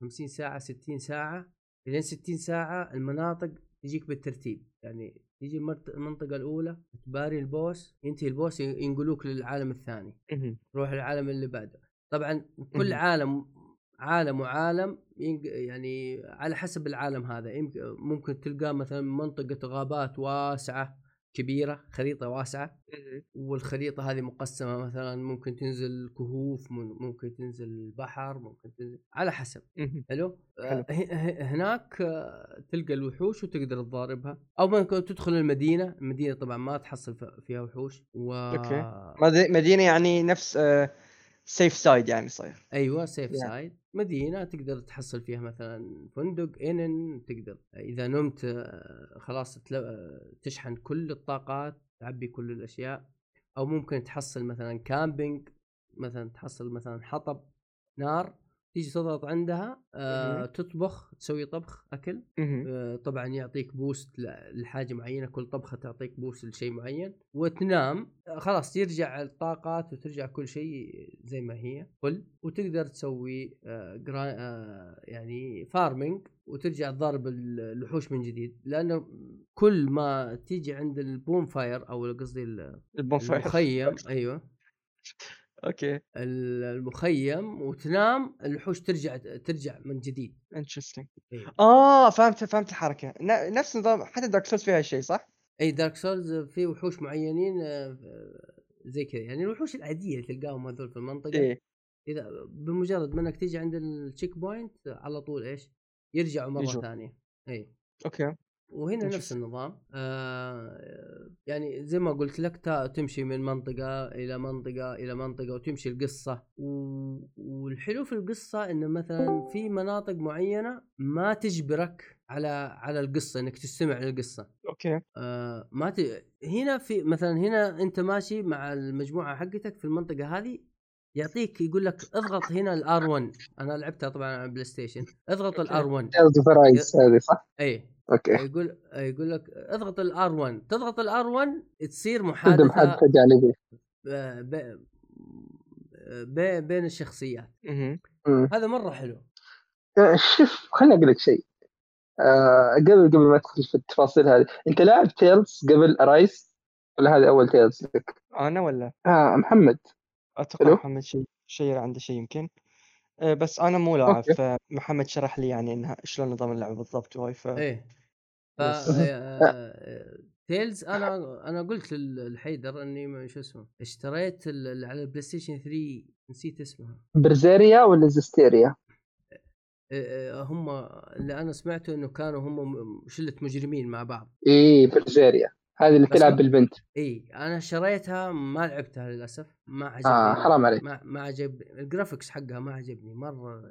50 ساعة 60 ساعة لين 60 ساعة المناطق تجيك بالترتيب يعني تيجي المنطقة الأولى تباري البوس ينتهي البوس ين- ينقلوك للعالم الثاني مهم. تروح العالم اللي بعده طبعا كل مهم. عالم عالم وعالم يعني على حسب العالم هذا ممكن تلقاه مثلا منطقة غابات واسعة كبيرة خريطة واسعة. والخريطة هذه مقسمة مثلا ممكن تنزل كهوف مم- ممكن تنزل بحر ممكن تنزل على حسب. حلو. آه، هناك آه، تلقى الوحوش وتقدر تضاربها أو ممكن تدخل المدينة المدينة طبعا ما تحصل فيها وحوش و أوكي. مد- مدينة يعني نفس safe side يعني صاير أيوه safe Yeah. side مدينة تقدر تحصل فيها مثلا فندق inn تقدر. إذا نمت آه، خلاص آه، تشحن كل الطاقات تعبي كل الأشياء. أو ممكن تحصل مثلا camping مثلا تحصل مثلا حطب نار. تيجي تضغط عندها آه. تطبخ تسوي طبخ أكل. آه طبعا يعطيك boost لحاجة معينة كل طبخة تعطيك boost لشيء معين وتنام. آه خلاص يرجع الطاقات وترجع كل شيء زي ما هي full وتقدر تسوي آه آه يعني farming وترجع ضارب الوحوش من جديد. لأنه كل ما تيجي عند ال bonfire أو قصدي ال bonfire. المخيم أيوه. أوكي. ال- المخيم وتنام الوحوش ترجع ترجع من جديد. interesting أيوه آه فهمت فهمت الحركة. نفس نظام حتى Dark Souls فيها شيء صح؟ اي Dark Souls في وحوش معينين آه، زي كذا. يعني الوحوش العادية اللي تلقاهم هذول في المنطقة. إيه. إذا بمجرد ما انك تيجي عند ال checkpoint على طول إيش؟ يرجعوا مرة. ثانية. اي أوكي. وهنا. نفس النظام. آه يعني زي ما قلت لك تا- تمشي من منطقة إلى منطقة إلى منطقة وتمشي القصة. و... والحلو في القصة إنه مثلا في مناطق معينة ما تجبرك على على القصة إنك تستمع للقصة. أوكي. آه ما ت... هنا في مثلا هنا أنت ماشي مع المجموعة حقتك في المنطقة هذه يعطيك يقول لك اضغط هنا ال R1 أنا لعبتها طبعا على ال PlayStation. اضغط. الار 1 تيلز اوف رايز هذه صح؟ اي أوكي. يقول يقول لك اضغط ال R1 تضغط ال R1 تصير محادثة محادثة جانبية. ب- ب- ب- بين الشخصيات. هذا مرة حلو. آه، شوف خليني أقول لك شيء. آه، قبل قبل ما تدخل في التفاصيل هذه أنت لاعب Tales قبل Arise ولا هذه أول Tales لك؟ أنا ولا؟ آه محمد. أتوقع حلو. محمد شيء شيء عنده شيء يمكن. آه، بس أنا مو لاعب أوكي. فمحمد شرح لي يعني إنها شلون نظام اللعبة بالضبط وهاي ف إيه ف بس. آه، Tales أنا أنا قلت لل- لحيدر إني ما- شو اسمه اشتريت ال- على ال PlayStation 3 نسيت اسمها Berseria ولا Zestiria؟ آه، آه، هم اللي أنا سمعته إنه كانوا هم م- شلة مجرمين مع بعض إيه Berseria هذه اللي تلعب بالبنت. إي أنا شريتها ما لعبتها للأسف ما عجبني. آه حرام عليك. ما ما عجبني ال graphics حقها ما عجبني. مرة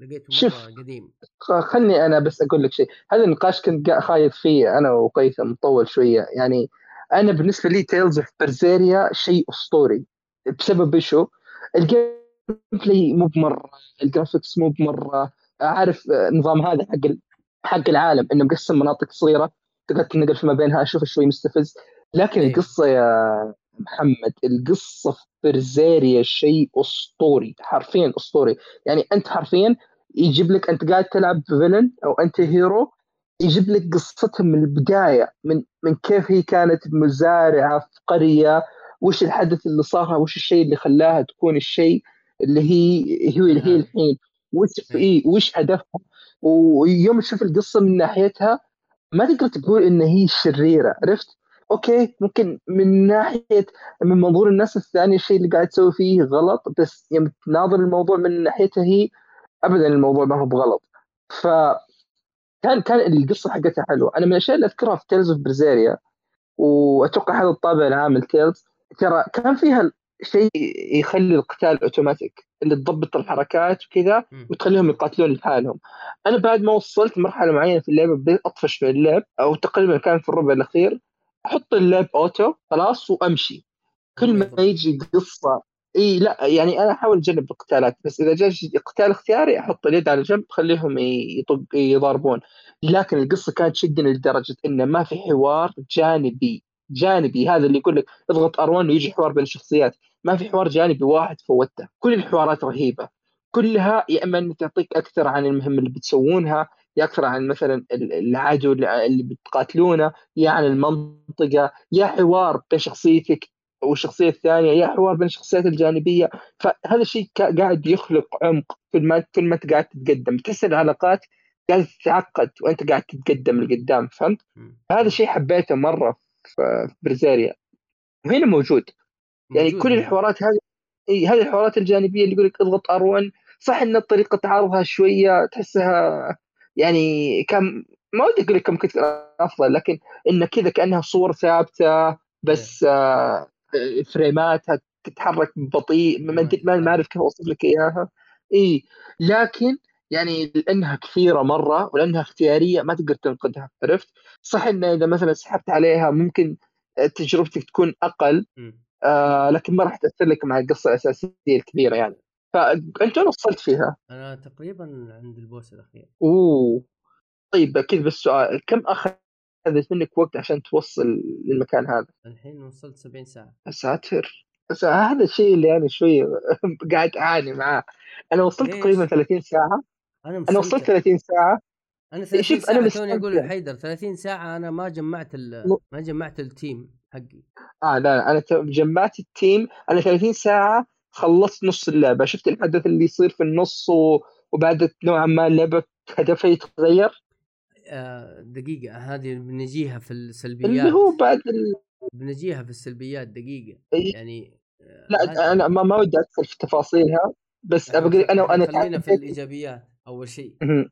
لقيته. مرة قديم. خ- خلني أنا بس أقول لك شيء. هذا النقاش كنت خايض فيه أنا وقيثم مطول شوية. يعني أنا بالنسبة لي Tales of Berseria شيء أسطوري. بسبب ايشو ال gameplay مو بمرة ال graphics مو بمرة. عارف آه، نظام هذا حق حق العالم إنه مقسم مناطق صغيرة. تقدر تنقل فيما بينها اشوفه شوي مستفز لكن إيه. القصة يا محمد القصة في برزيريا شيء أسطوري حرفيا أسطوري يعني أنت حرفيا يجيب لك أنت قاعد تلعب فيلن أو أنت هيرو يجيب لك قصتها من البداية من من كيف هي كانت مزارعة في قريه وش الحدث اللي صار وش الشيء اللي خلاها تكون الشيء اللي هي هي اللي هي نعم. الحين وش إيه. إيه وش هدفها ويوم تشوف القصة من ناحيتها ما تقدر تقول إن هي شريرة عرفت؟ أوكي ممكن من ناحية من منظور الناس الثانية الشيء اللي قاعد تسوي فيه غلط بس يوم تناظر الموضوع من ناحيتها هي ابدا الموضوع ما هو بغلط. ف كان كان القصة حقتها حلوة. أنا من الأشياء اللي أذكرها في Tales of Berseria وأتوقع هذا الطابع العام ل Tales ترى كان فيها شيء يخلي القتال اوتوماتيك اللي تضبط الحركات وكذا. وتخليهم يقاتلون لحالهم أنا بعد ما وصلت مرحلة معينة في اللعبة بديت أطفش في اللعب أو تقريبا كان في الربع الأخير أحط اللعب auto خلاص وأمشي كل ما. يجي قصة إي لا يعني أنا أحاول أجنب القتالات بس إذا جاء قتال اختياري أحط اليد على جنب خليهم يطق يضاربون لكن القصة كانت تشدني لدرجة انه ما في حوار جانبي جانبي هذا اللي يقول لك اضغط ار1 ويجي حوار بين الشخصيات ما في حوار جانبي واحد فوته كل الحوارات رهيبة. كلها يا اما تعطيك أكثر عن المهمة اللي بتسوونها يا أكثر عن مثلا ال- العدو اللي بتقاتلونه يا عن المنطقة يا حوار بين شخصيتك والشخصية الثانية يا حوار بين الشخصيات الجانبية. فهذا الشيء قاعد يخلق عمق كل ما كل ما أنت قاعد تتقدم. تحس العلاقات قاعدة تتعقد وأنت قاعد تتقدم لقدام فهمت؟ هذا الشيء حبيته مرة في برزيريا. وهنا موجود. يعني كل هنا. الحوارات هذه إي هذه الحوارات الجانبية اللي يقول لك اضغط ار1 صح إن طريقة عرضها شوية تحسها يعني كم ما ودي أقول لك كم كنت أفضل لكن إن كذا كأنها صور ثابتة بس آه فريماتها تتحرك بطيء ما أدري- ما ما أعرف كيف أوصف لك إياها إي لكن يعني لأنها كثيرة مرة ولأنها اختيارية ما تقدر تنقدها عرفت؟ صح إن إذا مثلا سحبت عليها ممكن تجربتك تكون أقل مم. آه لكن ما راح تأثر لك مع القصة الأساسية الكبيرة يعني. فانت وين وصلت فيها؟ أنا تقريبا عند البوس الأخير. أوه. طيب أكيد بس سؤال كم أخذت منك وقت عشان توصل للمكان هذا؟ الحين وصلت 70 ساعة. يا ساتر هذا الشيء اللي أنا شوي قاعد أعاني معاه. أنا وصلت؟ تقريبا 30 ساعة. أنا أنا وصلت مستمتع. 30 ساعة. أنا 30 شوف، ساعة توني أقول. لحيدر 30 ساعة أنا ما جمعت ال- ما جمعت ال team. حقي. آه لا لا أنا جمعت ال team. أنا 30 ساعة خلصت نص اللعبة. شفت الحدث اللي يصير في النص و... وبعد نوعا ما اللعبة هدفها يتغير؟ آه، دقيقة. هذه بنجيها في اللي السلبيات هو بعد ال... بنجيها في السلبيات دقيقة. يعني آه، لا هذه- أنا ما, ما ودي أدخل في تفاصيلها بس إحنا أبغى أنا إحنا أنا خلينا في الإيجابيات أول شيء. مهم.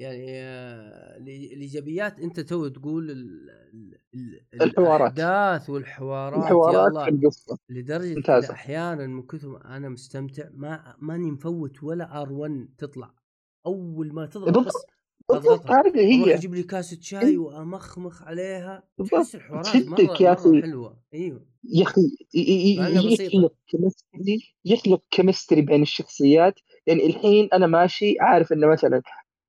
يعني آه، الإيجابيات أنت تو تقول ال- ال- ال- الحوارات. الأحداث والحوارات الحوارات في القصة لدرجة ممتازة. أحيانا من كثر ما أنا مستمتع ما ماني مفوت ولا R1 تطلع أول ما تضغط. بس أضغطها هذه هي أجيب لي كاسه شاي وأمخمخ عليها. تحس الحوارات مرة, يا مرة. حلوة أيوه يا أخي. يخلق chemistry يخلق chemistry بين الشخصيات يعني الحين أنا ماشي عارف إنه مثلا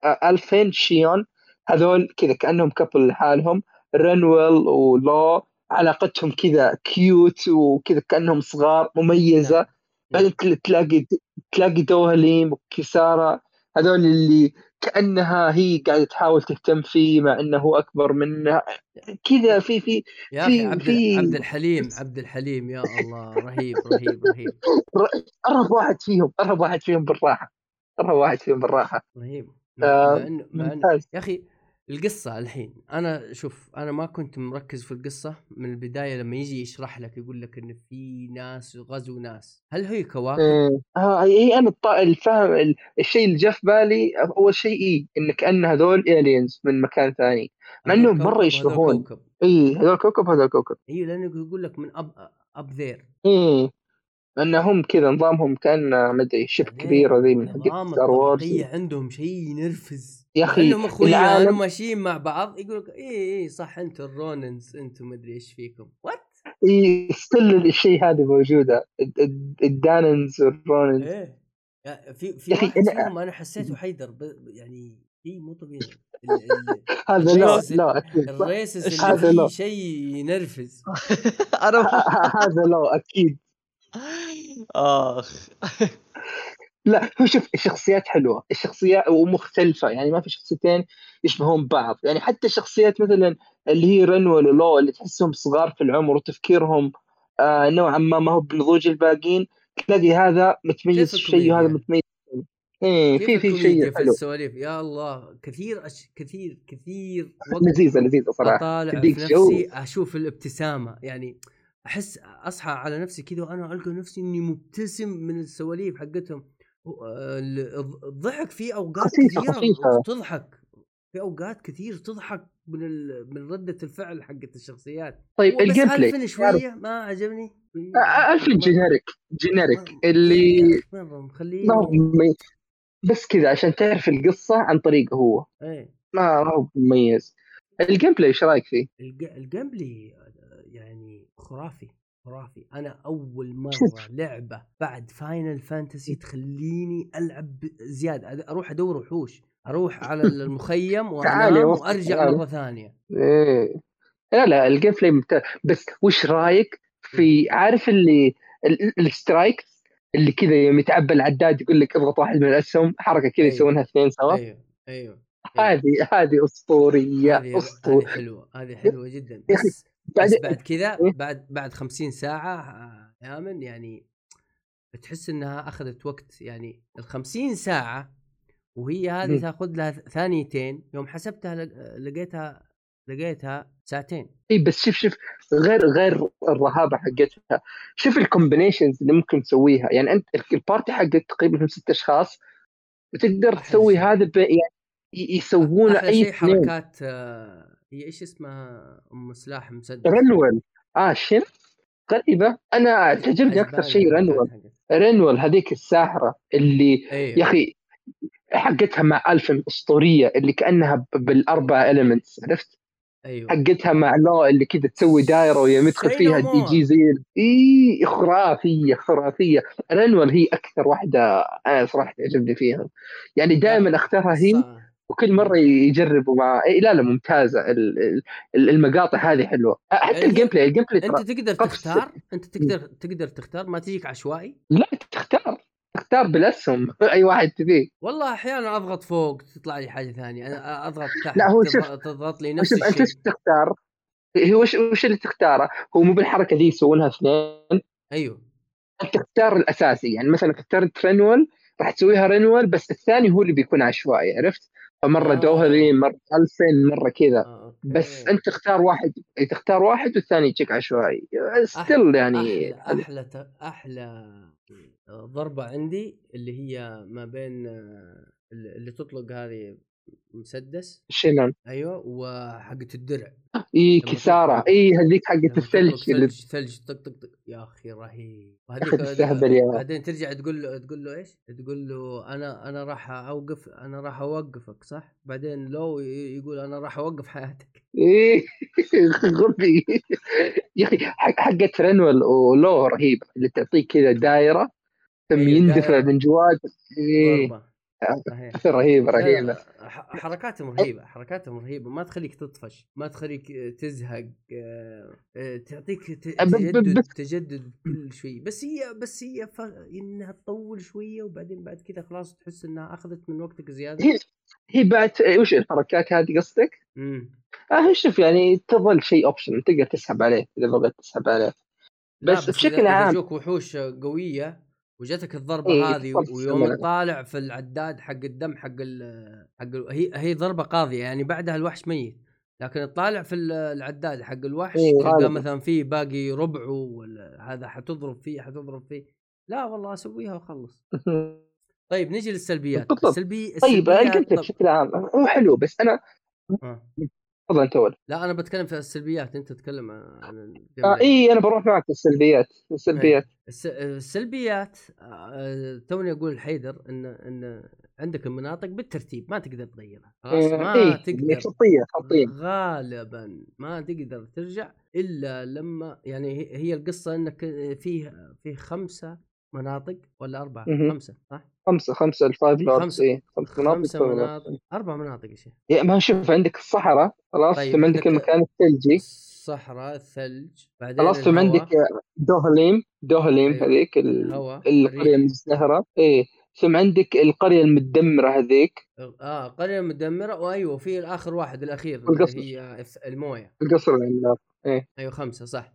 ألفين شيون هذول كذا كأنهم couple لحالهم رينويل ولو علاقتهم كذا cute وكذا كأنهم صغار مميزة. نعم. بعدين تل- تلاقي تلاقي دوهليم وكسارة هذول اللي كأنها هي قاعدة تحاول تهتم فيه مع إنه هو أكبر منها. كذا في في يا في- عبد في- عبد الحليم عبد الحليم يا الله رهيب رهيب رهيب. قرب واحد فيهم قرب واحد فيهم بالراحة. قرب واحد فيهم بالراحة. رهيب. مع انه مع ممتاز. يا أخي القصة الحين أنا شوف أنا ما كنت مركز في القصة من البداية لما يجي يشرح لك يقول لك إن في ناس غزوا ناس. هل هي كواكب؟ إيه. آه هي أنا الط- الفهم ال- الشيء اللي جاء في بالي أول شيء إيه أن كان هذول aliens من مكان ثاني. مع كوكب مرة يشبهون. اي هذول كوكب هذول كوكب. اي لأنه يقول لك من up up there إيه. أنهم كذا نظامهم كان مدري شبه كبيره زي من حق Star Wars عندهم شيء ينرفز. يا أخي، انهم أخويا العالم- ماشيين مع بعض يقول لك اي اي صح أنتم ال Renans أنتم مدري إيش فيكم. what إي ستيل الشيء هذا موجودة الد- الد- الداننز والروننز. إيه. في في واحد أنا- فيهم أنا حسيته حيدر ب- يعني شيء مو طبيعي. هذا لا لا أكيد. الريسس اللي لا. فيه شيء ينرفز. أنا هذا لا أكيد. آخ. لا هو شوف الشخصيات حلوة. الشخصيات ومختلفة يعني ما في شخصيتين يشبهون بعض. يعني حتى الشخصيات مثلا اللي هي رنول ولو اللي تحسهم صغار في العمر وتفكيرهم آه نوعا ما ما هو بنضوج الباقيين تلاقي هذا متميز في شيء وهذا؟ متميز في إيه في في شيء في حلو. السواليف؟ يا الله كثير أش... كثير كثير لذيذة لذيذة صراحة. أطالع في. نفسي أشوف الابتسامة. يعني أحس أصحى على نفسي كذا وأنا ألقى نفسي إني مبتسم من السواليف حقتهم. ال- الضحك في أوقات خفيفة- كثيره خفيفة. تضحك. في أوقات كثير تضحك من ال... من ردة الفعل حقت الشخصيات. طيب ال gameplay الفن شوية؟ ما عجبني. الفيلم generic generic اللي مخليه. بس كذا عشان تعرف القصة عن طريقه هو. إيه. ما ما هو مميز. ال gameplay إيش رأيك فيه؟ الج- ال gameplay يعني خرافي خرافي. أنا أول مرة لعبة بعد Final Fantasy تخليني ألعب زيادة. أروح أدور وحوش. أروح على المخيم وانام وأرجع. مرة ثانية. إيه. لا لا ال gameplay ممتاز بس وش رأيك في عارف اللي ال- ال- ال strike اللي كذا يوم يتعبى العداد يقول لك اضغط واحد من الأسهم حركة كذا أيوه. يسوونها اثنين سوا. أيوه أيوه هذه هذه أسطورية هذه هذه اسطوريه حلوة هذه حلوة جدا. يا أخي، بس بعد كذا إيه؟ بعد بعد 50 ساعة آه، يا من يعني تحس إنها أخذت وقت يعني ال 50 ساعة وهي هذه مم. تاخذ لها ثانيتين يوم حسبتها لق- لقيتها لقيتها ساعتين إي بس شوف شوف غير غير الرهابة حقتها شوف ال combinations اللي ممكن تسويها يعني أنت ال party حقك تقريبا هم ست أشخاص وتقدر تسوي. هذا. يعني يسوون أي شيء حركات آه، هي إيش اسمها؟ أم سلاح مسدس. رنول. آه شنو؟ غريبة. أنا تعجبني أكثر شيء رنول. رنول هذيك الساحرة اللي أيوه يا أخي حقتها مع الفن اسطوريه اللي كأنها بالأربع المنتس عرفت؟ أيوه. حقتها مع لو اللي كذا تسوي دايرة ويوم يدخل فيها more. يجي زي اي خرافية خرافية. رنول هي أكثر واحدة أنا صراحة تعجبني فيها. يعني دائما أختارها هي صح. وكل مرة يجربوا مع لا لا ممتازة. ال- ال- المقاطع هذه حلوة. حتى ال gameplay ال gameplay أنت تقدر. تختار؟ أنت تقدر تقدر تختار؟ ما تجيك عشوائي؟ لا تختار. تختار بالأسهم. أي واحد تبيه. والله أحيانا أضغط فوق تطلع لي حاجة ثانية. أنا أضغط تحت لا، هو شوف- تضغط لي نفس شوف أنت الشيء. إيش تختار؟ هو وش وش اللي تختاره؟ هو مو بالحركة دي يسوونها اثنين؟ أيوه. تختار الأساسي. يعني مثلا اخترت رينوال راح تسويها رينوال بس الثاني هو اللي بيكون عشوائي عرفت؟ فمره آه. دوهري مرة ألفين مرة كذا آه،. بس أنت تختار واحد تختار واحد والثاني يجيك عشوائي still يعني أحلى أحلى ت- أحلى ضربة عندي اللي هي ما بين آه، اللي تطلق هذه مسدس. شنو؟ أيوه وحقه الدرع. اي كيسارا. اي هذيك حقت لما الثلج ثلج ثلج طق طق طق. يا أخي رهيب. يا- بعدين ترجع تقول له تقول له إيش؟ تقول له أنا أنا راح اوقف أنا راح أوقفك صح؟ بعدين لو يقول أنا راح أوقف حياتك. إيه غبي. يا أخي حق- حقت رينوال ولو رهيبة اللي تعطيك كذا دايرة ثم أيوة، يندفع. من جواد إيه. رهيبة رهيبة. لا، ح- حركاتهم رهيبه حركاتهم رهيبه ما تخليك تطفش ما تخليك آه، تزهق آه، آه، تعطيك تجدد تجدد كل شوي. بس هي بس هي ف... إنها تطول شوية وبعدين بعد كذا خلاص تحس إنها أخذت من وقتك زيادة. هي هي بعد وش الحركات هذه قصدك؟ امم آه شوف يعني تظل شيء اوبشن تقدر تسحب عليه إذا بغيت تسحب عليه. بس بس بشكل عام- وحوش قوية وجاتك الضربة إيه، هذه ويوم. تطالع في العداد حق الدم حق ال حق ال هي هي ضربة قاضية يعني بعدها الوحش ميت لكن تطالع في ال- العداد حق الوحش إيه، تلقى. مثلا فيه باقي ربعه ولا هذا حتضرب فيه حتضرب فيه لا والله أسويها وأخلص طيب نجي للسلبيات. السلبي طيب أنا قلت لك بشكل عام هو حلو بس أنا آه. تفضل أنت أول. لا أنا بتكلم في السلبيات أنت تتكلم عن آه. إي أنا بروح معك في السلبيات السلبيات. الس- السلبيات آه، توني أقول حيدر إن إن عندك المناطق بالترتيب ما تقدر تغيرها. خلاص آه، ما إيه، تقدر خطيه خطيه غالبا ما تقدر ترجع إلا لما يعني هي- هي القصة إنك فيه فيه خمسة مناطق ولا أربعة مهم. خمسة صح؟ خمسة خمسة ال five lords خمسة- إي خمس مناطق lords. مناطق أربع مناطق يا شيخ ما شوف عندك الصحراء خلاص طيب، ثم عندك المكان الثلجي الصحراء الثلج بعدين خلاص ثم عندك دوهليم دوهليم أيوة. هذيك ال- الهواء القرية الريح. المزدهرة إيه ثم عندك القرية المدمرة هذيك آه قريه مدمره وأيوة في الآخر واحد الأخير القصر. اللي هي الموية القصر العملاق أيوه خمسة صح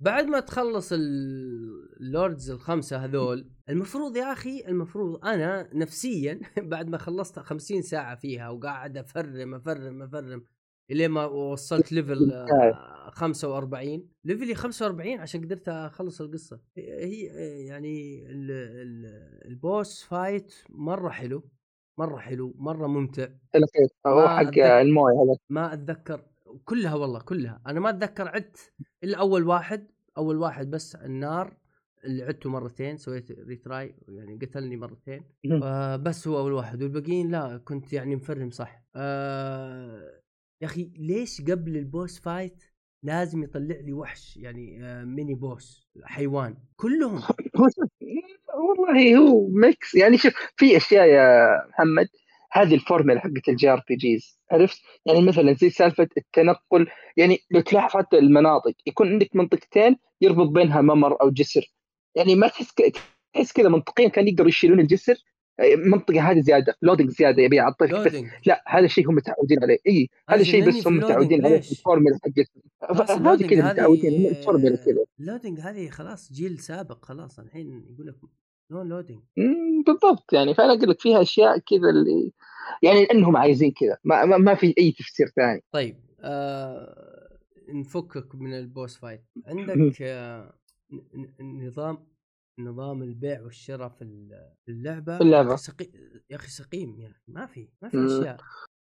بعد ما تخلص ال- ال lords الخمسة هذول المفروض يا أخي المفروض أنا نفسيا بعد ما خلصت 50 ساعة فيها وقاعد أفرم أفرم أفرم إلين ما وصلت level آه، 45 level ي 45 عشان قدرت أخلص القصة. هي يعني ال- ال- ال boss fight مرة حلو مرة حلو مرة ممتع. الاخير هو حق. الموية هذا ما أتذكر. كلها والله كلها. أنا ما أتذكر عدت إلا أول واحد أول واحد بس النار اللي عدته مرتين سويت retry يعني قتلني مرتين. آه بس هو أول واحد. والباقيين لا كنت يعني مفرم صح. آه يا أخي ليش قبل ال boss fight لازم يطلع لي وحش؟ يعني آه mini boss حيوان. كلهم. والله هو mix يعني شوف في أشياء يا محمد هذه الفورمولا حقت ال JRPGs عرفت؟ يعني مثلا زي سالفة التنقل يعني لو تلاحظ حتى المناطق يكون عندك منطقتين يربط بينها ممر أو جسر. يعني ما تحس تحس كذا منطقيا كان يقدروا يشيلون الجسر المنطقة هذه زيادة loading زيادة يبي يعطيك بس loading لا هذا الشيء هم متعودين عليه. إي هذا الشيء بس في هم متعودين عليه ليش؟ الفورمولا حقتهم هذه كذا متعودين الفورمولا كذا. ال loading هذه خلاص جيل سابق خلاص الحين يقول لك no loading مم، بالضبط. يعني فأنا أقول لك فيها أشياء كذا اللي يعني لانهم عايزين كذا. ما, ما, ما في أي تفسير ثاني. طيب آه نفكك من ال boss fight. عندك آه نظام نظام البيع والشراء في ال- في اللعبة؟ في اللعبة. يا أخي سقي... يا أخي سقيم يا أخي ما في ما في. أشياء.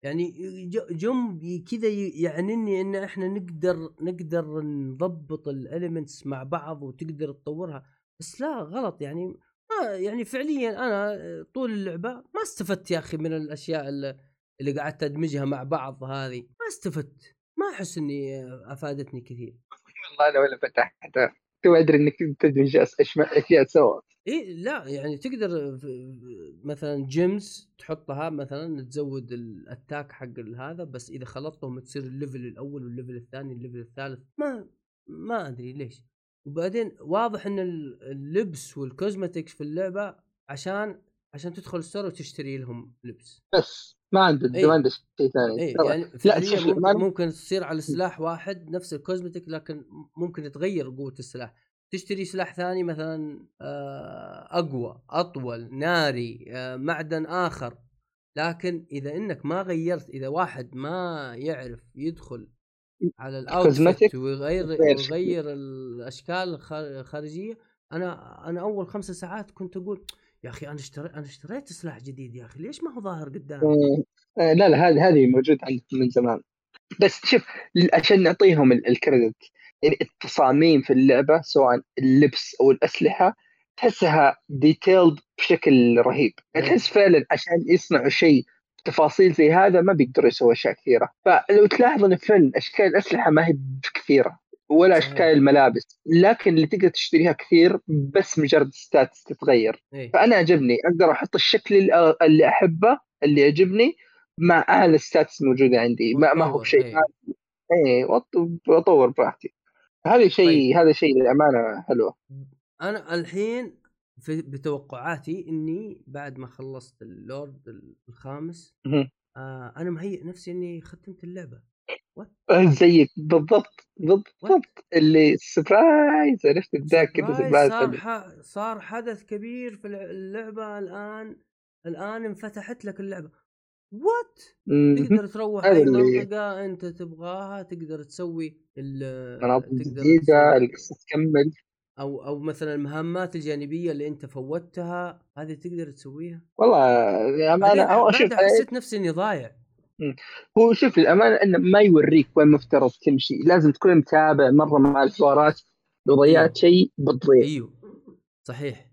يعني ج- جم ي- كذا ي- يعنني إن إحنا نقدر نقدر نضبط ال elements مع بعض وتقدر تطورها. بس لا غلط. يعني ما يعني فعليا أنا طول اللعبة ما استفدت يا أخي من الأشياء اللي, قعدت ادمجها مع بعض هذه. ما استفدت. ما أحس إني أفادتني كثير. والله أنا ولا فتحتها تو أدري إنك إيش اشياء سوا إي لا يعني تقدر مثلا gems تحطها مثلا تزود ال attack حق هذا بس إذا خلطتهم تصير ال level الأول وال level الثاني وال level الثالث. ما ما أدري ليش. وبعدين واضح إن ال- اللبس وال cosmetics في اللعبة عشان عشان تدخل ال store وتشتري لهم لبس. بس ما عنده إيه. ما عنده شيء ثاني. ترى. يعني لا شوف ممكن, ممكن تصير على سلاح واحد نفس ال cosmetic لكن ممكن يتغير قوة السلاح. تشتري سلاح ثاني مثلا آه، أقوى أطول ناري آه، معدن آخر. لكن إذا إنك ما غيرت إذا واحد ما يعرف يدخل على ال outfit ويغير. ويغير الأشكال الخ- الخارجية أنا أنا أول خمسة ساعات كنت أقول يا أخي أنا اشتريت أنا اشتريت سلاح جديد يا أخي ليش ما هو ظاهر قدامي؟ آه، لا لا هذه هذه موجود عندي من زمان بس شوف عشان نعطيهم ال- credit يعني التصاميم في اللعبة سواء اللبس أو الأسلحة تحسها detailed بشكل رهيب يعني إيه. تحس فعلا عشان يصنعوا شيء تفاصيل زي هذا ما بيقدروا يسووا أشياء كثيرة. فلو تلاحظ إن فعلا أشكال الأسلحة ما هي كثيرة ولا. أشكال الملابس لكن اللي تقدر تشتريها كثير بس مجرد stats تتغير. إيه. فأنا عجبني أقدر أحط الشكل اللي أحبه اللي يعجبني مع اعلى ال stats الموجوده عندي. ما, ما هو وتطور، بشيء إيه. وأطور براحتي. هذا شيء هذا شيء للأمانة حلوة. أنا الحين في بتوقعاتي إني بعد ما خلصت اللورد الخامس. آه أنا مهيئ نفسي إني ختمت اللعبة. زيك بالضبط بالضبط. اللي surprise عرفت بداك كذا surprise صار. ح... صار حدث كبير في اللعبة الآن الآن انفتحت لك اللعبة. what. تقدر تروح أي منطقة أنت تبغاها تقدر تسوي ال- تقدر جديدة تسوي القصة تكمل. أو أو مثلا المهمات الجانبية اللي أنت فوتها هذه تقدر تسويها؟ والله للأمانة بعدين هو شوف بعدها حسيت نفسي إني ضايع. هو شوف للأمانة إنه ما يوريك وين مفترض تمشي. لازم تكون متابع مرة مع الحوارات لو ضيعت شيء بتضيع. أيوه. صحيح.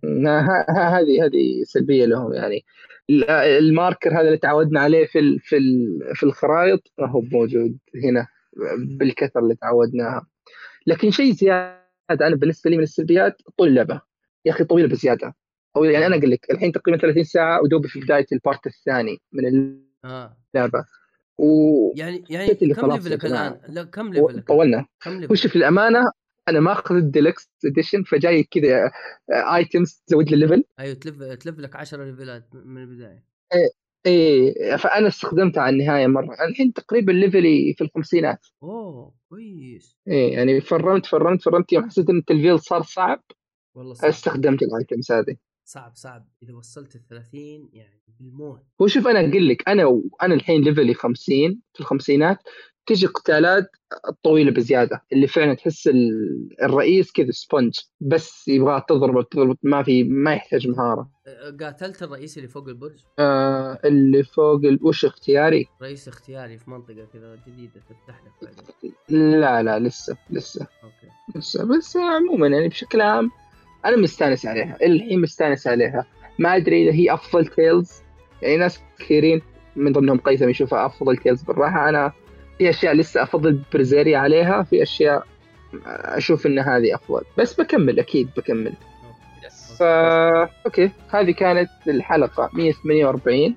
هذه هذه سلبية لهم يعني. ال- الماركر هذا اللي تعودنا عليه في ال في ال في الخرائط ما هو موجود هنا بالكثره اللي تعودناها. لكن شيء زيادة أنا بالنسبة لي من السلبيات طول اللعبه يا أخي طويله بزيادة أو يعني أنا أقول لك الحين تقريبا 30 ساعة ودوبي في بداية ال part الثاني من آه اللعبة و يعني يعني كم level ك جماعة. الآن؟ لا كم level ك؟ طولنا كم هو level ك؟ شوف للأمانة أنا ماخذ ال deluxe edition فجاي كذا items تزود لي ال level أيوه تلف تلف لك 10 level ات من البداية إيه فأنا استخدمتها على النهاية مرة. الحين تقريبا level ي في الخمسينات. أوه كويس. إيه يعني فرمت فرمت فرمت يوم حسيت إن التلفيل صار صعب والله صعب. استخدمت ال items هذه. صعب صعب. إذا وصلت ال 30 يعني بالموت. هو شوف أنا أقول لك أنا وأنا الحين level ي 50 في الخمسينات. تجي قتالات طويلة بزيادة اللي فعلا تحس ال- الرئيس كذا sponge بس يبغى تضرب تضرب ما في ما يحتاج مهارة. أه، قاتلت الرئيس اللي فوق البرج؟ آه اللي فوق ال- وش اختياري؟ رئيس اختياري في منطقة كذا جديدة تفتح لك لا لا لسه لسه. أوكي. بس بس عموما يعني بشكل عام أنا مستانس عليها الحين مستانس عليها. ما أدري إذا هي أفضل Tales يعني ناس كثيرين من ضمنهم قيثم يشوفها أفضل Tales بالراحة. أنا في أشياء لسه أفضل Berseria عليها في أشياء أشوف إن هذه أفضل. بس بكمل أكيد بكمل. فا أوكي. هذه كانت الحلقة 148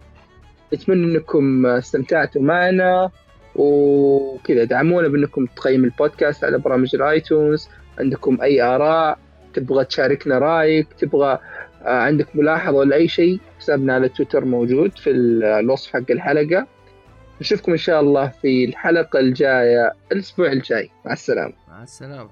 أتمنى إنكم استمتعتوا معنا وكذا. دعمونا بإنكم تقيموا البودكاست على برامج ال iTunes. عندكم أي آراء تبغى تشاركنا رأيك تبغى آه، عندك ملاحظة ولا أي شيء حسابنا على تويتر موجود في الوصف حق الحلقة. نشوفكم إن شاء الله في الحلقة الجاية الأسبوع الجاي. مع السلامة. مع السلامة.